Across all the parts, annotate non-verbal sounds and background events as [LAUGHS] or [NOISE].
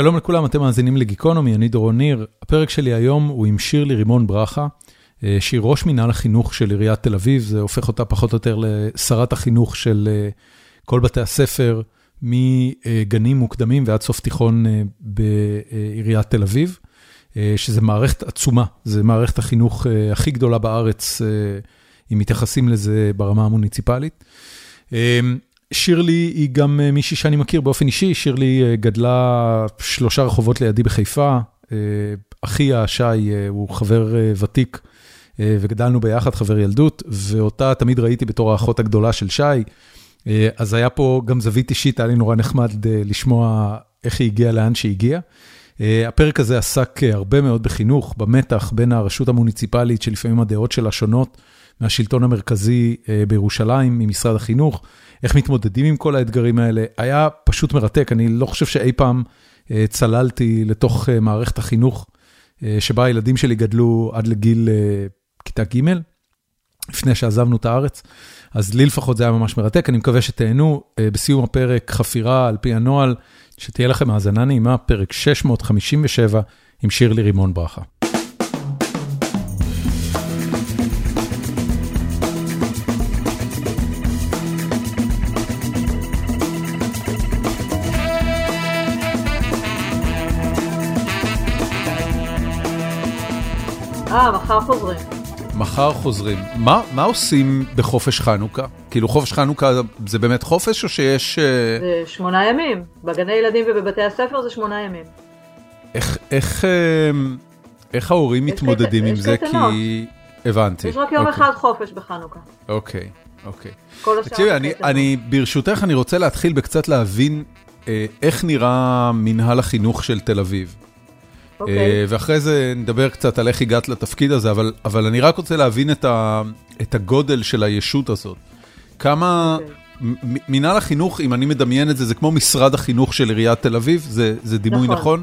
שלום לכולם, אתם מאזינים לגיקונומי, אני דורון ניר. הפרק שלי היום הוא עם שירלי רימון ברכה, שהיא ראש מנהל החינוך של עיריית תל אביב, זה הופך אותה פחות או יותר לשרת החינוך של כל בתי הספר, מגנים מוקדמים ועד סוף תיכון בעיריית תל אביב, שזה מערכת עצומה, זה מערכת החינוך הכי גדולה בארץ, אם מתייחסים לזה ברמה המוניציפלית. שירלי היא גם מישהי שאני מכיר באופן אישי, שירלי גדלה שלושה רחובות לידי בחיפה, אחיה שי הוא חבר ותיק וגדלנו ביחד, חבר ילדות, ואותה תמיד ראיתי בתור האחות הגדולה של שי, אז היה פה גם זווית אישית, היה לי נורא נחמד לשמוע איך היא הגיעה לאן שהיא הגיעה. הפרק הזה עסק הרבה מאוד בחינוך, במתח בין הרשות המוניציפלית, שלפעמים הדעות שלה שונות, מהשלטון המרכזי בירושלים, ממשרד החינוך, איך מתמודדים עם כל האתגרים האלה, היה פשוט מרתק, אני לא חושב שאי פעם צללתי לתוך מערכת החינוך, שבה הילדים שלי גדלו עד לגיל כיתה ג', לפני שעזבנו את הארץ, אז לי לפחות זה היה ממש מרתק, אני מקווה שתהנו, בסיום הפרק חפירה על פי הנוהל, שתהיה לכם האזנה נעימה, פרק 657 עם שירלי רימון ברכה. אה, מחר חוזרים. מחר חוזרים. מה, מה עושים בחופש חנוכה? כאילו חופש חנוכה זה באמת חופש או שיש... זה שמונה ימים. בגני ילדים ובבתי הספר זה שמונה ימים. איך, איך, איך ההורים מתמודדים עם זה? כי... הבנתי. יש רק יום אחד חופש בחנוכה. אוקיי, אוקיי. כל השאר... תקשיבי, אני, אני, ברשותך אני רוצה להתחיל בקצת להבין אה, איך נראה מנהל החינוך של תל אביב. אוקיי. ואחרי זה נדבר קצת על איך הגעת לתפקיד הזה, אבל, אבל אני רק רוצה להבין את, ה, את הגודל של הישות הזאת. כמה, אוקיי. מנהל החינוך, אם אני מדמיין את זה, זה כמו משרד החינוך של עיריית תל אביב, זה, זה דימוי נכון? נכון.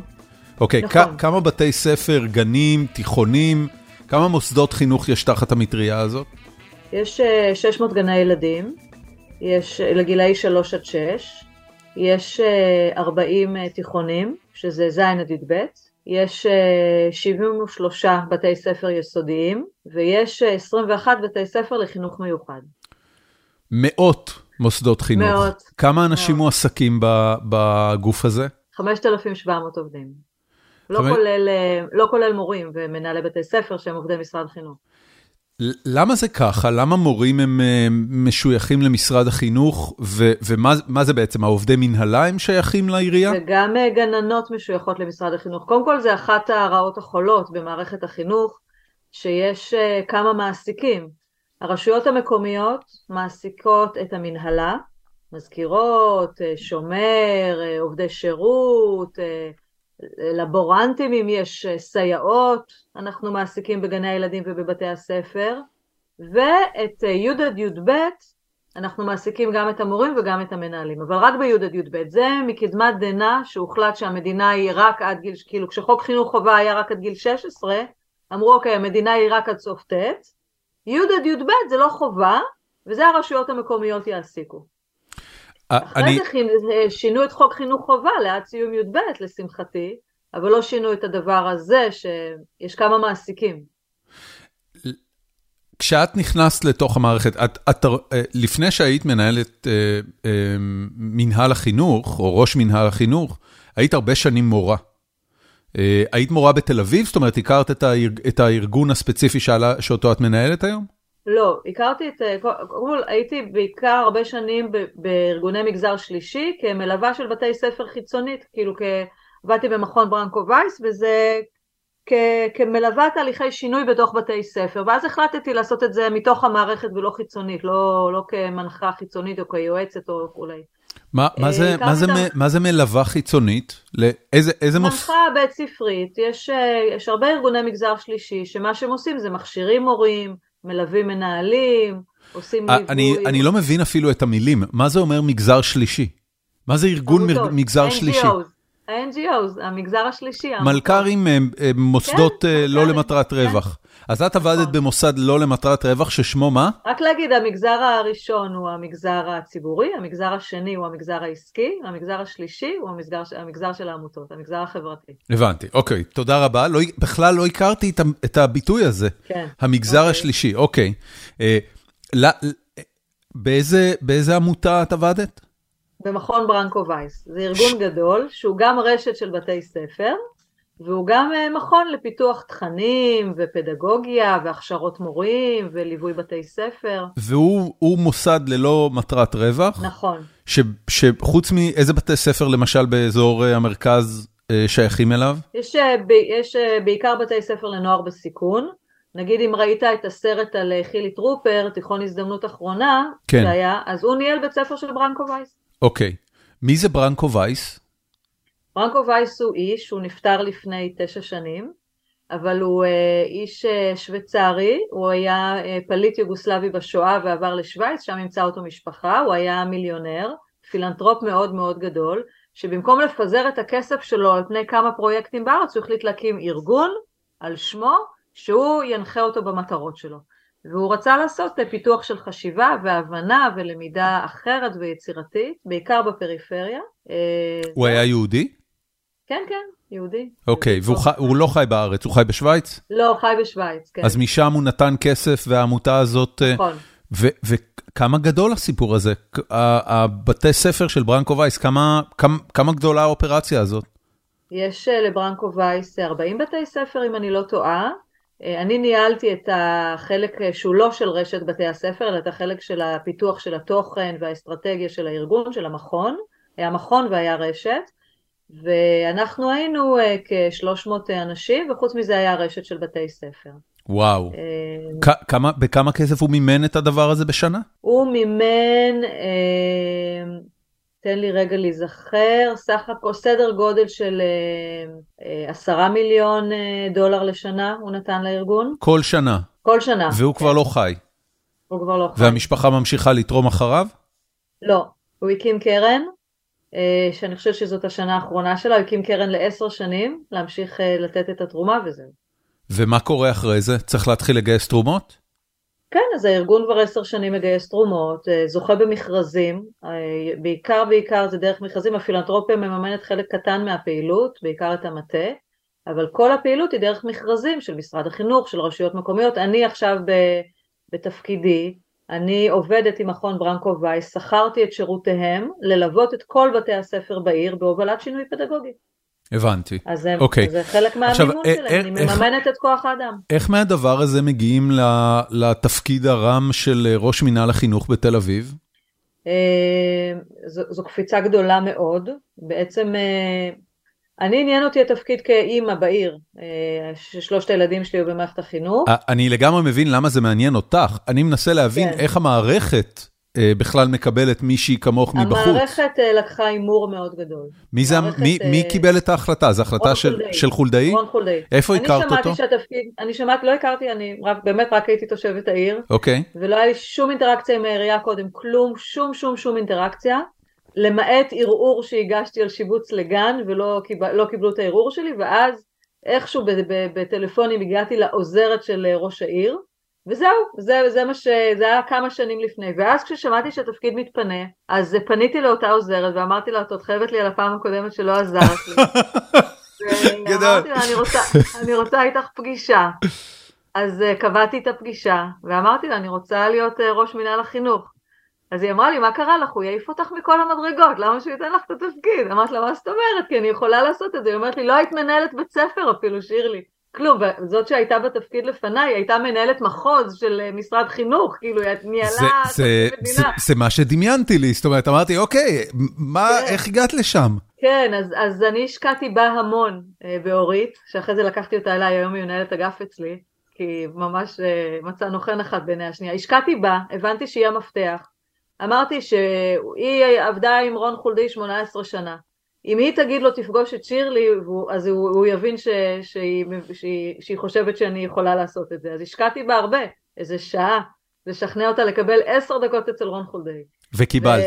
אוקיי, נכון. כמה בתי ספר, גנים, תיכונים, כמה מוסדות חינוך יש תחת המטריה הזאת? יש אה, 600 גני ילדים, יש אה, לגילאי 3 עד 6, יש אה, 40 אה, תיכונים, שזה ז' עד י"ב, יש אה, 73 בתי ספר יסודיים, ויש אה, 21 בתי ספר לחינוך מיוחד. מאות מוסדות חינוך. מאות. כמה אנשים מאות. מועסקים בגוף הזה? 5,700 עובדים. לא, חמש- כולל, אה, לא כולל מורים ומנהלי בתי ספר שהם עובדי משרד חינוך. למה זה ככה? למה מורים הם אה, משויכים למשרד החינוך, ו- ומה מה זה בעצם, העובדי מנהלה הם שייכים לעירייה? וגם אה, גננות משויכות למשרד החינוך. קודם כל זה אחת הרעות החולות במערכת החינוך, שיש אה, כמה מעסיקים. הרשויות המקומיות מעסיקות את המנהלה, מזכירות, שומר, עובדי שירות, לבורנטים אם יש אה, סייעות, אנחנו מעסיקים בגני הילדים ובבתי הספר, ואת אה, י' עד י"ב אנחנו מעסיקים גם את המורים וגם את המנהלים, אבל רק בי' עד י"ב. זה מקדמת דנא שהוחלט שהמדינה היא רק עד גיל, כאילו כשחוק חינוך חובה היה רק עד גיל 16, אמרו אוקיי, המדינה היא רק עד סוף ט', י' עד י"ב זה לא חובה, וזה הרשויות המקומיות יעסיקו. אה, אחרי זה חינ- שינו את חוק חינוך חובה לעד סיום י"ב לשמחתי, אבל לא שינו את הדבר הזה שיש כמה מעסיקים. כשאת נכנסת לתוך המערכת, את, את, אה, לפני שהיית מנהלת אה, אה, מנהל החינוך, או ראש מנהל החינוך, היית הרבה שנים מורה. אה, היית מורה בתל אביב? זאת אומרת, הכרת את, הארג, את הארגון הספציפי שעלה, שאותו את מנהלת היום? לא, הכרתי את, אה, קודם כל הייתי בעיקר הרבה שנים בארגוני מגזר שלישי כמלווה של בתי ספר חיצונית, כאילו. עבדתי במכון ברנקו וייס וזה כ... כמלווה תהליכי שינוי בתוך בתי ספר, ואז החלטתי לעשות את זה מתוך המערכת ולא חיצונית, לא, לא כמנחה חיצונית או כיועצת או כולי. מה, מה, אה, זה, מה, זה, אותה. מ- מה זה מלווה חיצונית? לאיזה איזה מוס... מנחה בית ספרית, יש, אה, יש הרבה ארגוני מגזר שלישי שמה שהם עושים זה מכשירים מורים, מלווים מנהלים, עושים אה, ליווי. אני, אני לא מבין אפילו את המילים. מה זה אומר מגזר שלישי? מה זה ארגון עמותות, מגזר NGOs. שלישי? ה-NGOs, המגזר השלישי. מלכ"רים הם מוסדות כן, לא למטרת כן. רווח. אז את עבדת. במוסד לא למטרת רווח, ששמו מה? רק להגיד, המגזר הראשון הוא המגזר הציבורי, המגזר השני הוא המגזר העסקי, המגזר השלישי הוא המגזר, המגזר של העמותות, המגזר החברתי. הבנתי, אוקיי, תודה רבה. לא, בכלל לא הכרתי את, את הביטוי הזה. כן. המגזר אוקיי. השלישי, אוקיי. אה, לא, באיזה, באיזה עמותה את עבדת? במכון ברנקו וייס. זה ארגון ש... גדול, שהוא גם רשת של בתי ספר, והוא גם אה, מכון לפיתוח תכנים ופדגוגיה והכשרות מורים וליווי בתי ספר. והוא מוסד ללא מטרת רווח. נכון. ש, שחוץ מאיזה בתי ספר למשל באזור אה, המרכז אה, שייכים אליו? יש, יש בעיקר בתי ספר לנוער בסיכון. נגיד אם ראית את הסרט על חילי טרופר, תיכון הזדמנות אחרונה, כן. זה היה, אז הוא ניהל בית ספר של ברנקו וייס. אוקיי. מי זה ברנקו וייס? ברנקו וייס הוא איש, הוא נפטר לפני תשע שנים, אבל הוא אה, איש אה, שוויצרי, הוא היה אה, פליט יוגוסלבי בשואה ועבר לשוויץ, שם נמצא אותו משפחה, הוא היה מיליונר, פילנטרופ מאוד מאוד גדול, שבמקום לפזר את הכסף שלו על פני כמה פרויקטים בארץ, הוא החליט להקים ארגון על שמו, שהוא ינחה אותו במטרות שלו. והוא רצה לעשות פיתוח של חשיבה והבנה ולמידה אחרת ויצירתית, בעיקר בפריפריה. הוא היה יהודי? כן, כן, יהודי. אוקיי, והוא לא חי בארץ, הוא חי בשוויץ? לא, חי בשוויץ, כן. אז משם הוא נתן כסף והעמותה הזאת... אה, נכון. וכמה גדול הסיפור הזה? הבתי ספר של ברנקו וייס, כמה גדולה האופרציה הזאת? יש אה, לברנקו וייס 40 בתי ספר, אם אני לא טועה. אה, אני ניהלתי את החלק שהוא לא של רשת בתי הספר, אלא את החלק של הפיתוח של התוכן והאסטרטגיה של הארגון, של המכון. היה מכון והיה רשת. ואנחנו היינו uh, כ-300 אנשים, וחוץ מזה היה רשת של בתי ספר. וואו. Uh, כמה, בכמה כסף הוא מימן את הדבר הזה בשנה? הוא מימן, uh, תן לי רגע להיזכר, סך הכל סדר גודל של עשרה מיליון uh, דולר לשנה הוא נתן לארגון. כל שנה? כל שנה. והוא כן. כבר לא חי? הוא כבר לא חי. והמשפחה ממשיכה לתרום אחריו? לא, הוא הקים קרן. אה, שאני חושבת שזאת השנה האחרונה שלה, הקים קרן לעשר שנים, להמשיך אה, לתת את התרומה וזהו. ומה קורה אחרי זה? צריך להתחיל לגייס תרומות? כן, אז הארגון כבר עשר שנים מגייס תרומות, אה, זוכה במכרזים, בעיקר בעיקר זה דרך מכרזים, הפילנטרופיה מממנת חלק קטן מהפעילות, בעיקר את המטה, אבל כל הפעילות היא דרך מכרזים של משרד החינוך, של רשויות מקומיות. אני עכשיו בתפקידי, אני עובדת עם מכון ברנקו וייס, שכרתי את שירותיהם ללוות את כל בתי הספר בעיר בהובלת שינוי פדגוגי. הבנתי, אז אוקיי. זה חלק מהמימון שלהם, אה, אני מממנת את כוח האדם. איך מהדבר הזה מגיעים לתפקיד הרם של ראש מינהל החינוך בתל אביב? אה, זו, זו קפיצה גדולה מאוד, בעצם אה, אני עניין אותי התפקיד כאימא בעיר, אה, ששלושת הילדים שלי היו במערכת החינוך. אני לגמרי מבין למה זה מעניין אותך, אני מנסה להבין כן. איך המערכת אה, בכלל מקבלת מישהי כמוך מבחוץ. המערכת אה, לקחה הימור מאוד גדול. מי, זה, מי, מי קיבל את ההחלטה? זו החלטה של, של חולדאי? רון חולדאי. איפה הכרת אותו? אני שמעתי שהתפקיד, אני שמעתי, לא הכרתי, אני רק, באמת רק הייתי תושבת העיר. אוקיי. ולא היה לי שום אינטראקציה עם העירייה קודם, כלום, שום שום שום אינטראקציה. למעט ערעור שהגשתי על שיבוץ לגן ולא קיבל, לא קיבלו את הערעור שלי ואז איכשהו בטלפונים הגעתי לעוזרת של ראש העיר וזהו, זה, זה, מה ש, זה היה כמה שנים לפני. ואז כששמעתי שהתפקיד מתפנה אז פניתי לאותה עוזרת ואמרתי לה את חייבת לי על הפעם הקודמת שלא עזרת לי. [LAUGHS] ואמרתי לה אני רוצה, אני רוצה איתך פגישה. אז uh, קבעתי את הפגישה ואמרתי לה אני רוצה להיות uh, ראש מנהל החינוך אז היא אמרה לי, מה קרה לך? הוא יעיף אותך מכל המדרגות, למה שהוא ייתן לך את התפקיד? אמרתי לה, מה זאת אומרת? כי אני יכולה לעשות את זה. היא אומרת לי, לא היית מנהלת בית ספר אפילו, שירלי. כלום, וזאת שהייתה בתפקיד לפניי, הייתה מנהלת מחוז של אה, משרד חינוך, כאילו, היא ניהלה את המדינה. זה, זה מה שדמיינתי לי, זאת אומרת, אמרתי, אוקיי, מה, כן. איך הגעת לשם? כן, אז, אז אני השקעתי בה המון אה, באורית, שאחרי זה לקחתי אותה אליי, היום היא מנהלת אגף אצלי, כי ממש אה, מצאנו חן אחת בעיני השנייה. השקעתי בה, הבנתי שהיא המפתח. אמרתי שהיא עבדה עם רון חולדי 18 שנה. אם היא תגיד לו תפגוש את שירלי, אז הוא, הוא יבין ש, שהיא, שהיא, שהיא חושבת שאני יכולה לעשות את זה. אז השקעתי בה הרבה, איזה שעה, לשכנע אותה לקבל עשר דקות אצל רון חולדי. וקיבלת.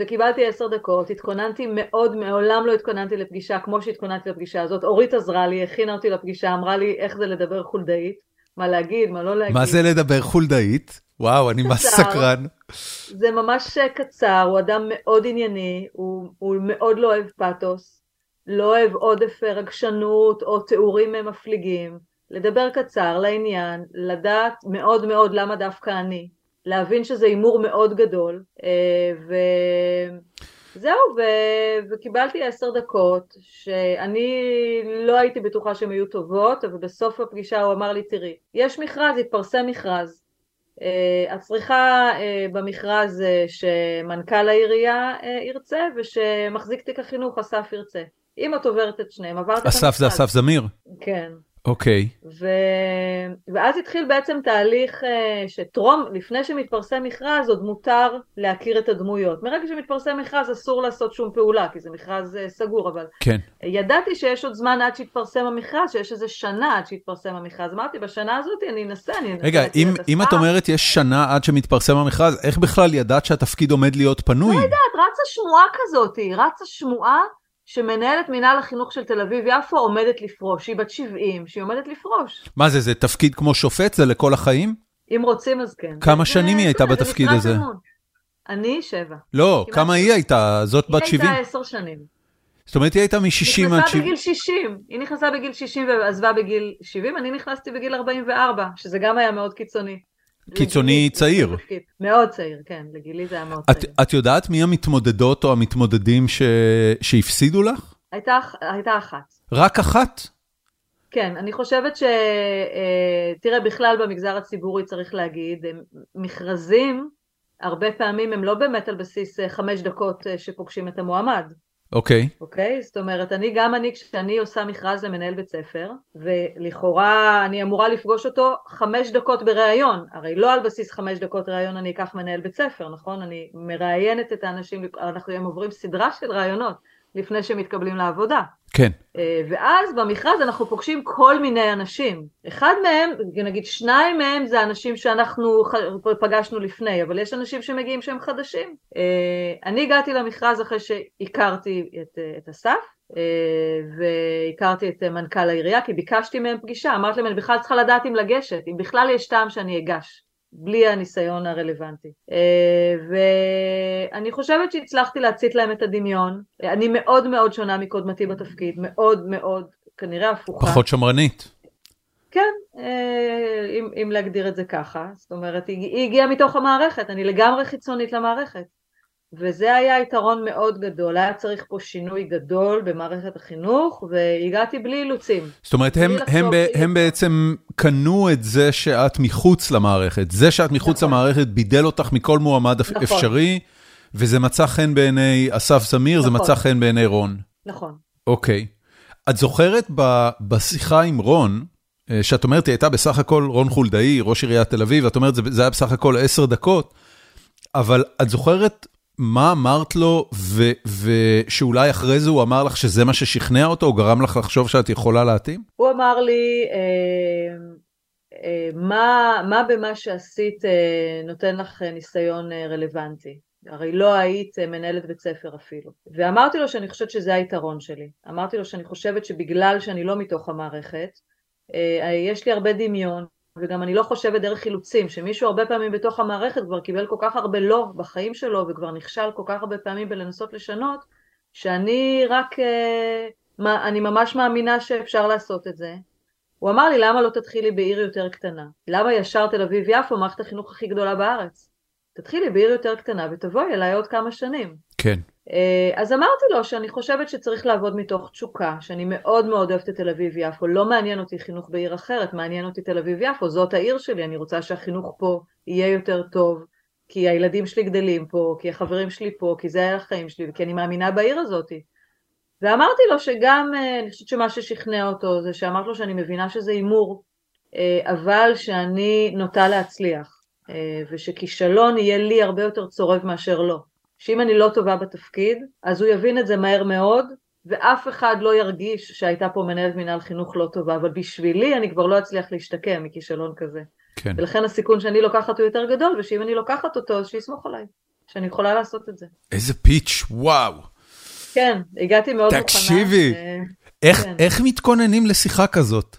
וקיבלתי עשר דקות, התכוננתי מאוד, מעולם לא התכוננתי לפגישה כמו שהתכוננתי לפגישה הזאת. אורית עזרה לי, הכינה אותי לפגישה, אמרה לי איך זה לדבר חולדאית, מה להגיד, מה לא להגיד. מה זה לדבר חולדאית? וואו, אני ממש סקרן. זה ממש קצר, הוא אדם מאוד ענייני, הוא, הוא מאוד לא אוהב פאתוס, לא אוהב עודף רגשנות או תיאורים מפליגים. לדבר קצר, לעניין, לדעת מאוד מאוד למה דווקא אני, להבין שזה הימור מאוד גדול, אה, וזהו, ו... וקיבלתי עשר דקות, שאני לא הייתי בטוחה שהן היו טובות, אבל בסוף הפגישה הוא אמר לי, תראי, יש מכרז, התפרסם מכרז, אה, את צריכה אה, במכרז שמנכ"ל העירייה ירצה ושמחזיק תיק החינוך אסף ירצה. אם את עוברת את שניהם, עברת את המכרז. אסף זה אסף זמיר? כן. אוקיי. ו... ואז התחיל בעצם תהליך אה, שטרום, לפני שמתפרסם מכרז, עוד מותר להכיר את הדמויות. מרגע שמתפרסם מכרז אסור לעשות שום פעולה, כי זה מכרז אה, סגור, אבל... כן. ידעתי שיש עוד זמן עד שיתפרסם המכרז, שיש איזה שנה עד שיתפרסם המכרז. אמרתי, בשנה הזאת אני אנסה, אני אנסה... רגע, אם, אם את אומרת יש שנה עד שמתפרסם המכרז, איך בכלל ידעת שהתפקיד עומד להיות פנוי? לא יודעת, רצה שמועה כזאת, רצה שמועה שמנהלת מינהל החינוך של תל אביב-יפו עומדת לפרוש, שהיא בת 70, שהיא עומדת לפרוש. מה זה, זה תפקיד כמו שופט? זה לכל החיים? אם רוצים אז כן. כמה שנים היא הייתה בתפקיד הזה? אני שבע. לא, כמה היא הייתה? זאת בת 70? היא הייתה עשר שנים. זאת אומרת, היא הייתה מ-60 עד 70. היא נכנסה בגיל 60, היא נכנסה בגיל 60 ועזבה בגיל 70, אני נכנסתי בגיל 44, שזה גם היה מאוד קיצוני. קיצוני צעיר. מאוד צעיר, כן, לגילי זה היה מאוד צעיר. את יודעת מי המתמודדות או המתמודדים שהפסידו לך? הייתה אחת. רק אחת? כן, אני חושבת ש... אה, תראה, בכלל במגזר הציבורי צריך להגיד, מכרזים, הרבה פעמים הם לא באמת על בסיס אה, חמש דקות אה, שפוגשים את המועמד. אוקיי. Okay. אוקיי? Okay? זאת אומרת, אני גם אני, כשאני עושה מכרז למנהל בית ספר, ולכאורה אני אמורה לפגוש אותו חמש דקות בריאיון, הרי לא על בסיס חמש דקות ריאיון אני אקח מנהל בית ספר, נכון? אני מראיינת את האנשים, אנחנו עוברים סדרה של ראיונות לפני שהם מתקבלים לעבודה. כן. אה, ואז במכרז אנחנו פוגשים כל מיני אנשים. אחד מהם, נגיד שניים מהם זה אנשים שאנחנו פגשנו לפני, אבל יש אנשים שמגיעים שהם חדשים. אה, אני הגעתי למכרז אחרי שהכרתי את, את אסף, אה, והכרתי את מנכ"ל העירייה, כי ביקשתי מהם פגישה, אמרתי להם, אני בכלל צריכה לדעת אם לגשת, אם בכלל יש טעם שאני אגש. בלי הניסיון הרלוונטי. אה, ואני חושבת שהצלחתי להצית להם את הדמיון. אני מאוד מאוד שונה מקודמתי בתפקיד, מאוד מאוד, כנראה הפוכה. פחות שמרנית. כן, אה, אם, אם להגדיר את זה ככה. זאת אומרת, היא, היא הגיעה מתוך המערכת, אני לגמרי חיצונית למערכת. וזה היה יתרון מאוד גדול, היה צריך פה שינוי גדול במערכת החינוך, והגעתי בלי אילוצים. זאת אומרת, הם, הם, ב, הם בעצם קנו את זה שאת מחוץ למערכת. זה שאת מחוץ נכון. למערכת בידל אותך מכל מועמד נכון. אפשרי, וזה מצא חן בעיני אסף זמיר, נכון. זה מצא חן בעיני רון. נכון. אוקיי. את זוכרת ב, בשיחה עם רון, אה, שאת אומרת, היא הייתה בסך הכל רון חולדאי, ראש עיריית תל אביב, את אומרת, זה, זה היה בסך הכל עשר דקות, אבל את זוכרת מה אמרת לו, ושאולי אחרי זה הוא אמר לך שזה מה ששכנע אותו, או גרם לך לחשוב שאת יכולה להתאים? הוא אמר לי, אה, אה, מה, מה במה שעשית אה, נותן לך ניסיון רלוונטי? הרי לא היית מנהלת בית ספר אפילו. ואמרתי לו שאני חושבת שזה היתרון שלי. אמרתי לו שאני חושבת שבגלל שאני לא מתוך המערכת, יש לי הרבה דמיון, וגם אני לא חושבת דרך אילוצים, שמישהו הרבה פעמים בתוך המערכת כבר קיבל כל כך הרבה לא בחיים שלו וכבר נכשל כל כך הרבה פעמים בלנסות לשנות, שאני רק, אה, אני ממש מאמינה שאפשר לעשות את זה. הוא אמר לי למה לא תתחילי בעיר יותר קטנה? למה ישר תל אביב יפו מערכת החינוך הכי גדולה בארץ? תתחילי בעיר יותר קטנה ותבואי אליי עוד כמה שנים. כן. אה, אז אמרתי לו שאני חושבת שצריך לעבוד מתוך תשוקה, שאני מאוד מאוד אוהבת את תל אביב-יפו, לא מעניין אותי חינוך בעיר אחרת, מעניין אותי תל אביב-יפו, זאת העיר שלי, אני רוצה שהחינוך פה יהיה יותר טוב, כי הילדים שלי גדלים פה, כי החברים שלי פה, כי זה החיים שלי, וכי אני מאמינה בעיר הזאת. ואמרתי לו שגם, אה, אני חושבת שמה ששכנע אותו זה שאמרתי לו שאני מבינה שזה הימור, אה, אבל שאני נוטה להצליח, ושכישלון יהיה לי הרבה יותר צורב מאשר לא. שאם אני לא טובה בתפקיד, אז הוא יבין את זה מהר מאוד, ואף אחד לא ירגיש שהייתה פה מנהלת מנהל חינוך לא טובה, אבל בשבילי אני כבר לא אצליח להשתקם מכישלון כזה. כן. ולכן הסיכון שאני לוקחת הוא יותר גדול, ושאם אני לוקחת אותו, אז שיסמוך עליי. שאני יכולה לעשות את זה. איזה פיץ', וואו. כן, הגעתי מאוד מוכנה. תקשיבי, איך, כן. איך מתכוננים לשיחה כזאת?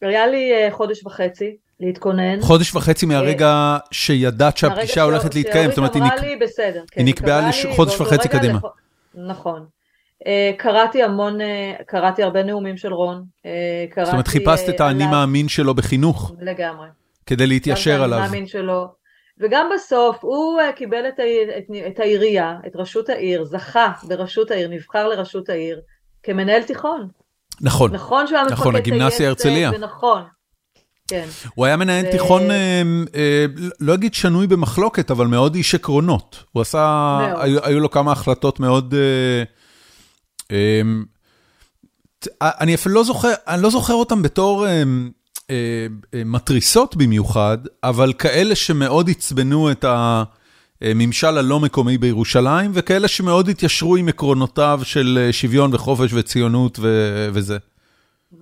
היה לי חודש וחצי להתכונן. חודש וחצי מהרגע שידעת שהפגישה הולכת להתקיים, זאת אומרת, היא, נק... לי, בסדר, כן, היא נקבעה לחודש וחצי קדימה. לכ... נכון. קראתי המון, קראתי הרבה נאומים של רון. קראתי, זאת אומרת, חיפשת את האני מאמין שלו בחינוך. לגמרי. כדי להתיישר עליו. מאמין שלו. וגם בסוף הוא קיבל את, העיר, את, את העירייה, את ראשות העיר, זכה בראשות העיר, נבחר לראשות העיר, כמנהל תיכון. נכון. נכון שהוא היה נכון, הגימנסיה הרצליה. ונכון. כן. הוא היה מנהל ו... תיכון, אה, אה, לא אגיד שנוי במחלוקת, אבל מאוד איש עקרונות. הוא עשה, היו, היו לו כמה החלטות מאוד... אה, אה, אני אפילו לא זוכר, אני לא זוכר אותם בתור אה, אה, אה, מתריסות במיוחד, אבל כאלה שמאוד עצבנו את הממשל הלא מקומי בירושלים, וכאלה שמאוד התיישרו עם עקרונותיו של אה, שוויון וחופש וציונות ו- וזה.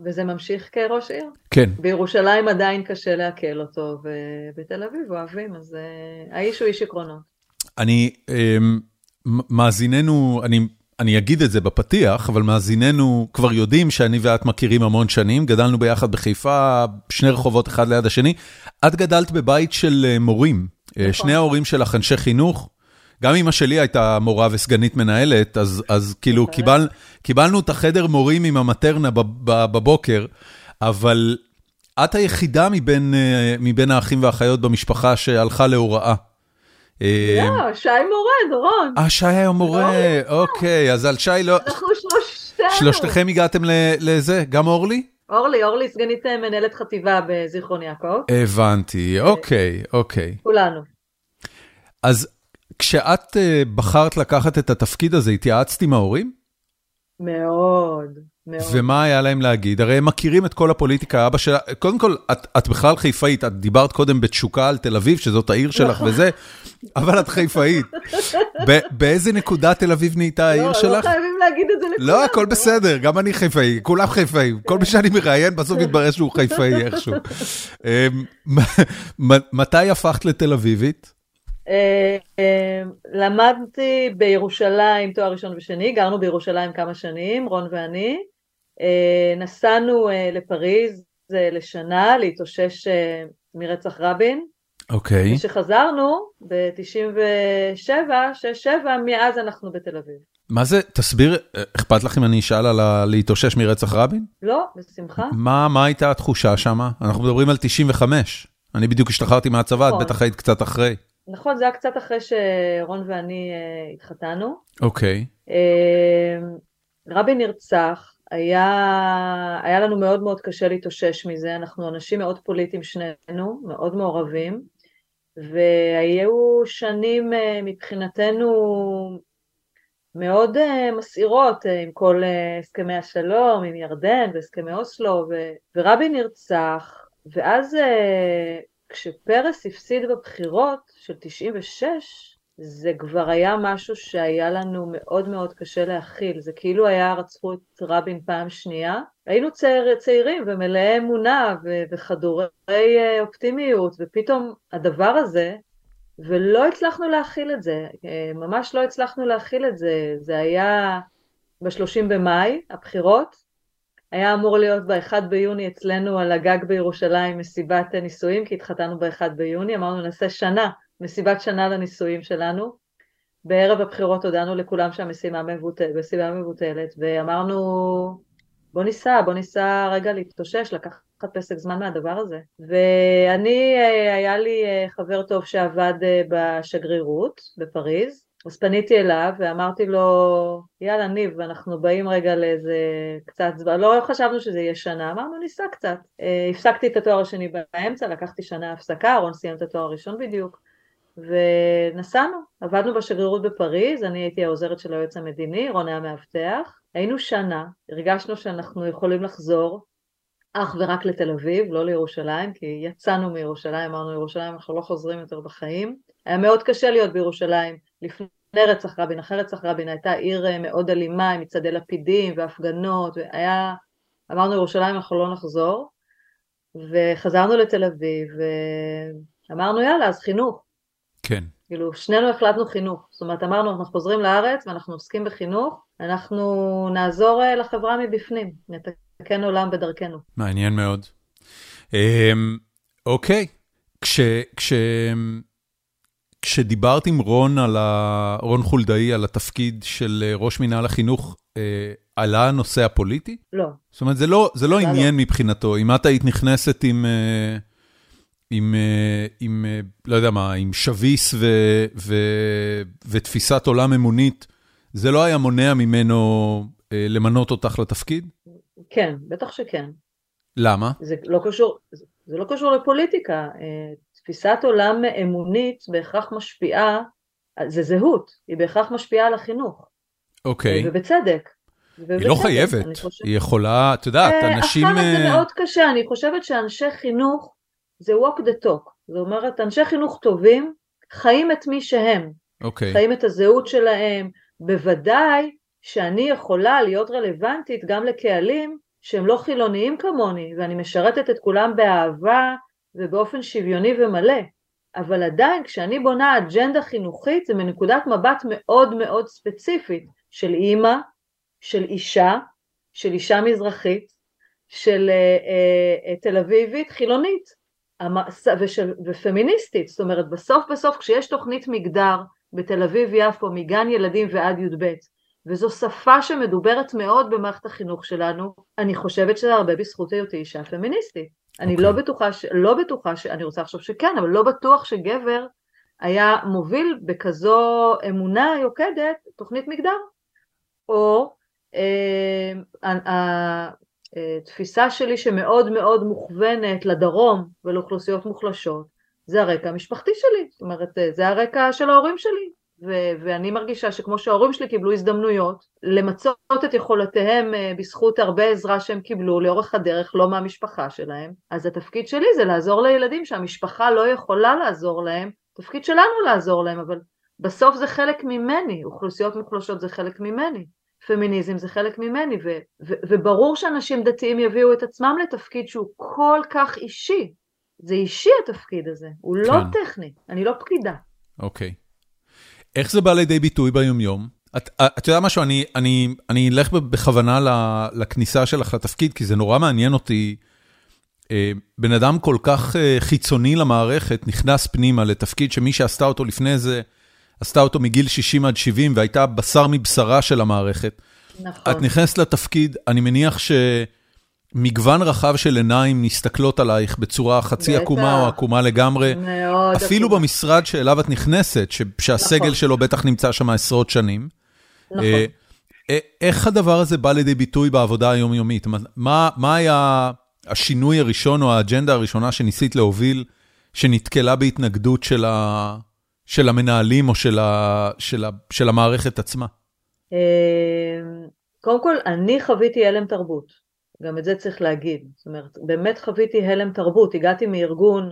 וזה ממשיך כראש עיר? כן. בירושלים עדיין קשה לעכל אותו, ובתל אביב אוהבים, אז uh, האיש הוא איש עקרונות. אני, um, מאזיננו, אני אני אגיד את זה בפתיח, אבל מאזיננו כבר יודעים שאני ואת מכירים המון שנים, גדלנו ביחד בחיפה, שני רחובות אחד ליד השני. את גדלת בבית של אה, מורים, נכון. שני ההורים שלך אנשי חינוך. גם אמא שלי הייתה מורה וסגנית מנהלת, אז, אז כאילו קיבל, קיבלנו את החדר מורים עם המטרנה בבוקר, אבל את היחידה מבין, אה, מבין האחים והאחיות במשפחה שהלכה להוראה. אה, לא, שי מורה, דורון. אה, שי היה מורה, אוקיי, אז על שי לא... אנחנו שלושתנו. שלושתכם הגעתם לזה, גם אורלי? אורלי, אורלי סגנית אה, מנהלת חטיבה בזיכרון יעקב. הבנתי, אוקיי, אוקיי. כולנו. אז כשאת אה, בחרת לקחת את התפקיד הזה, התייעצת עם ההורים? מאוד. מאוד. ומה היה להם להגיד? הרי הם מכירים את כל הפוליטיקה, אבא שלה, קודם כל, את, את בכלל חיפאית, את דיברת קודם בתשוקה על תל אביב, שזאת העיר שלך נכון. וזה, אבל את חיפאית. [LAUGHS] באיזה נקודה תל אביב נהייתה העיר לא, שלך? לא חייבים להגיד את זה לכולם. לא, הכל בסדר, גם אני חיפאי, כולם חיפאים. כל מי שאני מראיין, בסוף מתברר שהוא חיפאי איכשהו. [LAUGHS] אמ, מתי הפכת לתל אביבית? אה, אה, למדתי בירושלים תואר ראשון ושני, גרנו בירושלים כמה שנים, רון ואני. אה, נסענו לפריז לשנה להתאושש מרצח רבין. אוקיי. Okay. כשחזרנו ב-97, 6-7, מאז אנחנו בתל אביב. מה זה, תסביר, אכפת לך אם אני אשאל על ה... להתאושש מרצח רבין? לא, בשמחה. מה, מה הייתה התחושה שם? אנחנו מדברים על 95. אני בדיוק השתחררתי מהצבא, את נכון. בטח היית קצת אחרי. נכון, זה היה קצת אחרי שרון ואני uh, התחתנו. אוקיי. Okay. Uh, רבין נרצח, היה, היה לנו מאוד מאוד קשה להתאושש מזה, אנחנו אנשים מאוד פוליטיים שנינו, מאוד מעורבים, והיו שנים uh, מבחינתנו מאוד uh, מסעירות עם כל הסכמי השלום, עם ירדן והסכמי אוסלו, ו, ורבין נרצח, ואז כשפרס הפסיד בבחירות של 96, זה כבר היה משהו שהיה לנו מאוד מאוד קשה להכיל, זה כאילו היה רצחו את רבין פעם שנייה. היינו צעיר, צעירים ומלאי אמונה וחדורי אה, אופטימיות, ופתאום הדבר הזה, ולא הצלחנו להכיל את זה, אה, ממש לא הצלחנו להכיל את זה, זה היה ב-30 במאי, הבחירות, היה אמור להיות ב-1 ביוני אצלנו על הגג בירושלים מסיבת נישואים, כי התחתנו ב-1 ביוני, אמרנו נעשה שנה, מסיבת שנה לנישואים שלנו. בערב הבחירות הודענו לכולם שהמשימה מבוטלת, מבוטלת, ואמרנו בוא ניסע, בוא ניסע רגע להתאושש, לקחת פסק זמן מהדבר הזה. ואני, אה, היה לי אה, חבר טוב שעבד אה, בשגרירות בפריז, אז פניתי אליו ואמרתי לו, יאללה ניב, אנחנו באים רגע לאיזה קצת זמן, לא חשבנו שזה יהיה שנה, אמרנו ניסע קצת. אה, הפסקתי את התואר השני באמצע, לקחתי שנה הפסקה, רון סיים את התואר הראשון בדיוק, ונסענו, עבדנו בשגרירות בפריז, אני הייתי העוזרת של היועץ המדיני, רון היה מאבטח, היינו שנה, הרגשנו שאנחנו יכולים לחזור אך ורק לתל אביב, לא לירושלים, כי יצאנו מירושלים, אמרנו ירושלים אנחנו לא חוזרים יותר בחיים. היה מאוד קשה להיות בירושלים לפני רצח רבין, אחרי רצח רבין, הייתה עיר אה, מאוד אלימה עם מצעדי לפידים והפגנות, והיה, אמרנו ירושלים אנחנו לא נחזור, וחזרנו לתל אביב, ואמרנו יאללה אז חינוך. כן. כאילו, שנינו החלטנו חינוך. זאת אומרת, אמרנו, אנחנו חוזרים לארץ ואנחנו עוסקים בחינוך, אנחנו נעזור אה, לחברה מבפנים, נתקן עולם בדרכנו. מעניין מאוד. אמ, אוקיי, כש... כש... כשדיברת עם רון, על ה... רון חולדאי על התפקיד של אה, ראש מינהל החינוך, אה, עלה הנושא הפוליטי? לא. זאת אומרת, זה לא, זה לא עניין לא. מבחינתו. אם את היית נכנסת עם, אה, עם, עם, לא יודע מה, עם שביס ו, ו, ותפיסת עולם אמונית, זה לא היה מונע ממנו למנות אותך לתפקיד? כן, בטח שכן. למה? זה לא קשור, זה לא קשור לפוליטיקה. תפיסת עולם אמונית בהכרח משפיעה, זה זהות, היא בהכרח משפיעה על החינוך. אוקיי. ובצדק. היא לא חייבת, היא יכולה, את יודעת, אה, אנשים... עכשיו זה אה, מאוד קשה, אני חושבת שאנשי חינוך זה walk the talk. זאת אומרת, אנשי חינוך טובים חיים את מי שהם. אוקיי. חיים את הזהות שלהם. בוודאי שאני יכולה להיות רלוונטית גם לקהלים שהם לא חילוניים כמוני, ואני משרתת את כולם באהבה, ובאופן שוויוני ומלא, אבל עדיין כשאני בונה אג'נדה חינוכית זה מנקודת מבט מאוד מאוד ספציפית של אימא, של אישה, של אישה מזרחית, של אה, אה, תל אביבית חילונית ושל, ופמיניסטית, זאת אומרת בסוף בסוף כשיש תוכנית מגדר בתל אביב יפו מגן ילדים ועד י"ב וזו שפה שמדוברת מאוד במערכת החינוך שלנו, אני חושבת שזה הרבה בזכות היותי אישה פמיניסטית. אני okay. לא אוקיי. בטוחה, ש... לא בטוחה, ש... אני רוצה לחשוב שכן, אבל לא בטוח שגבר היה מוביל בכזו אמונה יוקדת תוכנית מגדר. או אה, התפיסה שלי שמאוד מאוד מוכוונת לדרום ולאוכלוסיות מוחלשות, זה הרקע המשפחתי שלי, זאת אומרת זה הרקע של ההורים שלי, ו- ואני מרגישה שכמו שההורים שלי קיבלו הזדמנויות למצות את יכולותיהם אה, בזכות הרבה עזרה שהם קיבלו לאורך הדרך, לא מהמשפחה שלהם, אז התפקיד שלי זה לעזור לילדים שהמשפחה לא יכולה לעזור להם, תפקיד שלנו לעזור להם, אבל בסוף זה חלק ממני, אוכלוסיות מוחלשות זה חלק ממני, פמיניזם זה חלק ממני, ו- ו- וברור שאנשים דתיים יביאו את עצמם לתפקיד שהוא כל כך אישי, זה אישי התפקיד הזה, הוא לא כן. לא טכני, אני לא פקידה. אוקיי. איך זה בא לידי ביטוי ביומיום? את, את יודע משהו, אני, אני, אני אלך בכוונה לכניסה שלך לתפקיד, כי זה נורא מעניין אותי. אה, בן אדם כל כך אה, חיצוני למערכת נכנס פנימה לתפקיד שמי שעשתה אותו לפני זה, עשתה אותו מגיל 60 עד 70 והייתה בשר מבשרה של המערכת. נכון. את נכנסת לתפקיד, אני מניח ש... מגוון רחב של עיניים מסתכלות עלייך בצורה חצי עקומה או עקומה לגמרי. מאוד אפילו עקומה. במשרד שאליו את נכנסת, שהסגל נכון. שלו בטח נמצא שם עשרות שנים. נכון. אה, אה, איך הדבר הזה בא לידי ביטוי בעבודה היומיומית? מה, מה היה השינוי הראשון או האג'נדה הראשונה שניסית להוביל, שנתקלה בהתנגדות של, ה, של המנהלים או של, ה, של, ה, של המערכת עצמה? אה, קודם כל, אני חוויתי הלם תרבות. גם את זה צריך להגיד. זאת אומרת, באמת חוויתי הלם תרבות, הגעתי מארגון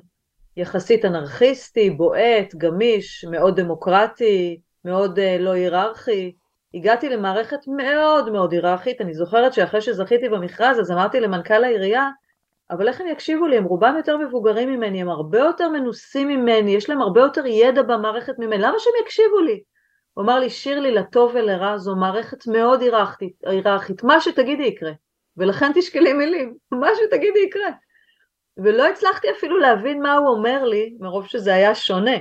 יחסית אנרכיסטי, בועט, גמיש, מאוד דמוקרטי, מאוד uh, לא היררכי. הגעתי למערכת מאוד מאוד היררכית, אני זוכרת שאחרי שזכיתי במכרז אז אמרתי למנכ"ל העירייה, אבל איך הם יקשיבו לי, הם רובם יותר מבוגרים ממני, הם הרבה יותר מנוסים ממני, יש להם הרבה יותר ידע במערכת ממני, למה שהם יקשיבו לי? הוא אמר לי, שירלי, לטוב ולרע, זו מערכת מאוד היררכית, מה שתגידי יקרה. ולכן תשקלי מילים, מה שתגידי יקרה. ולא הצלחתי אפילו להבין מה הוא אומר לי, מרוב שזה היה שונה.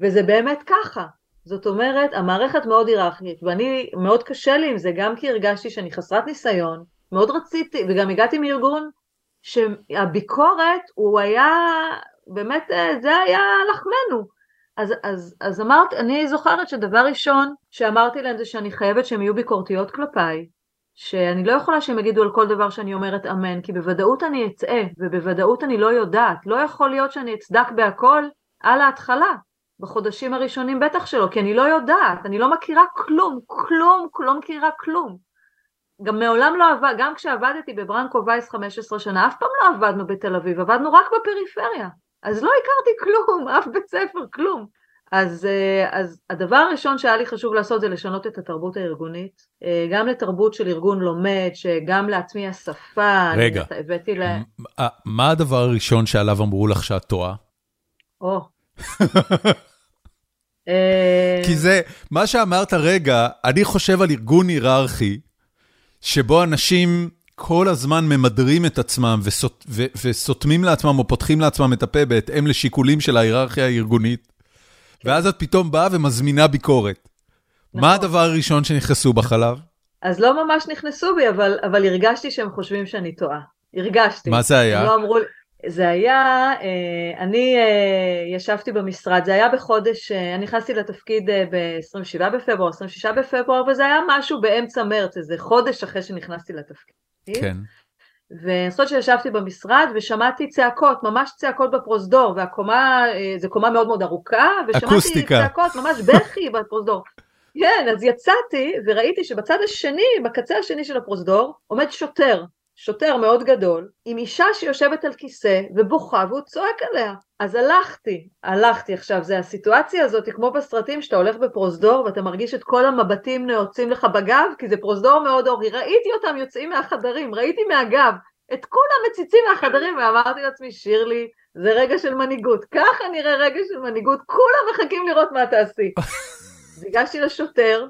וזה באמת ככה. זאת אומרת, המערכת מאוד היררכית, ואני, מאוד קשה לי עם זה, גם כי הרגשתי שאני חסרת ניסיון, מאוד רציתי, וגם הגעתי מארגון שהביקורת, הוא היה, באמת, אה, זה היה לחמנו. אז, אז, אז אמרת, אני זוכרת שדבר ראשון שאמרתי להם זה שאני חייבת שהם יהיו ביקורתיות כלפיי, שאני לא יכולה שהם יגידו על כל דבר שאני אומרת אמן, כי בוודאות אני אטעה, ובוודאות אני לא יודעת. לא יכול להיות שאני אצדק בהכל על ההתחלה, בחודשים הראשונים בטח שלא, כי אני לא יודעת, אני לא מכירה כלום, כלום, לא מכירה כלום. גם מעולם לא עבד, גם כשעבדתי בברנקו וייס 15 שנה, אף פעם לא עבדנו בתל אביב, עבדנו רק בפריפריה. אז לא הכרתי כלום, אף בית ספר, כלום. אז, אה, אז הדבר הראשון שהיה לי חשוב לעשות זה לשנות את התרבות הארגונית, אה, גם לתרבות של ארגון לומד, שגם להטמיע שפה. רגע, הבאתי ל... מה הדבר הראשון שעליו אמרו לך שאת טועה? או. [LAUGHS] כי זה, מה שאמרת רגע, אני חושב על ארגון היררכי, שבו אנשים כל הזמן ממדרים את עצמם וסותמים לעצמם או פותחים לעצמם את הפה בהתאם לשיקולים של ההיררכיה הארגונית. ואז את פתאום באה ומזמינה ביקורת. נכון. מה הדבר הראשון שנכנסו בחלב? אז לא ממש נכנסו בי, אבל, אבל הרגשתי שהם חושבים שאני טועה. הרגשתי. מה זה היה? לא אמרו, זה היה, אה, אני אה, ישבתי במשרד, זה היה בחודש, אה, אני נכנסתי לתפקיד ב-27 בפברואר, 26 בפברואר, וזה היה משהו באמצע מרץ, איזה חודש אחרי שנכנסתי לתפקיד. כן. ואני חושבת שישבתי במשרד ושמעתי צעקות, ממש צעקות בפרוזדור, והקומה, זו קומה מאוד מאוד ארוכה, ושמעתי אקוסטיקה. צעקות, ממש בכי בפרוזדור. כן, אז יצאתי וראיתי שבצד השני, בקצה השני של הפרוזדור, עומד שוטר. שוטר מאוד גדול, עם אישה שיושבת על כיסא ובוכה והוא צועק עליה. אז הלכתי, הלכתי עכשיו, זה הסיטואציה הזאת, כמו בסרטים שאתה הולך בפרוזדור ואתה מרגיש את כל המבטים נעוצים לך בגב, כי זה פרוזדור מאוד אורי, ראיתי אותם יוצאים מהחדרים, ראיתי מהגב, את כולם מציצים מהחדרים ואמרתי לעצמי, שירלי, זה רגע של מנהיגות, ככה נראה רגע של מנהיגות, כולם מחכים לראות מה תעשי. [LAUGHS] ניגשתי לשוטר,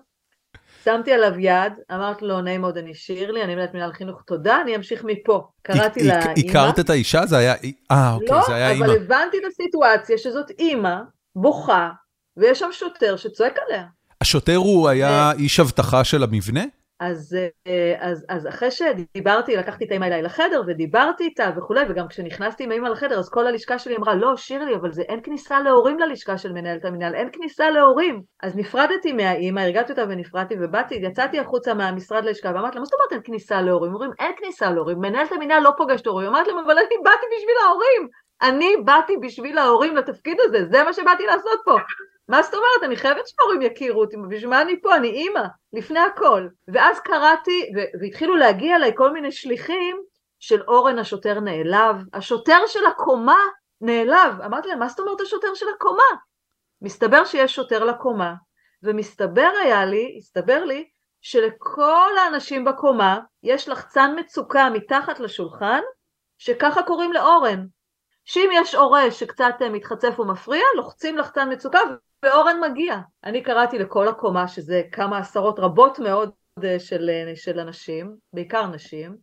שמתי עליו יד, אמרתי לו, נעים מאוד, אני שירלי, אני מנהלת מנהל חינוך, תודה, אני אמשיך מפה. קראתי לאימא. הכרת את האישה? זה היה, אה, אוקיי, לא, זה היה אימא. לא, אבל הבנתי את הסיטואציה שזאת אימא, בוכה, ויש שם שוטר שצועק עליה. השוטר הוא היה איש אבטחה של המבנה? אז, אה, אז, אז אחרי שדיברתי, לקחתי את האמא אליי לחדר ודיברתי איתה וכולי, וגם כשנכנסתי עם האמא לחדר, אז כל הלשכה שלי אמרה, לא, שירלי, אבל זה אין כניסה להורים ללשכה של מנהלת המנהל, אין כניסה להורים. אז נפרדתי מהאמא, הרגעתי אותה ונפרדתי ובאתי, יצאתי החוצה מהמשרד ללשכה ואמרתי לה, מה זאת אומרת אין כניסה להורים? אומרים, אין כניסה להורים, מנהלת המנהל לא פוגשת הורים. אמרתי להם, אבל אני באתי בשביל ההורים. אני באתי בשביל ההורים לתפקיד הזה, זה מה שבאתי לעשות פה. מה זאת אומרת? אני חייבת שההורים יכירו אותי, בשביל מה אני פה? אני אימא, לפני הכל. ואז קראתי, והתחילו להגיע אליי כל מיני שליחים של אורן השוטר נעלב, השוטר של הקומה נעלב. אמרתי להם, מה זאת אומרת השוטר של הקומה? מסתבר שיש שוטר לקומה, ומסתבר היה לי, הסתבר לי, שלכל האנשים בקומה יש לחצן מצוקה מתחת לשולחן, שככה קוראים לאורן. שאם יש הורה שקצת מתחצף ומפריע, לוחצים לחצן מצוקה ואורן מגיע. אני קראתי לכל הקומה, שזה כמה עשרות רבות מאוד אה, של, אה, של אנשים, בעיקר נשים,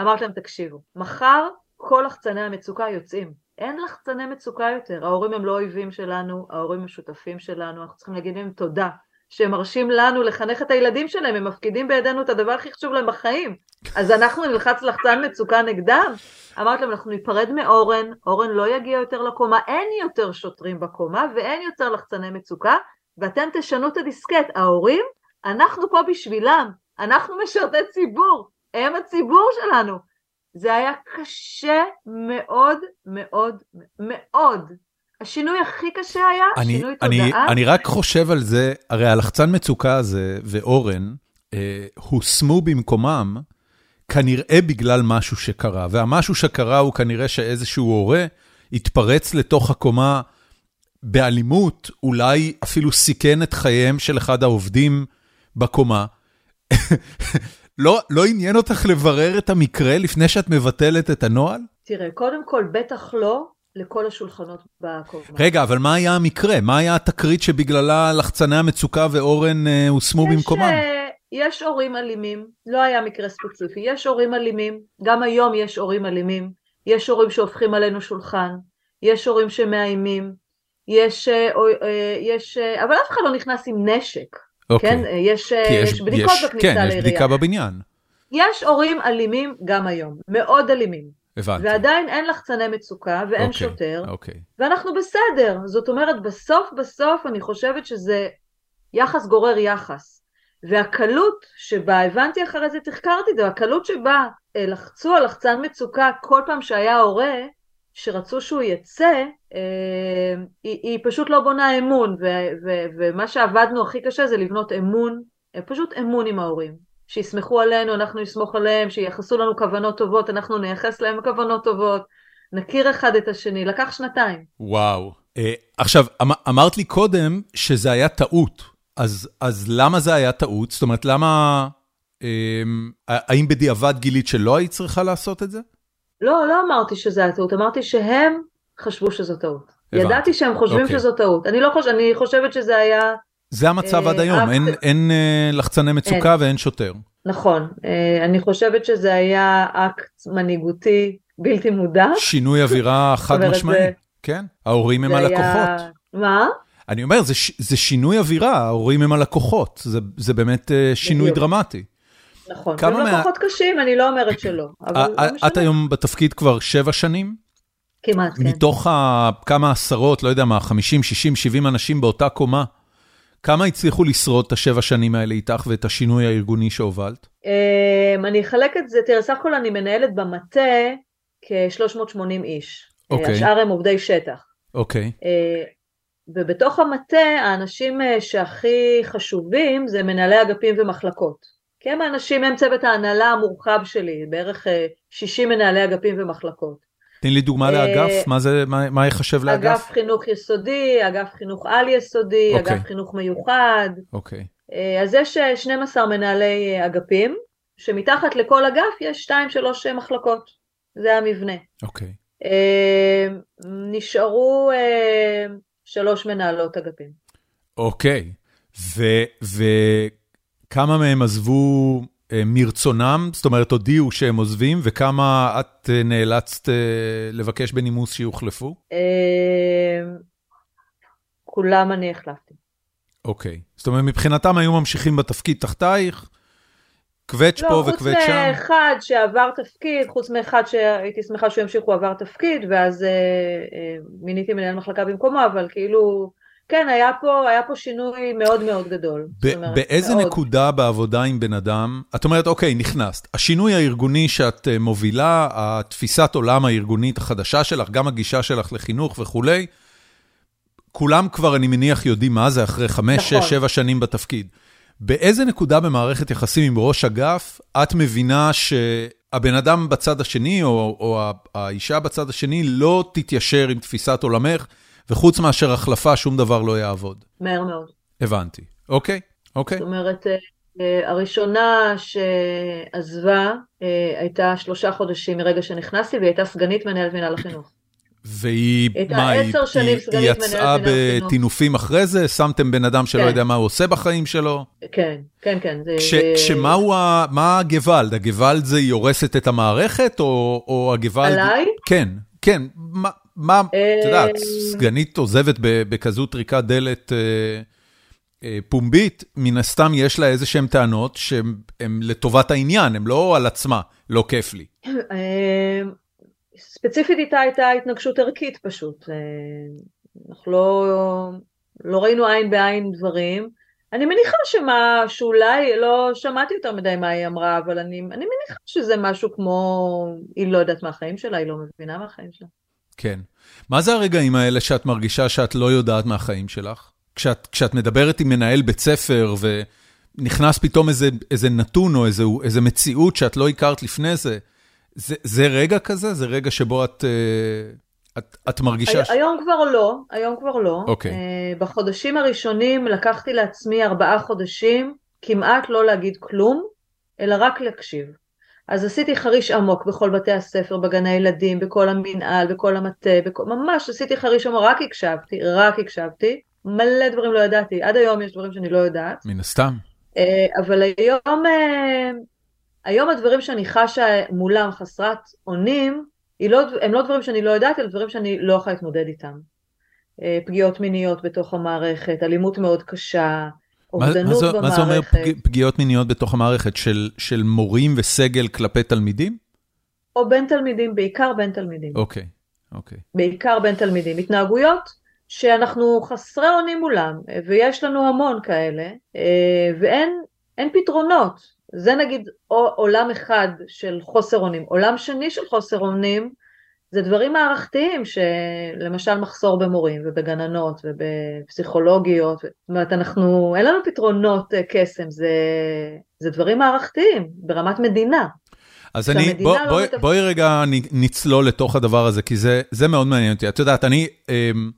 אמרתי להם, תקשיבו, מחר כל לחצני המצוקה יוצאים. אין לחצני מצוקה יותר, ההורים הם לא אויבים שלנו, ההורים הם שותפים שלנו, אנחנו צריכים להגיד להם תודה. שהם מרשים לנו לחנך את הילדים שלהם, הם מפקידים בידינו את הדבר הכי חשוב להם בחיים. אז אנחנו נלחץ לחצן מצוקה נגדם? אמרתי להם, אנחנו ניפרד מאורן, אורן לא יגיע יותר לקומה, אין יותר שוטרים בקומה ואין יותר לחצני מצוקה, ואתם תשנו את הדיסקט. ההורים, אנחנו פה בשבילם, אנחנו משרתי ציבור, הם הציבור שלנו. זה היה קשה מאוד מאוד מאוד השינוי הכי קשה היה אני, שינוי אני, תודעה. אני רק חושב על זה, הרי הלחצן מצוקה הזה ואורן אה, הושמו במקומם כנראה בגלל משהו שקרה, והמשהו שקרה הוא כנראה שאיזשהו הורה התפרץ לתוך הקומה באלימות, אולי אפילו סיכן את חייהם של אחד העובדים בקומה. [LAUGHS] לא, לא עניין אותך לברר את המקרה לפני שאת מבטלת את הנוהל? תראה, קודם כל, בטח לא לכל השולחנות בקומה. רגע, אבל מה היה המקרה? מה היה התקרית שבגללה לחצני המצוקה ואורן אה, הושמו במקומם? אה, יש הורים אלימים, לא היה מקרה ספציפי, יש הורים אלימים, גם היום יש הורים אלימים, יש הורים שהופכים עלינו שולחן, יש הורים שמאיימים, יש, אה, יש, אבל אף אחד לא נכנס עם נשק, אוקיי. כן? יש, יש, יש בדיקות יש, בכניסה לעירייה. כן, יש בדיקה בבניין. יש הורים אלימים גם היום, מאוד אלימים. הבנתי. ועדיין אין לחצני מצוקה ואין okay, אוקיי, שוטר, okay. אוקיי. ואנחנו בסדר. זאת אומרת, בסוף בסוף אני חושבת שזה יחס גורר יחס. והקלות שבה, הבנתי אחרי זה, תחקרתי את זה, הקלות שבה אה, לחצו על לחצן מצוקה כל פעם שהיה הורה, שרצו שהוא יצא, אה, היא, היא פשוט לא בונה אמון, ו, ו, ומה שעבדנו הכי קשה זה לבנות אמון, אה, פשוט אמון עם ההורים. שיסמכו עלינו, אנחנו נסמוך עליהם, שייחסו לנו כוונות טובות, אנחנו נייחס להם כוונות טובות, נכיר אחד את השני, לקח שנתיים. וואו. Uh, עכשיו, אמ אמרת לי קודם שזה היה טעות, אז, אז למה זה היה טעות? זאת אומרת, למה... Um, האם בדיעבד גילית שלא היית צריכה לעשות את זה? לא, לא אמרתי שזה היה טעות, אמרתי שהם חשבו שזו טעות. ידעתי שהם חושבים אוקיי. שזו טעות. אני לא חושבת, אני חושבת שזה היה, זה המצב אה, עד היום, אין- אין אה, לחצני מצוקה ואין שוטר. נכון, אה, אני חושבת שזה היה אקט מנהיגותי בלתי מודע. שינוי אווירה [LAUGHS] חד משמעי, זה- כן? ההורים הם זה היה- הלקוחות. מה? אני אומר, זה זה שינוי אווירה, ההורים הם הלקוחות, זה- זה באמת שינוי בדיוק. דרמטי. נכון. הם מה- לקוחות קשים, אני לא אומרת שלא, אבל לא משנה. את היום בתפקיד כבר שבע שנים? כמעט, כן. מתוך ה- כמה עשרות, לא יודע מה, 50, 60, 70 אנשים באותה קומה, כמה הצליחו לשרוד את השבע שנים האלה איתך ואת השינוי הארגוני שהובלת? אמ, אני אחלק את זה, תראה, סך הכל אני מנהלת במטה כ-380 איש. אוקיי. השאר הם עובדי שטח. אוקיי, אה, ובתוך המטה האנשים אה, שהכי חשובים זה מנהלי אגפים ומחלקות. כי הם האנשים, הם צוות ההנהלה המורחב שלי, בערך אה, 60 מנהלי אגפים ומחלקות. תני לי דוגמה אה, לאגף, מה זה, מה מה יחשב לאגף? אגף חינוך יסודי, אגף חינוך על יסודי, אוקיי. אגף חינוך מיוחד. אוקיי, אה, אז יש אה, 12 מנהלי אה, אגפים, שמתחת לכל אגף יש 2-3 מחלקות. זה המבנה. אוקיי. אה, נשארו שלוש מנהלות אגפים. אוקיי, וכמה מהם עזבו מרצונם? זאת אומרת, הודיעו שהם עוזבים, וכמה את אה, נאלצת אה, לבקש בנימוס שיוחלפו? אה, כולם אני החלפתי. אוקיי. זאת אומרת, מבחינתם היו ממשיכים בתפקיד תחתייך, קווץ' פה לא, חוץ וקווץ' שם? מאחד שעבר תפקיד, חוץ מאחד שהייתי שמחה שהוא ימשיך, הוא עבר תפקיד, ואז אה, אה, מיניתי מנהל מחלקה במקומו, אבל כאילו, כן, היה פה, היה פה שינוי מאוד מאוד גדול. אומרת, באיזה מאוד. נקודה בעבודה עם בן אדם, את אומרת, אוקיי, נכנסת. השינוי הארגוני שאת אה, מובילה, התפיסת עולם הארגונית החדשה שלך, גם הגישה שלך לחינוך וכולי, כולם כבר, אני מניח, יודעים מה זה אחרי חמש, נכון. שש, שבע שנים בתפקיד. באיזה נקודה במערכת יחסים עם ראש אגף, את מבינה שהבן אדם בצד השני, או, או האישה בצד השני, לא תתיישר עם תפיסת עולמך, וחוץ מאשר החלפה, שום דבר לא יעבוד? מהר מאוד. הבנתי. אוקיי, אוקיי. זאת אומרת, אה, אה, הראשונה שעזבה אה, הייתה שלושה חודשים מרגע שנכנסתי, והיא הייתה סגנית מנהלת מינהל החינוך. והיא, מה, היא, היא, היא יצאה. בטינופים אחרי זה? שמתם בן אדם שלא כן. יודע מה הוא עושה בחיים שלו? כן, כן, כן. זה, כש, זה... כשמהו ה... מה הגוואלד? הגוואלד זה היא הורסת את המערכת, או, או הגוואלד... עליי? כן, כן. מה, מה את יודעת, אה, סגנית עוזבת בכזו טריקת דלת אה, אה, פומבית, מן הסתם יש לה איזה שהן טענות שהן הן לטובת העניין, הן לא על עצמה, לא כיף לי. ספציפית איתה הייתה התנגשות ערכית פשוט. אנחנו לא, לא ראינו עין בעין דברים. אני מניחה שמה, שאולי, לא שמעתי יותר מדי מה היא אמרה, אבל אני, אני מניחה שזה משהו כמו, היא לא יודעת מהחיים שלה, היא לא מבינה מהחיים שלה. כן. מה זה הרגעים האלה שאת מרגישה שאת לא יודעת מהחיים שלך? כשאת, כשאת מדברת עם מנהל בית ספר ונכנס פתאום איזה, איזה נתון או איזה, איזה מציאות שאת לא הכרת לפני זה, זה, זה רגע כזה? זה רגע שבו את, אה, את, את מרגישה... ש... היום כבר לא, היום כבר לא. אוקיי. אה, בחודשים הראשונים לקחתי לעצמי ארבעה חודשים כמעט לא להגיד כלום, אלא רק להקשיב. אז עשיתי חריש עמוק בכל בתי הספר, בגני הילדים, בכל המנהל, בכל המטה, בכל... ממש עשיתי חריש עמוק, רק הקשבתי, רק הקשבתי. מלא דברים לא ידעתי, עד היום יש דברים שאני לא יודעת. מן הסתם. אה, אבל היום, אה, היום הדברים שאני חשה מולם חסרת אונים, לא, הם לא דברים שאני לא יודעת, אלא דברים שאני לא יכולה להתמודד איתם. אה, פגיעות מיניות בתוך המערכת, אלימות מאוד קשה, אובדנות מה, זה, במערכת. מה זה אומר פג, פגיעות מיניות בתוך המערכת? של, של מורים וסגל כלפי תלמידים? או בין תלמידים, בעיקר בין תלמידים. אוקיי, אוקיי. בעיקר בין תלמידים. התנהגויות שאנחנו חסרי אונים מולם, ויש לנו המון כאלה, אה, ואין אין פתרונות. זה נגיד עולם אחד של חוסר אונים. עולם שני של חוסר אונים זה דברים מערכתיים, שלמשל מחסור במורים ובגננות ובפסיכולוגיות. זאת אומרת, אנחנו, אין לנו פתרונות אה, קסם, זה, זה דברים מערכתיים ברמת מדינה. אז אני, שהמדינה בוא, לא בוא, מתפקדת. בואי רגע נצלול לתוך הדבר הזה, כי זה, זה מאוד מעניין אותי. את יודעת, אני, אמ,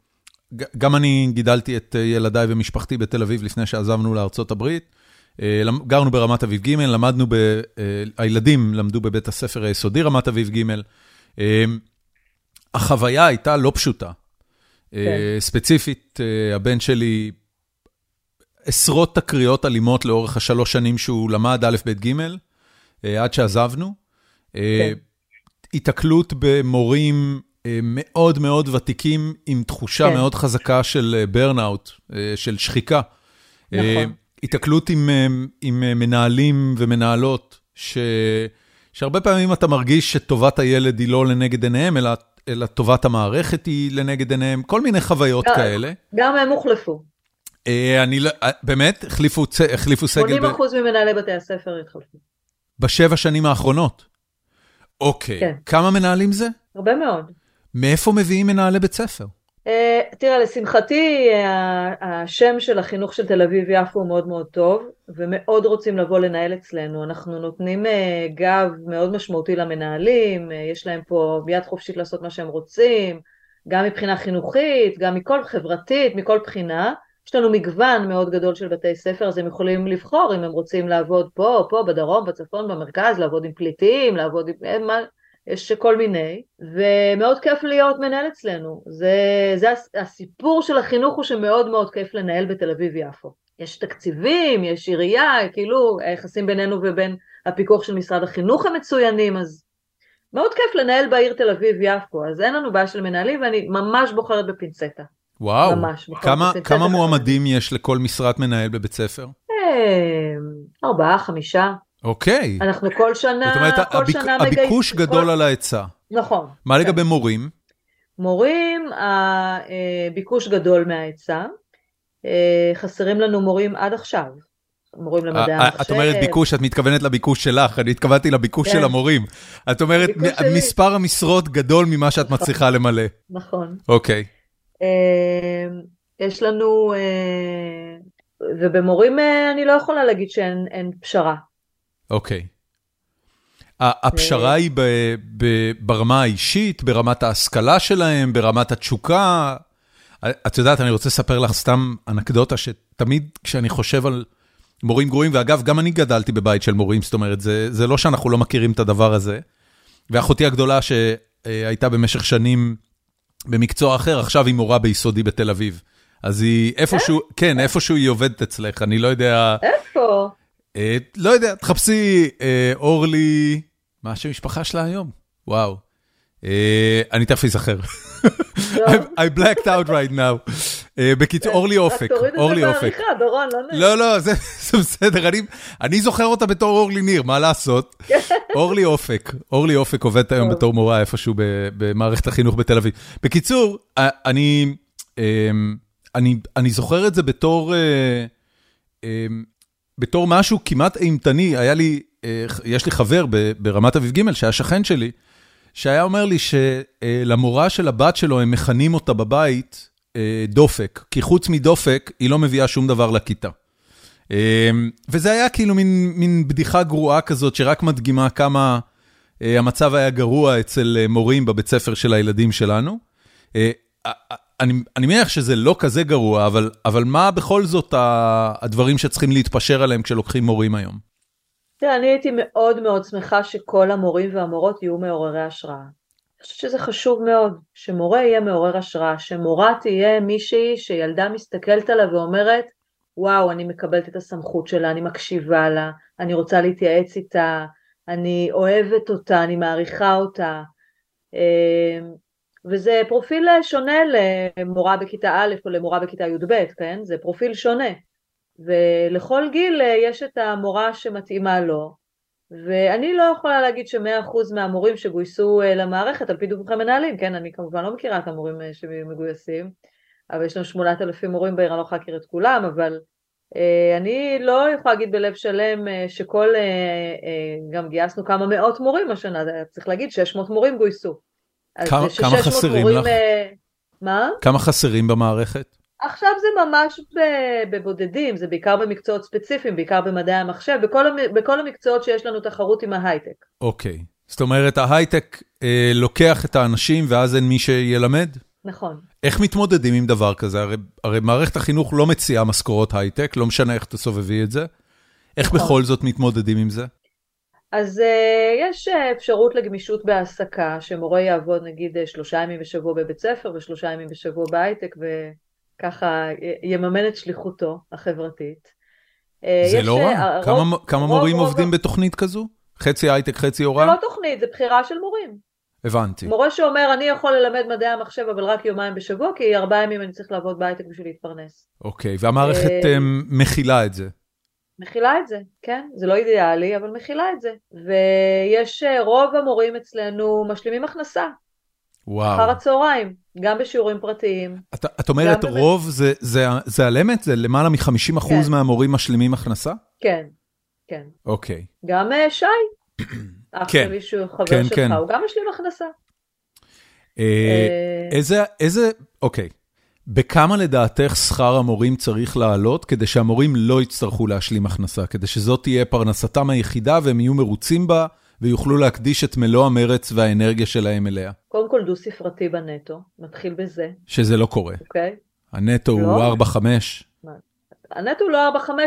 גם אני גידלתי את אה, ילדיי ומשפחתי בתל אביב לפני שעזבנו לארצות הברית. אה, גרנו ברמת אביב ג', למדנו, ב, הילדים למדו בבית הספר היסודי רמת אביב ג'. החוויה הייתה לא פשוטה. ספציפית, הבן שלי, עשרות תקריות אלימות לאורך השלוש שנים שהוא למד א', ב', ג', עד שעזבנו. כן. התקלות במורים מאוד מאוד ותיקים, עם תחושה כן. מאוד חזקה של ברנאוט, של שחיקה. נכון. התקלות עם, עם מנהלים ומנהלות, ש... שהרבה פעמים אתה מרגיש שטובת הילד היא לא לנגד עיניהם, אלא, אלא טובת המערכת היא לנגד עיניהם, כל מיני חוויות גם, כאלה. גם הם הוחלפו. אה, אני לא, אה, באמת? החליפו, החליפו סגל? 80 אחוז ב... ממנהלי בתי הספר התחלפו. בשבע שנים האחרונות? אוקיי. כן. כמה מנהלים זה? הרבה מאוד. מאיפה מביאים מנהלי בית ספר? אה, תראה, לשמחתי השם של החינוך של תל אביב-יפו הוא מאוד מאוד טוב, ומאוד רוצים לבוא לנהל אצלנו. אנחנו נותנים אה, גב מאוד משמעותי למנהלים, אה, יש להם פה ביד חופשית לעשות מה שהם רוצים, גם מבחינה חינוכית, גם מכל חברתית, מכל בחינה. יש לנו מגוון מאוד גדול של בתי ספר, אז הם יכולים לבחור אם הם רוצים לעבוד פה, פה, בדרום, בצפון, במרכז, לעבוד עם פליטים, לעבוד עם... יש כל מיני, ומאוד כיף להיות מנהל אצלנו. זה, זה הסיפור של החינוך הוא שמאוד מאוד כיף לנהל בתל אביב-יפו. יש תקציבים, יש עירייה, כאילו היחסים בינינו ובין הפיקוח של משרד החינוך הם מצוינים, אז מאוד כיף לנהל בעיר תל אביב-יפו, אז אין לנו בעיה של מנהלים ואני ממש בוחרת בפינצטה. וואו, ממש, כמה, בפינצטה כמה מועמדים יש לכל משרת מנהל בבית ספר? אה, ארבעה, חמישה. אוקיי. אנחנו כל שנה, זאת אומרת, כל הביק, שנה מגייסים. הביקוש גדול כל... על ההיצע. נכון. מה כן. לגבי מורים? מורים, הביקוש גדול מההיצע. אה, חסרים לנו מורים עד עכשיו. מורים למדעי המחשב. את אומרת ביקוש, את מתכוונת לביקוש שלך, אני התכוונתי לביקוש כן. של המורים. את אומרת, מספר המשרות גדול ממה שאת נכון. מצליחה למלא. נכון. אוקיי. אה, יש לנו, אה, ובמורים אני לא יכולה להגיד שאין פשרה. אוקיי. הפשרה היא ברמה האישית, ברמת ההשכלה שלהם, ברמת התשוקה. את יודעת, אני רוצה לספר לך סתם אנקדוטה שתמיד כשאני חושב על מורים גרועים, ואגב, גם אני גדלתי בבית של מורים, זאת אומרת, זה, זה לא שאנחנו לא מכירים את הדבר הזה. ואחותי הגדולה שהייתה במשך שנים במקצוע אחר, עכשיו היא מורה ביסודי בתל אביב. אז היא איפשהו, כן, איפשהו היא עובדת אצלך, אני לא יודע... איפה? אה, לא יודע, תחפשי אה, אורלי, מה השם משפחה שלה היום? וואו. אה, אני תכף אזכר. I blacked out right now. בקיצור, אורלי אופק, אורלי אופק. רק תוריד את זה בעריכה, דורון, לא לא, לא, זה [LAUGHS] בסדר, אני זוכר אותה בתור אורלי ניר, מה לעשות? אורלי אופק, אורלי אופק עובדת היום בתור מורה איפשהו במערכת החינוך בתל אביב. בקיצור, אני זוכר את זה בתור... בתור משהו כמעט אימתני, היה לי, אה, יש לי חבר ברמת אביב ג' שהיה שכן שלי, שהיה אומר לי שלמורה של הבת שלו, הם מכנים אותה בבית אה, דופק, כי חוץ מדופק, היא לא מביאה שום דבר לכיתה. אה, וזה היה כאילו מין, מין בדיחה גרועה כזאת, שרק מדגימה כמה המצב היה גרוע אצל מורים בבית ספר של הילדים שלנו. אני מניח שזה לא כזה גרוע, אבל אבל מה בכל זאת הדברים שצריכים להתפשר עליהם כשלוקחים מורים היום? תראה, אני הייתי מאוד מאוד שמחה שכל המורים והמורות יהיו מעוררי השראה. אני חושבת שזה חשוב מאוד, שמורה יהיה מעורר השראה, שמורה תהיה מישהי שילדה מסתכלת עליה ואומרת, וואו, אני מקבלת את הסמכות שלה, אני מקשיבה לה, אני רוצה להתייעץ איתה, אני אוהבת אותה, אני מעריכה אותה. וזה פרופיל שונה למורה בכיתה א' או למורה בכיתה י"ב, כן? זה פרופיל שונה. ולכל גיל יש את המורה שמתאימה לו, ואני לא יכולה להגיד שמאה אחוז מהמורים שגויסו למערכת על פי דיווחי מנהלים, כן? אני כמובן לא מכירה את המורים שמגויסים, אבל יש לנו שמונת אלפים מורים בעיר, אני לא יכולה להכיר את כולם, אבל אה, אני לא יכולה להגיד בלב שלם אה, שכל, אה, גם גייסנו כמה מאות מורים השנה, צריך להגיד 600 מורים גויסו. כמה, כמה חסרים לך? אה, מה? כמה חסרים במערכת? עכשיו זה ממש בבודדים, זה בעיקר במקצועות ספציפיים, בעיקר במדעי המחשב, בכל, בכל המקצועות שיש לנו תחרות עם ההייטק. אוקיי, זאת אומרת ההייטק אה, לוקח את האנשים ואז אין מי שילמד? נכון. איך מתמודדים עם דבר כזה? הרי, הרי מערכת החינוך לא מציעה משכורות הייטק, לא משנה איך תסובבי את זה. איך נכון. בכל זאת מתמודדים עם זה? אז uh, יש אפשרות לגמישות בהעסקה, שמורה יעבוד נגיד שלושה ימים בשבוע בבית ספר ושלושה ימים בשבוע בהייטק, וככה יממן את שליחותו החברתית. זה לא רע. כמה, כמה רוב, מורים רוב, עובדים רוב... בתוכנית כזו? חצי הייטק, חצי הוראה? זה לא תוכנית, זה בחירה של מורים. הבנתי. מורה שאומר, אני יכול ללמד מדעי המחשב, אבל רק יומיים בשבוע, כי ארבעה ימים אני צריך לעבוד בהייטק בשביל להתפרנס. אוקיי, והמערכת מכילה את זה. מכילה את זה, כן, זה לא אידיאלי, אבל מכילה את זה. ויש, רוב המורים אצלנו משלימים הכנסה. וואו. אחר הצהריים, גם בשיעורים פרטיים. את, את אומרת רוב באמת... זה, זה, זה על אמת? זה למעלה מ-50% כן. מהמורים משלימים הכנסה? כן, כן. אוקיי. גם uh, שי, [CLEARS THROAT] אח כן. שלי שהוא חבר כן, שלך, כן. הוא גם משלים הכנסה. אה, אה, איזה, איזה, אוקיי. בכמה לדעתך שכר המורים צריך לעלות כדי שהמורים לא יצטרכו להשלים הכנסה, כדי שזאת תהיה פרנסתם היחידה והם יהיו מרוצים בה ויוכלו להקדיש את מלוא המרץ והאנרגיה שלהם אליה? קודם כל דו ספרתי בנטו, נתחיל בזה. שזה לא קורה. אוקיי. הנטו לא? הוא 4-5. הנטו לא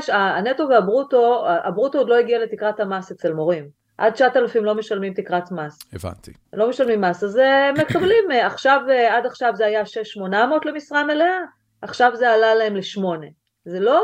4-5, הנטו והברוטו, הברוטו עוד לא הגיע לתקרת המס אצל מורים. עד 9,000 לא משלמים תקרת מס. הבנתי. לא משלמים מס, אז אה, מקבלים, אה, עכשיו, אה, עד עכשיו זה היה 6,800 למשרה מלאה, עכשיו זה עלה להם לשמונה. זה לא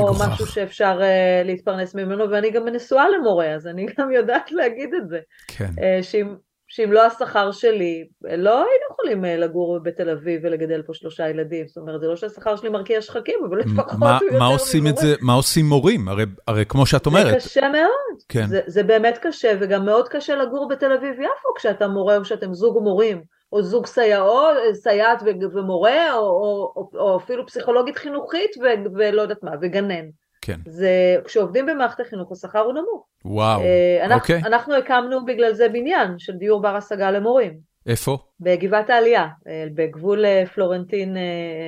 מגוחך. משהו שאפשר uh, להתפרנס ממנו, ואני גם נשואה למורה, אז אני גם יודעת להגיד את זה. כן. Uh, שאם, שאם לא השכר שלי, לא היינו יכולים uh, לגור בתל אביב ולגדל פה שלושה ילדים. זאת אומרת, זה לא שהשכר שלי מרקיע שחקים, אבל לפחות הוא יותר מה עושים את זה, מה עושים מורים? הרי, הרי כמו שאת אומרת. זה קשה מאוד. כן. זה, זה באמת קשה, וגם מאוד קשה לגור בתל אביב-יפו כשאתה מורה או כשאתם זוג מורים. או זוג סייעות, סייעת ומורה, או, או, או, או אפילו פסיכולוגית חינוכית ו, ולא יודעת מה, וגנן. כן. זה, כשעובדים במערכת החינוך השכר הוא נמוך. וואו, אה, אנחנו, אוקיי. אנחנו הקמנו בגלל זה בניין של דיור בר השגה למורים. איפה? בגבעת העלייה, אה, בגבול אה, פלורנטין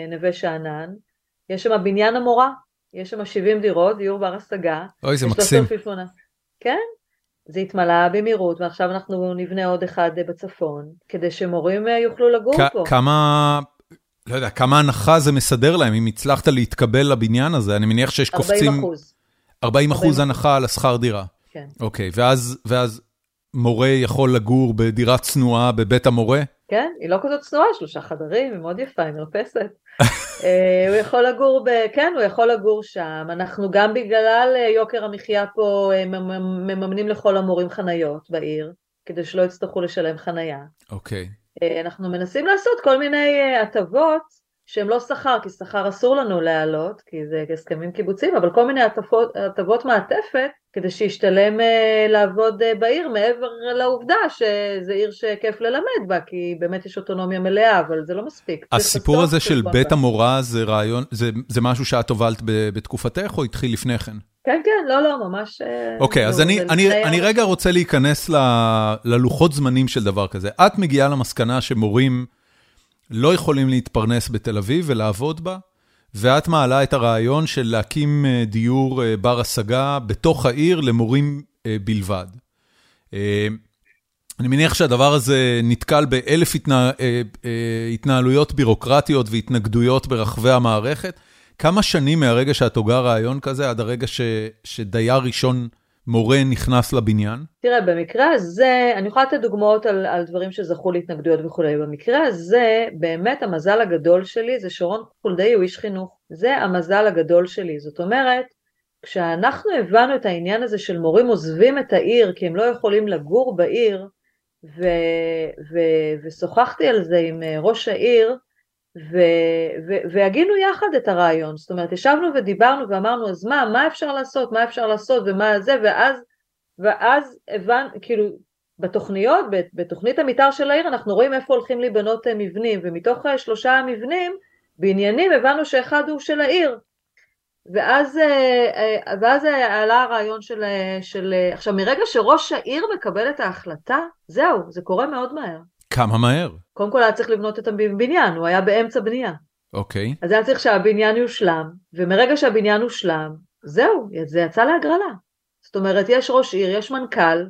נווה שאנן. יש שם בניין המורה, יש שם 70 דירות, דיור בר השגה. אוי, זה מקסים. כן, זה התמלא במהירות, ועכשיו אנחנו נבנה עוד אחד בצפון, כדי שמורים יוכלו לגור פה. כמה, לא יודע, כמה הנחה זה מסדר להם, אם הצלחת להתקבל לבניין הזה, אני מניח שיש קופצים... 40 אחוז. 40 אחוז הנחה על השכר דירה. כן. אוקיי, ואז, ואז מורה יכול לגור בדירה צנועה בבית המורה? כן, היא לא כזאת צנועה, שלושה חדרים, היא מאוד יפה, היא מרפסת. [LAUGHS] אה, הוא יכול לגור, ב... כן, הוא יכול לגור שם. אנחנו גם בגלל אה, יוקר המחיה פה אה, מממנים לכל המורים חניות בעיר, כדי שלא יצטרכו לשלם חנייה. אוקיי. Okay. אנחנו מנסים לעשות כל מיני הטבות שהם לא שכר, כי שכר אסור לנו להעלות, כי זה הסכמים קיבוציים, אבל כל מיני הטבות מעטפת כדי שישתלם uh, לעבוד בעיר מעבר לעובדה שזה עיר שכיף ללמד בה, כי באמת יש אוטונומיה מלאה, אבל זה לא מספיק. הסיפור הזה של בית המורה זה רעיון, זה, זה משהו שאת הובלת בתקופתך או התחיל לפני כן? כן, כן, לא, לא, ממש... אה, אוקיי, okay, אז אני, אני, אני רגע רוצה להיכנס ל, ללוחות זמנים של דבר כזה. את מגיעה למסקנה שמורים לא יכולים להתפרנס בתל אביב ולעבוד בה, ואת מעלה את הרעיון של להקים אה, דיור אה, בר השגה בתוך העיר למורים בלבד. אני מניח שהדבר הזה נתקל באלף התנה, התנהלויות בירוקרטיות והתנגדויות ברחבי המערכת. כמה שנים מהרגע שאת הוגה רעיון כזה עד הרגע ש, שדייר ראשון מורה נכנס לבניין? תראה, במקרה הזה, אני יכולה לתת דוגמאות על, על דברים שזכו להתנגדויות וכולי. במקרה הזה, באמת המזל הגדול שלי זה שרון חולדאי הוא איש חינוך. זה המזל הגדול שלי. זאת אומרת, כשאנחנו הבנו את העניין הזה של מורים עוזבים את העיר כי הם לא יכולים לגור בעיר, ו, ו, ושוחחתי על זה עם אה, ראש העיר, והגינו יחד את הרעיון, זאת אומרת ישבנו ודיברנו ואמרנו אז מה, מה אפשר לעשות, מה אפשר לעשות? ומה זה, ואז, ואז הבנו, כאילו בתוכניות, בתוכנית המתאר של העיר אנחנו רואים איפה הולכים להיבנות מבנים, ומתוך שלושה מבנים, בעניינים הבנו שאחד הוא של העיר, ואז, אה, אה, ואז עלה הרעיון של, של, עכשיו מרגע שראש העיר מקבל את ההחלטה, זהו, זה קורה מאוד מהר. כמה מהר? קודם כל היה צריך לבנות את הבניין, הוא היה באמצע בנייה. אוקיי. אז היה צריך שהבניין יושלם, ומרגע שהבניין הושלם, זהו, זה יצא להגרלה. זאת אומרת, יש ראש עיר, יש מנכ"ל,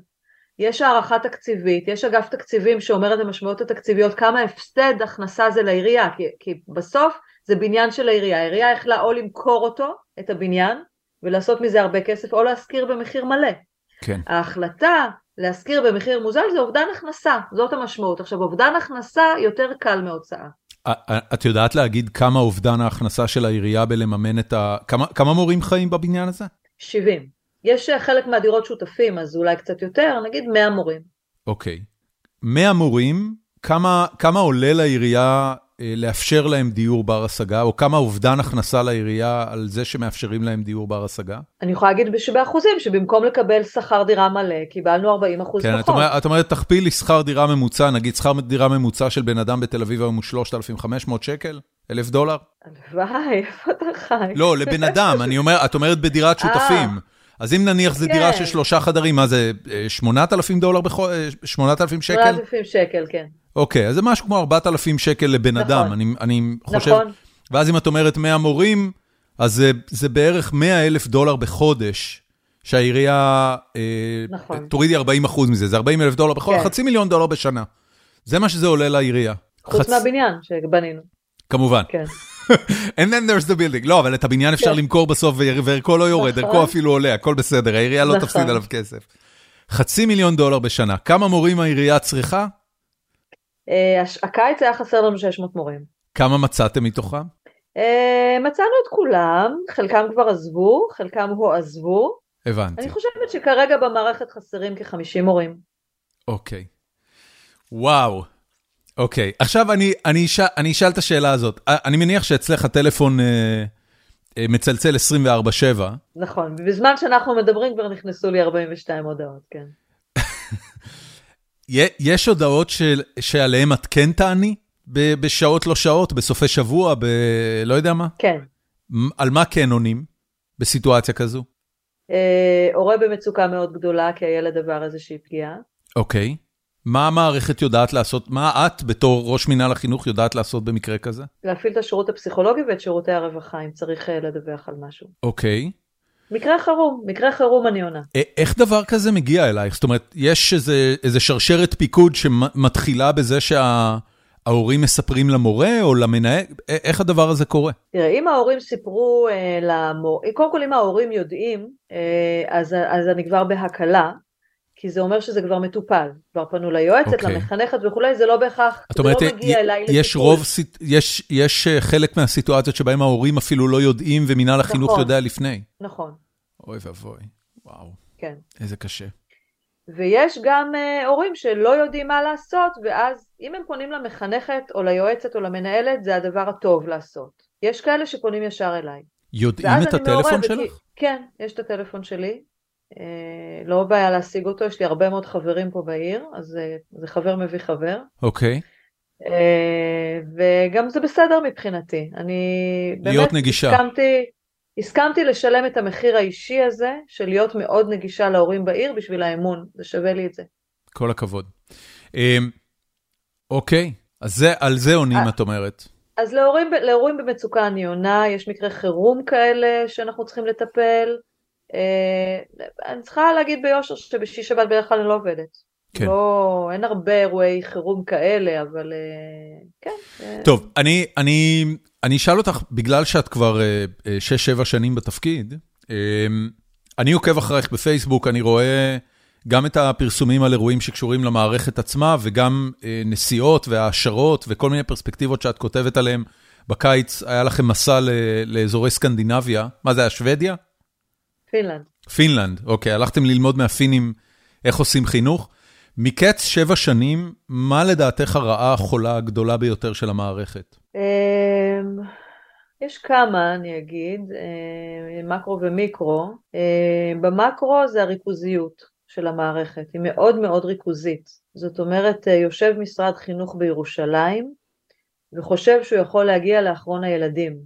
יש הערכה תקציבית, יש אגף תקציבים שאומר את המשמעויות התקציביות, כמה הפסד הכנסה זה לעירייה, כי, כי בסוף זה בניין של העירייה, העירייה יכלה או למכור אותו, את הבניין, ולעשות מזה הרבה כסף, או להשכיר במחיר מלא. כן. ההחלטה להשכיר במחיר מוזל זה אובדן הכנסה, זאת המשמעות. עכשיו, אובדן הכנסה יותר קל מהוצאה. את יודעת להגיד כמה אובדן ההכנסה של העירייה בלממן את ה... כמה, כמה מורים חיים בבניין הזה? 70. יש חלק מהדירות שותפים, אז אולי קצת יותר, נגיד 100 מורים. אוקיי. 100 מורים, כמה, כמה עולה לעירייה אה, לאפשר להם דיור בר השגה, או כמה אובדן הכנסה לעירייה על זה שמאפשרים להם דיור בר השגה? אני יכולה להגיד באחוזים, שבמקום לקבל שכר דירה מלא, קיבלנו 40 אחוז כן, פחות. כן, את אומרת, תכפילי שכר דירה ממוצע, נגיד שכר דירה ממוצע של בן אדם בתל אביב היום הוא 3,500 שקל? אלף דולר? הלוואי, איפה אתה חי? לא, לבן אדם, אני אומר, את אומרת בדירת שותפים. אז אם נניח זה דירה של שלושה חדרים, מה זה, 8,000 דולר בחודש? 8,000 שקל? 8,000 שקל, כן. אוקיי, אז זה משהו כמו 4,000 שקל לבן אדם, נכון. אני, אני חושב. נכון. ואז אם את אומרת 100 מורים, אז זה, זה בערך 100 אלף דולר בחודש, שהעירייה אה, נכון. תורידי 40 אחוז מזה, זה 40 אלף דולר בחודש, כן. חצי מיליון דולר בשנה. זה מה שזה עולה לעירייה. חוץ חצ- מהבניין שבנינו, כמובן. כן. And then there's the building. לא, אבל את הבניין אפשר כן. למכור בסוף וער- וערכו לא יורד, נכון. ערכו אפילו עולה, הכל בסדר, העירייה לא נכון. תפסיד עליו כסף. חצי מיליון דולר בשנה, כמה מורים העירייה צריכה? אה, הקיץ היה חסר לנו 600 מורים. כמה מצאתם מתוכם? אה, מצאנו את כולם, חלקם כבר עזבו, חלקם הועזבו. הבנתי. אני חושבת שכרגע במערכת חסרים כ-50 מורים. אוקיי. וואו. אוקיי, עכשיו אני, אני, אשאל, אני אשאל את השאלה הזאת. אה, אני מניח שאצלך הטלפון אה, אה, מצלצל 24/7. נכון, בזמן שאנחנו מדברים כבר נכנסו לי 42 הודעות, כן. יש הודעות של, שעליהן את כן תעני? ב- בשעות לא שעות, בסופי שבוע, ב... לא יודע מה? כן. על מה כן עונים בסיטואציה כזו? אה, הורה במצוקה מאוד גדולה כי הילד עבר איזושהי פגיעה. אוקיי. מה המערכת יודעת לעשות? מה את, בתור ראש מינהל החינוך, יודעת לעשות במקרה כזה? להפעיל את השירות הפסיכולוגי ואת שירותי הרווחה אם צריך אה, לדווח על משהו. אוקיי. מקרה חירום, מקרה חירום אני עונה. איך דבר כזה מגיע אלייך? זאת אומרת, יש איזה, איזה שרשרת פיקוד שמתחילה בזה שההורים מספרים למורה או למנהל? איך הדבר הזה קורה? תראה, אם ההורים סיפרו אה, למור... קודם כל אם ההורים יודעים, אה, אז, אז אני כבר בהקלה, כי זה אומר שזה כבר מטופל. כבר פנו ליועצת, אוקיי. למחנכת וכולי, זה לא בהכרח, זה אומרת, לא מגיע אליי יש לטיפול. רוב, סיט- יש, יש אה, חלק מהסיטואציות שבהם ההורים אפילו לא יודעים ומינהל החינוך נכון. יודע לפני. נכון, אוי ואבוי, וואו, כן. איזה קשה. ויש גם uh, הורים שלא יודעים מה לעשות, ואז אם הם פונים למחנכת או ליועצת או למנהלת, זה הדבר הטוב לעשות. יש כאלה שפונים ישר אליי. יודעים את הטלפון מעורבת, שלך? כי- כן, יש את הטלפון שלי. אה, לא בעיה להשיג אותו, יש לי הרבה מאוד חברים פה בעיר, אז אה, זה חבר מביא חבר. אוקיי. אה, וגם זה בסדר מבחינתי. אני להיות באמת נגישה. הסכמתי, הסכמתי לשלם את המחיר האישי הזה, של להיות מאוד נגישה להורים בעיר בשביל האמון, זה שווה לי את זה. כל הכבוד. אמ, אוקיי, אז זה, על זה עונים. את אומרת. אז להורים, להורים במצוקה אני עונה, יש מקרי חירום כאלה שאנחנו צריכים לטפל. אה, אני צריכה להגיד ביושר שבשישי שבת בדרך כלל אני לא עובדת. כן. לא, אין הרבה אירועי חירום כאלה, אבל אה, כן. אה, טוב, אני, אני, אני אשאל אותך, בגלל שאת כבר 6-7 שנים בתפקיד, אני עוקב אחריך בפייסבוק, אני רואה גם את הפרסומים על אירועים שקשורים למערכת עצמה, וגם נסיעות והעשרות וכל מיני פרספקטיבות שאת כותבת עליהן. בקיץ היה לכם מסע ל- לאזורי סקנדינביה, מה זה היה, שוודיה? פינלנד. פינלנד, אוקיי, הלכתם ללמוד מהפינים איך עושים חינוך. מקץ שבע שנים, מה לדעתך הרעה החולה הגדולה ביותר של המערכת? אמ, יש כמה, אני אגיד, אה, מקרו ומיקרו. אה, במקרו זה הריכוזיות של המערכת, היא מאוד מאוד ריכוזית. זאת אומרת, אה, יושב משרד חינוך בירושלים וחושב שהוא יכול להגיע לאחרון הילדים,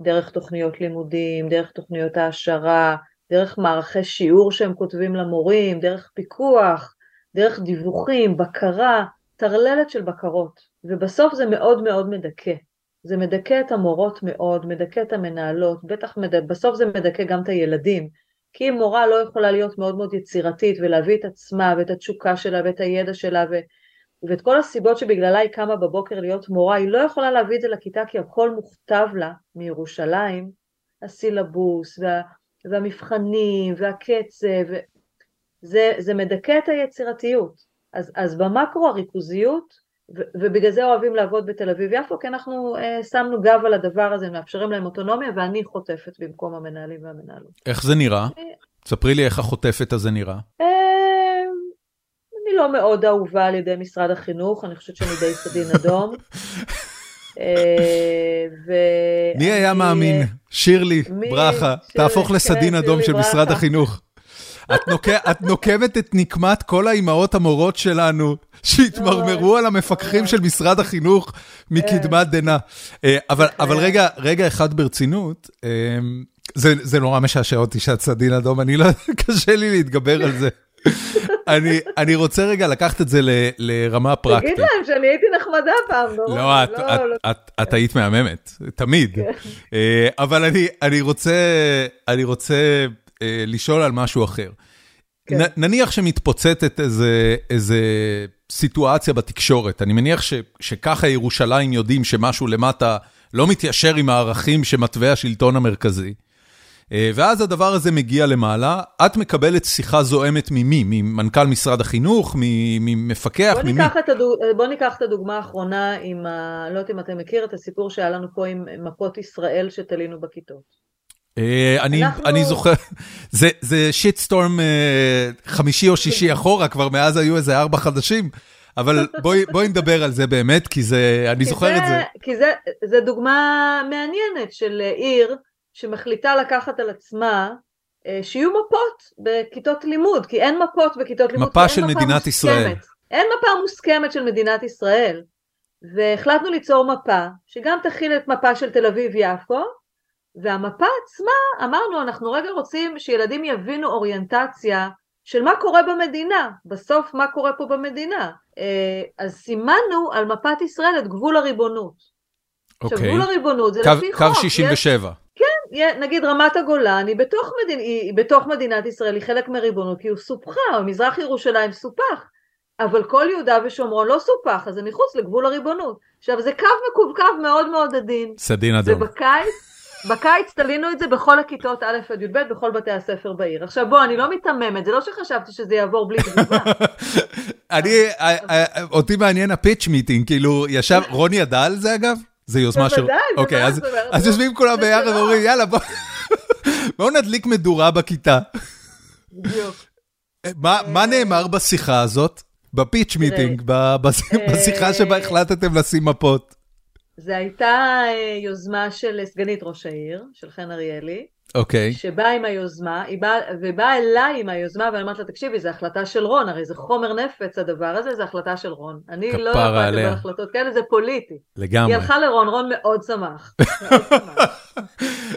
דרך תוכניות לימודים, דרך תוכניות העשרה, דרך מערכי שיעור שהם כותבים למורים, דרך פיקוח, דרך דיווחים, בקרה, טרללת של בקרות, ובסוף זה מאוד מאוד מדכא. זה מדכא את המורות מאוד, מדכא את המנהלות, בטח מד... בסוף זה מדכא גם את הילדים. כי אם מורה לא יכולה להיות מאוד מאוד יצירתית ולהביא את עצמה ואת התשוקה שלה ואת הידע שלה ו... ואת כל הסיבות שבגללה היא קמה בבוקר להיות מורה, היא לא יכולה להביא את זה לכיתה כי הכל מוכתב לה מירושלים, הסילבוס וה... והמבחנים והקצב. זה, זה מדכא את היצירתיות. אז, אז במקרו הריכוזיות, ו, ובגלל זה אוהבים לעבוד בתל אביב-יפו, כי אנחנו אה, שמנו גב על הדבר הזה, מאפשרים להם אוטונומיה, ואני חוטפת במקום המנהלים והמנהלות. איך זה נראה? ספרי לי איך החוטפת הזה נראה. אה, אני לא מאוד אהובה על ידי משרד החינוך, אני חושבת שאני די סדין אדום. [LAUGHS] אה, מי היה מאמין? שירלי ברכה, תהפוך כן, לסדין אדום של משרד החינוך. את נוקמת את נקמת כל האימהות המורות שלנו, שהתמרמרו על המפקחים של משרד החינוך מקדמת כן. דנא. אה, אבל רגע, רגע אחד ברצינות, אה, זה נורא משעשע אותי שאת סדין אדום, אני לא, [LAUGHS] קשה לי להתגבר על זה. אני, אני רוצה רגע לקחת את זה ל, לרמה פרקטית. תגיד להם שאני הייתי נחמדה פעם, לא? לא, את, לא, את, לא. את, את היית מהממת, תמיד. כן. אה, אבל אני, אני רוצה, אני רוצה אה, לשאול על משהו אחר. כן. נניח שמתפוצצת איזה, איזה סיטואציה בתקשורת, אני מניח ש, שככה ירושלים יודעים שמשהו למטה לא מתיישר עם הערכים שמתווה השלטון המרכזי. אה, ואז הדבר הזה מגיע למעלה, את מקבלת שיחה זועמת ממי? ממנכ"ל משרד החינוך? ממפקח? בוא ניקח, ממי? הדוג... בוא ניקח את הדוגמה האחרונה עם ה... לא יודעת אם אתם מכיר את הסיפור שהיה לנו פה עם מפות ישראל שתלינו בכיתות. אה, אני, אנחנו... אני זוכר, [LAUGHS] זה, זה שיטסטורם אה, חמישי או שישי [LAUGHS] אחורה, כבר מאז היו איזה ארבע חדשים, אבל בואי, בואי נדבר על זה באמת, כי זה, אני זוכר זה, את זה. כי זה, זה דוגמה מעניינת של עיר, שמחליטה לקחת על עצמה אה, שיהיו מפות בכיתות לימוד, כי אין מפות בכיתות לימוד. מפה של מדינת מוסכמת. ישראל. אין מפה מוסכמת של מדינת ישראל. והחלטנו ליצור מפה, שגם תכיל את מפה של תל אביב-יפו, והמפה עצמה, אמרנו, אנחנו רגע רוצים שילדים יבינו אוריינטציה של מה קורה במדינה, בסוף מה קורה פה במדינה. אה, אז סימנו על מפת ישראל את גבול הריבונות. אוקיי. עכשיו, גבול הריבונות זה קו, לפי חוק. קו 67. יש... נגיד רמת הגולן היא בתוך, מדינ... היא בתוך מדינת ישראל, היא חלק מריבונות, כי הוא סופחה, מזרח ירושלים סופח, אבל כל יהודה ושומרון לא סופח, אז זה מחוץ לגבול הריבונות. עכשיו זה קו מקווקו מאוד מאוד עדין. סדין אדום. ובקיץ, בקיץ תלינו את זה בכל הכיתות א' עד י"ב בכל בתי הספר בעיר. עכשיו בוא, אני לא מיתממת, זה לא שחשבתי שזה יעבור בלי תגובה. [LAUGHS] אני, אה, אה, אותי מעניין הפיץ' מיטינג, כאילו, ישב, רוני ידע על זה אגב? זה יוזמה של... בוודאי, אוקיי, אז יושבים כולם ביחד ואומרים, יאללה, [LAUGHS] בואו נדליק מדורה בכיתה. בדיוק. מה אה, נאמר בשיחה הזאת? בפיץ' מיטינג, בשיחה אה, שבה החלטתם לשים מפות. זה הייתה אה, יוזמה של סגנית ראש העיר, של חן אריאלי. אוקיי. Okay. שבאה עם היוזמה, באה, ובאה אליי עם היוזמה, ואני אומרת לה, תקשיבי, זו החלטה של רון, הרי זה חומר נפץ הדבר הזה, זו החלטה של רון. אני לא יכולה לדבר החלטות כאלה, זה פוליטי. לגמרי. היא הלכה לרון, רון מאוד שמח.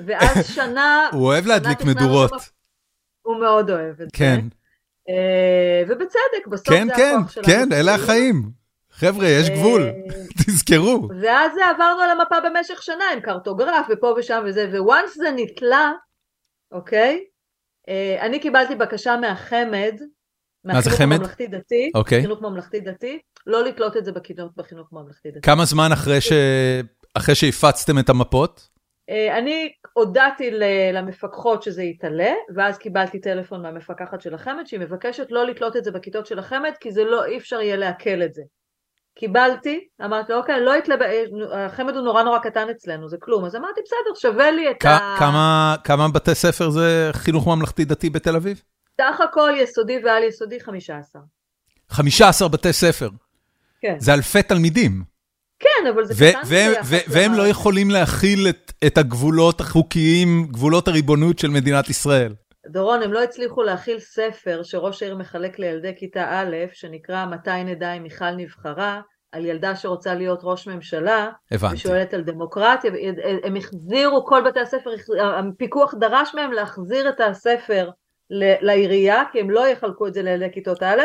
ואז [LAUGHS] שנה... הוא אוהב להדליק מדורות. הוא מאוד אוהב את כן. זה. אה, ובצדק, בסוף כן, זה כן, הכוח שלנו. כן, כן, אלה החיים. חבר'ה, יש גבול, אה, [LAUGHS] תזכרו. ואז עברנו על המפה במשך שנה עם קרטוגרף ופה ושם וזה, וואנס זה נתלה, אוקיי? אה, אני קיבלתי בקשה מהחמ"ד, מה זה חמ"ד? ממלכתי דתי, אוקיי. חינוך ממלכתי דתי, לא לתלות את זה בכיתות בחינוך ממלכתי דתי. כמה זמן אחרי, ש... אחרי שהפצתם את המפות? אה, אני הודעתי למפקחות שזה יתעלה, ואז קיבלתי טלפון מהמפקחת של החמ"ד שהיא מבקשת לא לתלות את זה בכיתות של החמ"ד כי זה לא, אי אפשר יהיה לעכל את זה. קיבלתי, אמרתי אוקיי, לא יתלה, החמ"ד הוא נורא נורא קטן אצלנו, זה כלום, אז אמרתי בסדר, שווה לי את ה... כמה, כמה בתי ספר זה חינוך ממלכתי דתי בתל אביב? סך הכל יסודי ועל יסודי 15. 15 בתי ספר? כן. זה אלפי תלמידים. כן, אבל זה קטן והם לא יכולים להכיל את, את הגבולות החוקיים, גבולות הריבונות של מדינת ישראל. דורון, הם לא הצליחו להכיל ספר שראש העיר מחלק לילדי כיתה א', שנקרא מתי נדע אם מיכל נבחרה, על ילדה שרוצה להיות ראש ממשלה, הבנתי. ושואלת על דמוקרטיה, הם החזירו, כל בתי הספר, הפיקוח דרש מהם להחזיר את הספר לעירייה, כי הם לא יחלקו את זה לילדי כיתות א',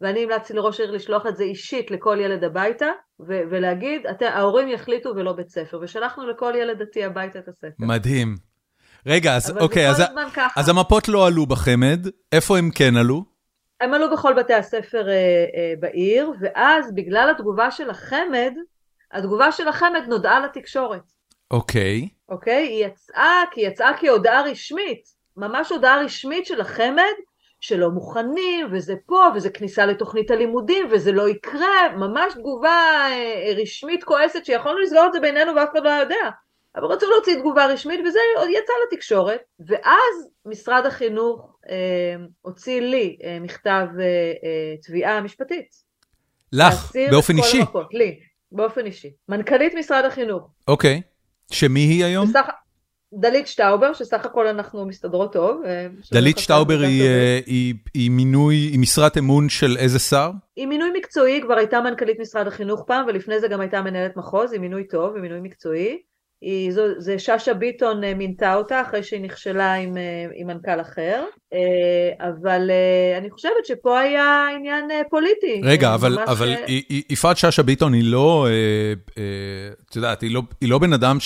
ואני המלצתי לראש העיר לשלוח את זה אישית לכל ילד הביתה, ו- ולהגיד, ההורים יחליטו ולא בית ספר, ושלחנו לכל ילד דתי הביתה את הספר. מדהים. רגע, אז אוקיי, אז, אז המפות לא עלו בחמ"ד, איפה הם כן עלו? הם עלו בכל בתי הספר אה, אה, בעיר, ואז בגלל התגובה של החמ"ד, התגובה של החמ"ד נודעה לתקשורת. אוקיי. אוקיי? היא יצאה, כי היא יצאה כהודעה רשמית, ממש הודעה רשמית של החמ"ד, שלא מוכנים, וזה פה, וזה כניסה לתוכנית הלימודים, וזה לא יקרה, ממש תגובה אה, רשמית כועסת שיכולנו לסגור את זה בינינו ואף אחד לא יודע. אבל רצו להוציא תגובה רשמית וזה עוד יצא לתקשורת, ואז משרד החינוך אה, הוציא לי אה, מכתב אה, אה, תביעה משפטית. לך, באופן אישי? המפות, לי, באופן אישי. מנכ"לית משרד החינוך. אוקיי, שמי היא היום? בסך, דלית שטאובר, שסך הכל אנחנו מסתדרות טוב. אה, דלית שטאובר היא, היא, היא, היא מינוי, היא משרת אמון של איזה שר? היא מינוי מקצועי, כבר הייתה מנכ"לית משרד החינוך פעם, ולפני זה גם הייתה מנהלת מחוז, היא מינוי טוב, היא מינוי מקצועי. היא, זו, זה שאשא ביטון אה, מינתה אותה אחרי שהיא נכשלה עם, אה, עם מנכ"ל אחר, אה, אבל אני חושבת שפה היה עניין פוליטי. רגע, אבל, אבל יפעת שאשא ביטון היא לא, את יודעת, היא לא, היא לא בן אדם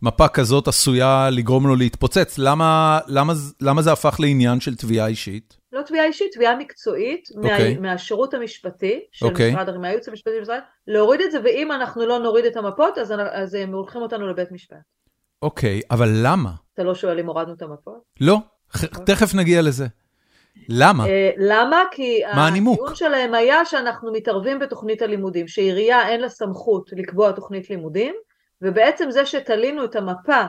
שמפה כזאת עשויה לגרום לו להתפוצץ, למה, למה, למה זה הפך לעניין של תביעה אישית? לא תביעה אישית, תביעה מקצועית okay. מה, אוקיי. מהשירות המשפטי של okay. אוקיי. משרד, מהייעוץ המשפטי של משרד, להוריד את זה, ואם אנחנו לא נוריד את המפות, אז, אז הם הולכים אותנו לבית משפט. אוקיי, okay, אבל למה? אתה לא שואל אם הורדנו את המפות? לא, okay. תכף נגיע לזה. למה? Uh, למה? כי הטיעון שלהם היה שאנחנו מתערבים בתוכנית הלימודים, שעירייה אין לה סמכות לקבוע תוכנית לימודים, ובעצם זה שתלינו את המפה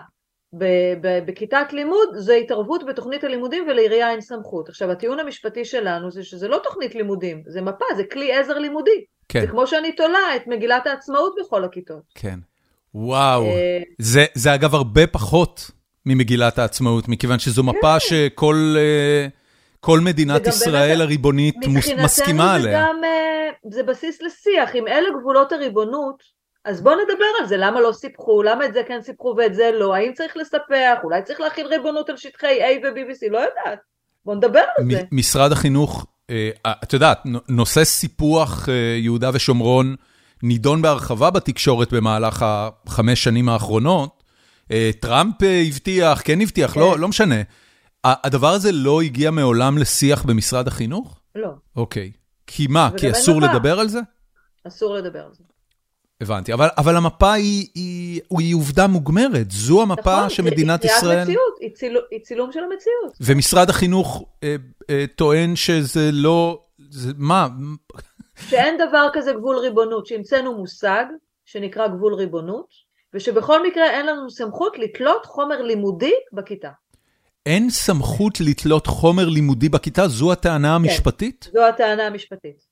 בכיתת לימוד זה התערבות בתוכנית הלימודים ולעירייה אין סמכות. עכשיו הטיעון המשפטי שלנו זה שזה לא תוכנית לימודים, זה מפה, זה כלי עזר לימודי. כן. זה כמו שאני תולה את מגילת העצמאות בכל הכיתות. כן. וואו. אה, זה, זה אגב הרבה פחות ממגילת העצמאות, מכיוון שזו מפה כן. שכל אה, כל מדינת ישראל באמת, הריבונית מסכימה עליה. מבחינתנו זה גם, אה, זה בסיס לשיח, אם אלה גבולות הריבונות, אז בואו נדבר על זה, למה לא סיפחו, למה את זה כן סיפחו ואת זה לא, האם צריך לספח, אולי צריך להכיל ריבונות על שטחי A ו-BBC, לא יודעת. בואו נדבר על זה. משרד החינוך, אה, את יודעת, נושא סיפוח אה, יהודה ושומרון נידון בהרחבה בתקשורת במהלך החמש שנים האחרונות. אה, טראמפ הבטיח, כן הבטיח, לא, כן. לא משנה. הדבר הזה לא הגיע מעולם לשיח במשרד החינוך? לא. אוקיי. כי מה, כי אסור לדבר על זה? אסור לדבר על זה. הבנתי, אבל, אבל המפה היא, היא, היא עובדה מוגמרת, זו המפה נכון, שמדינת ישראל... נכון, היא צילום של המציאות. ומשרד החינוך אה, אה, טוען שזה לא... זה, מה? שאין דבר כזה גבול ריבונות, שהמצאנו מושג שנקרא גבול ריבונות, ושבכל מקרה אין לנו סמכות לתלות חומר לימודי בכיתה. אין סמכות לתלות חומר לימודי בכיתה? זו הטענה כן, המשפטית? זו הטענה המשפטית.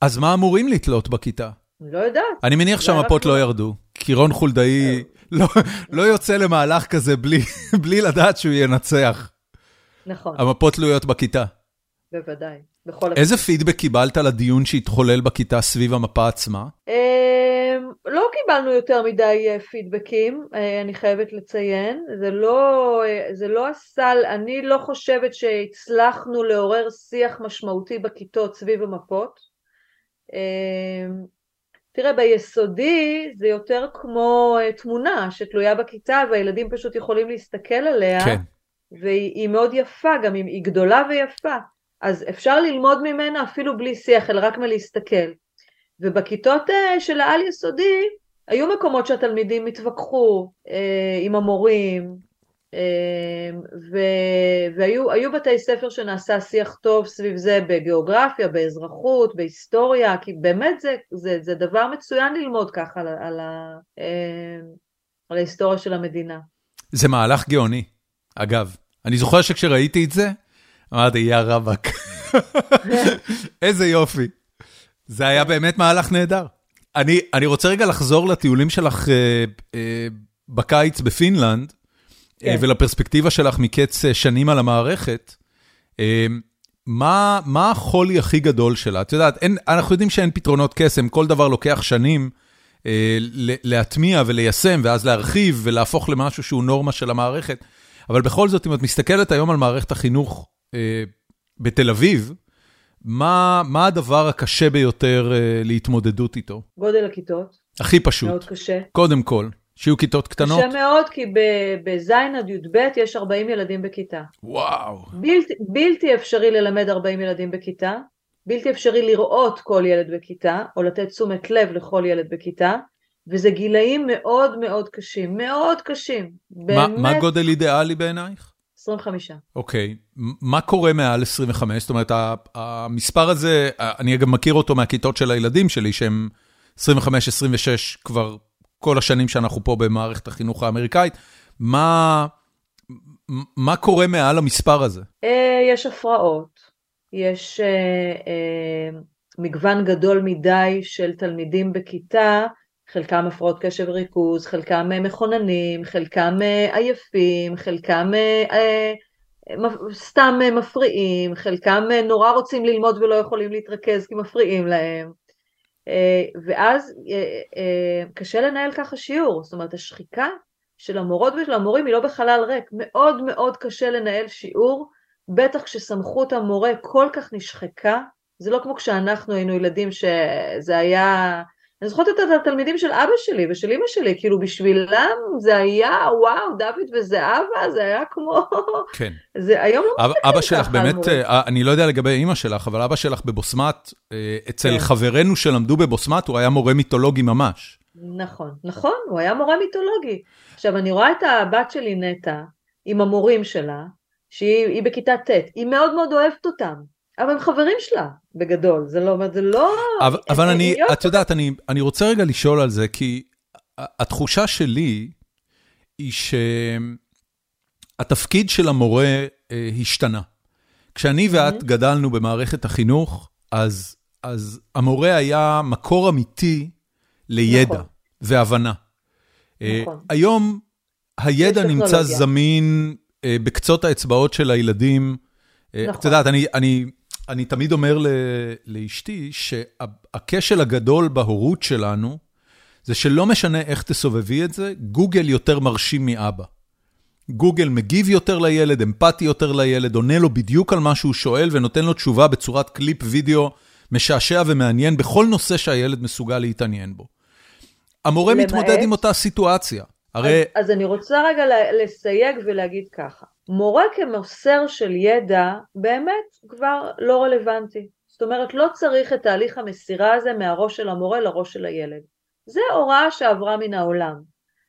אז מה אמורים לתלות בכיתה? לא יודעת. אני מניח שהמפות לא ירדו, כי רון חולדאי לא, לא יוצא למהלך כזה בלי לדעת שהוא ינצח. נכון. המפות תלויות בכיתה. בוודאי, בכל איזה פידבק קיבלת לדיון שהתחולל בכיתה סביב המפה עצמה? אמ, לא קיבלנו יותר מדי אה, פידבקים, אה, אני חייבת לציין. זה לא, אה, זה לא הסל, אני לא חושבת שהצלחנו לעורר שיח משמעותי בכיתות סביב המפות. תראה, ביסודי זה יותר כמו אה, תמונה שתלויה בכיתה והילדים פשוט יכולים להסתכל עליה, כן. והיא מאוד יפה, גם אם היא גדולה ויפה, אז אפשר ללמוד ממנה אפילו בלי שיח, אלא רק מלהסתכל. ובכיתות אה, של העל יסודי, היו מקומות שהתלמידים התווכחו אה, עם המורים, והיו בתי ספר שנעשה שיח טוב סביב זה בגיאוגרפיה, באזרחות, בהיסטוריה, כי באמת זה, זה, זה דבר מצוין ללמוד ככה על, על, אמ, על ההיסטוריה של המדינה. זה מהלך גאוני, אגב. אני זוכר שכשראיתי את זה, אמרתי, יא רבאק, [LAUGHS] איזה יופי. זה היה באמת מהלך נהדר. אני, אני רוצה רגע לחזור לטיולים שלך אה, אה, בקיץ בפינלנד. כן. ולפרספקטיבה שלך מקץ אה, שנים על המערכת, אה, מה, מה החולי הכי גדול שלה? את יודעת, אין, אנחנו יודעים שאין פתרונות קסם, כל דבר לוקח שנים אה, להטמיע וליישם, ואז להרחיב ולהפוך למשהו שהוא נורמה של המערכת. אבל בכל זאת, אם את מסתכלת היום על מערכת החינוך אה, בתל אביב, מה, מה הדבר הקשה ביותר אה, להתמודדות איתו? גודל הכיתות. הכי פשוט. מאוד קשה. קודם כל. שיהיו כיתות קטנות? קשה מאוד, כי בז' עד י"ב יש 40 ילדים בכיתה. וואו. בלתי, בלתי אפשרי ללמד 40 ילדים בכיתה, בלתי אפשרי לראות כל ילד בכיתה, או לתת תשומת לב לכל ילד בכיתה, וזה גילאים מאוד מאוד קשים, מאוד קשים. באמת. מה, מה גודל אידיאלי בעינייך? 25. אוקיי, מה קורה מעל 25? זאת אומרת, המספר הזה, אני גם מכיר אותו מהכיתות של הילדים שלי, שהם 25-26 כבר כל השנים שאנחנו פה במערכת החינוך האמריקאית. מה, מה קורה מעל המספר הזה? אה, יש הפרעות, יש אה, אה, מגוון גדול מדי של תלמידים בכיתה, חלקם הפרעות קשב וריכוז, חלקם מכוננים, חלקם עייפים, חלקם סתם מפריעים, חלקם נורא רוצים ללמוד ולא יכולים להתרכז כי מפריעים להם. ואז קשה לנהל ככה שיעור, זאת אומרת השחיקה של המורות ושל המורים היא לא בחלל ריק, מאוד מאוד קשה לנהל שיעור, בטח כשסמכות המורה כל כך נשחקה, זה לא כמו כשאנחנו היינו ילדים שזה היה, אני זוכרת את התלמידים של אבא שלי ושל אמא שלי, כאילו בשבילם זה היה וואו, דוד וזהבה, זה היה כמו, כן. זה היום לא מסתכל ככה. אבא שלך באמת, אה, אני לא יודע לגבי אמא שלך, אבל אבא שלך בבוסמת, אה, אצל כן. חברינו שלמדו בבוסמת, הוא היה מורה מיתולוגי ממש. נכון, נכון, הוא היה מורה מיתולוגי. עכשיו, אני רואה את הבת שלי נטע, עם המורים שלה, שהיא בכיתה ט', היא מאוד מאוד אוהבת אותם, אבל הם חברים שלה, בגדול, זה לא, זה לא... אבל, אבל אני, את יודעת, אני, אני רוצה רגע לשאול על זה, כי התחושה שלי היא שהתפקיד של המורה אה, השתנה. כשאני ואת גדלנו במערכת החינוך, אז, אז המורה היה מקור אמיתי לידע נכון. והבנה. אה, נכון. היום הידע נמצא זמין אה, בקצות האצבעות של הילדים. אה, נכון. את יודעת, אני, אני, אני תמיד אומר לאשתי שהכשל הגדול בהורות שלנו, זה שלא משנה איך תסובבי את זה, גוגל יותר מרשים מאבא. גוגל מגיב יותר לילד, אמפתי יותר לילד, עונה לו בדיוק על מה שהוא שואל ונותן לו תשובה בצורת קליפ וידאו משעשע ומעניין בכל נושא שהילד מסוגל להתעניין בו. המורה למעט... מתמודד עם אותה סיטואציה. הרי... אז, אז אני רוצה רגע לסייג ולהגיד ככה, מורה כמוסר של ידע באמת כבר לא רלוונטי. זאת אומרת, לא צריך את תהליך המסירה הזה מהראש של המורה לראש של הילד. זה הוראה שעברה מן העולם.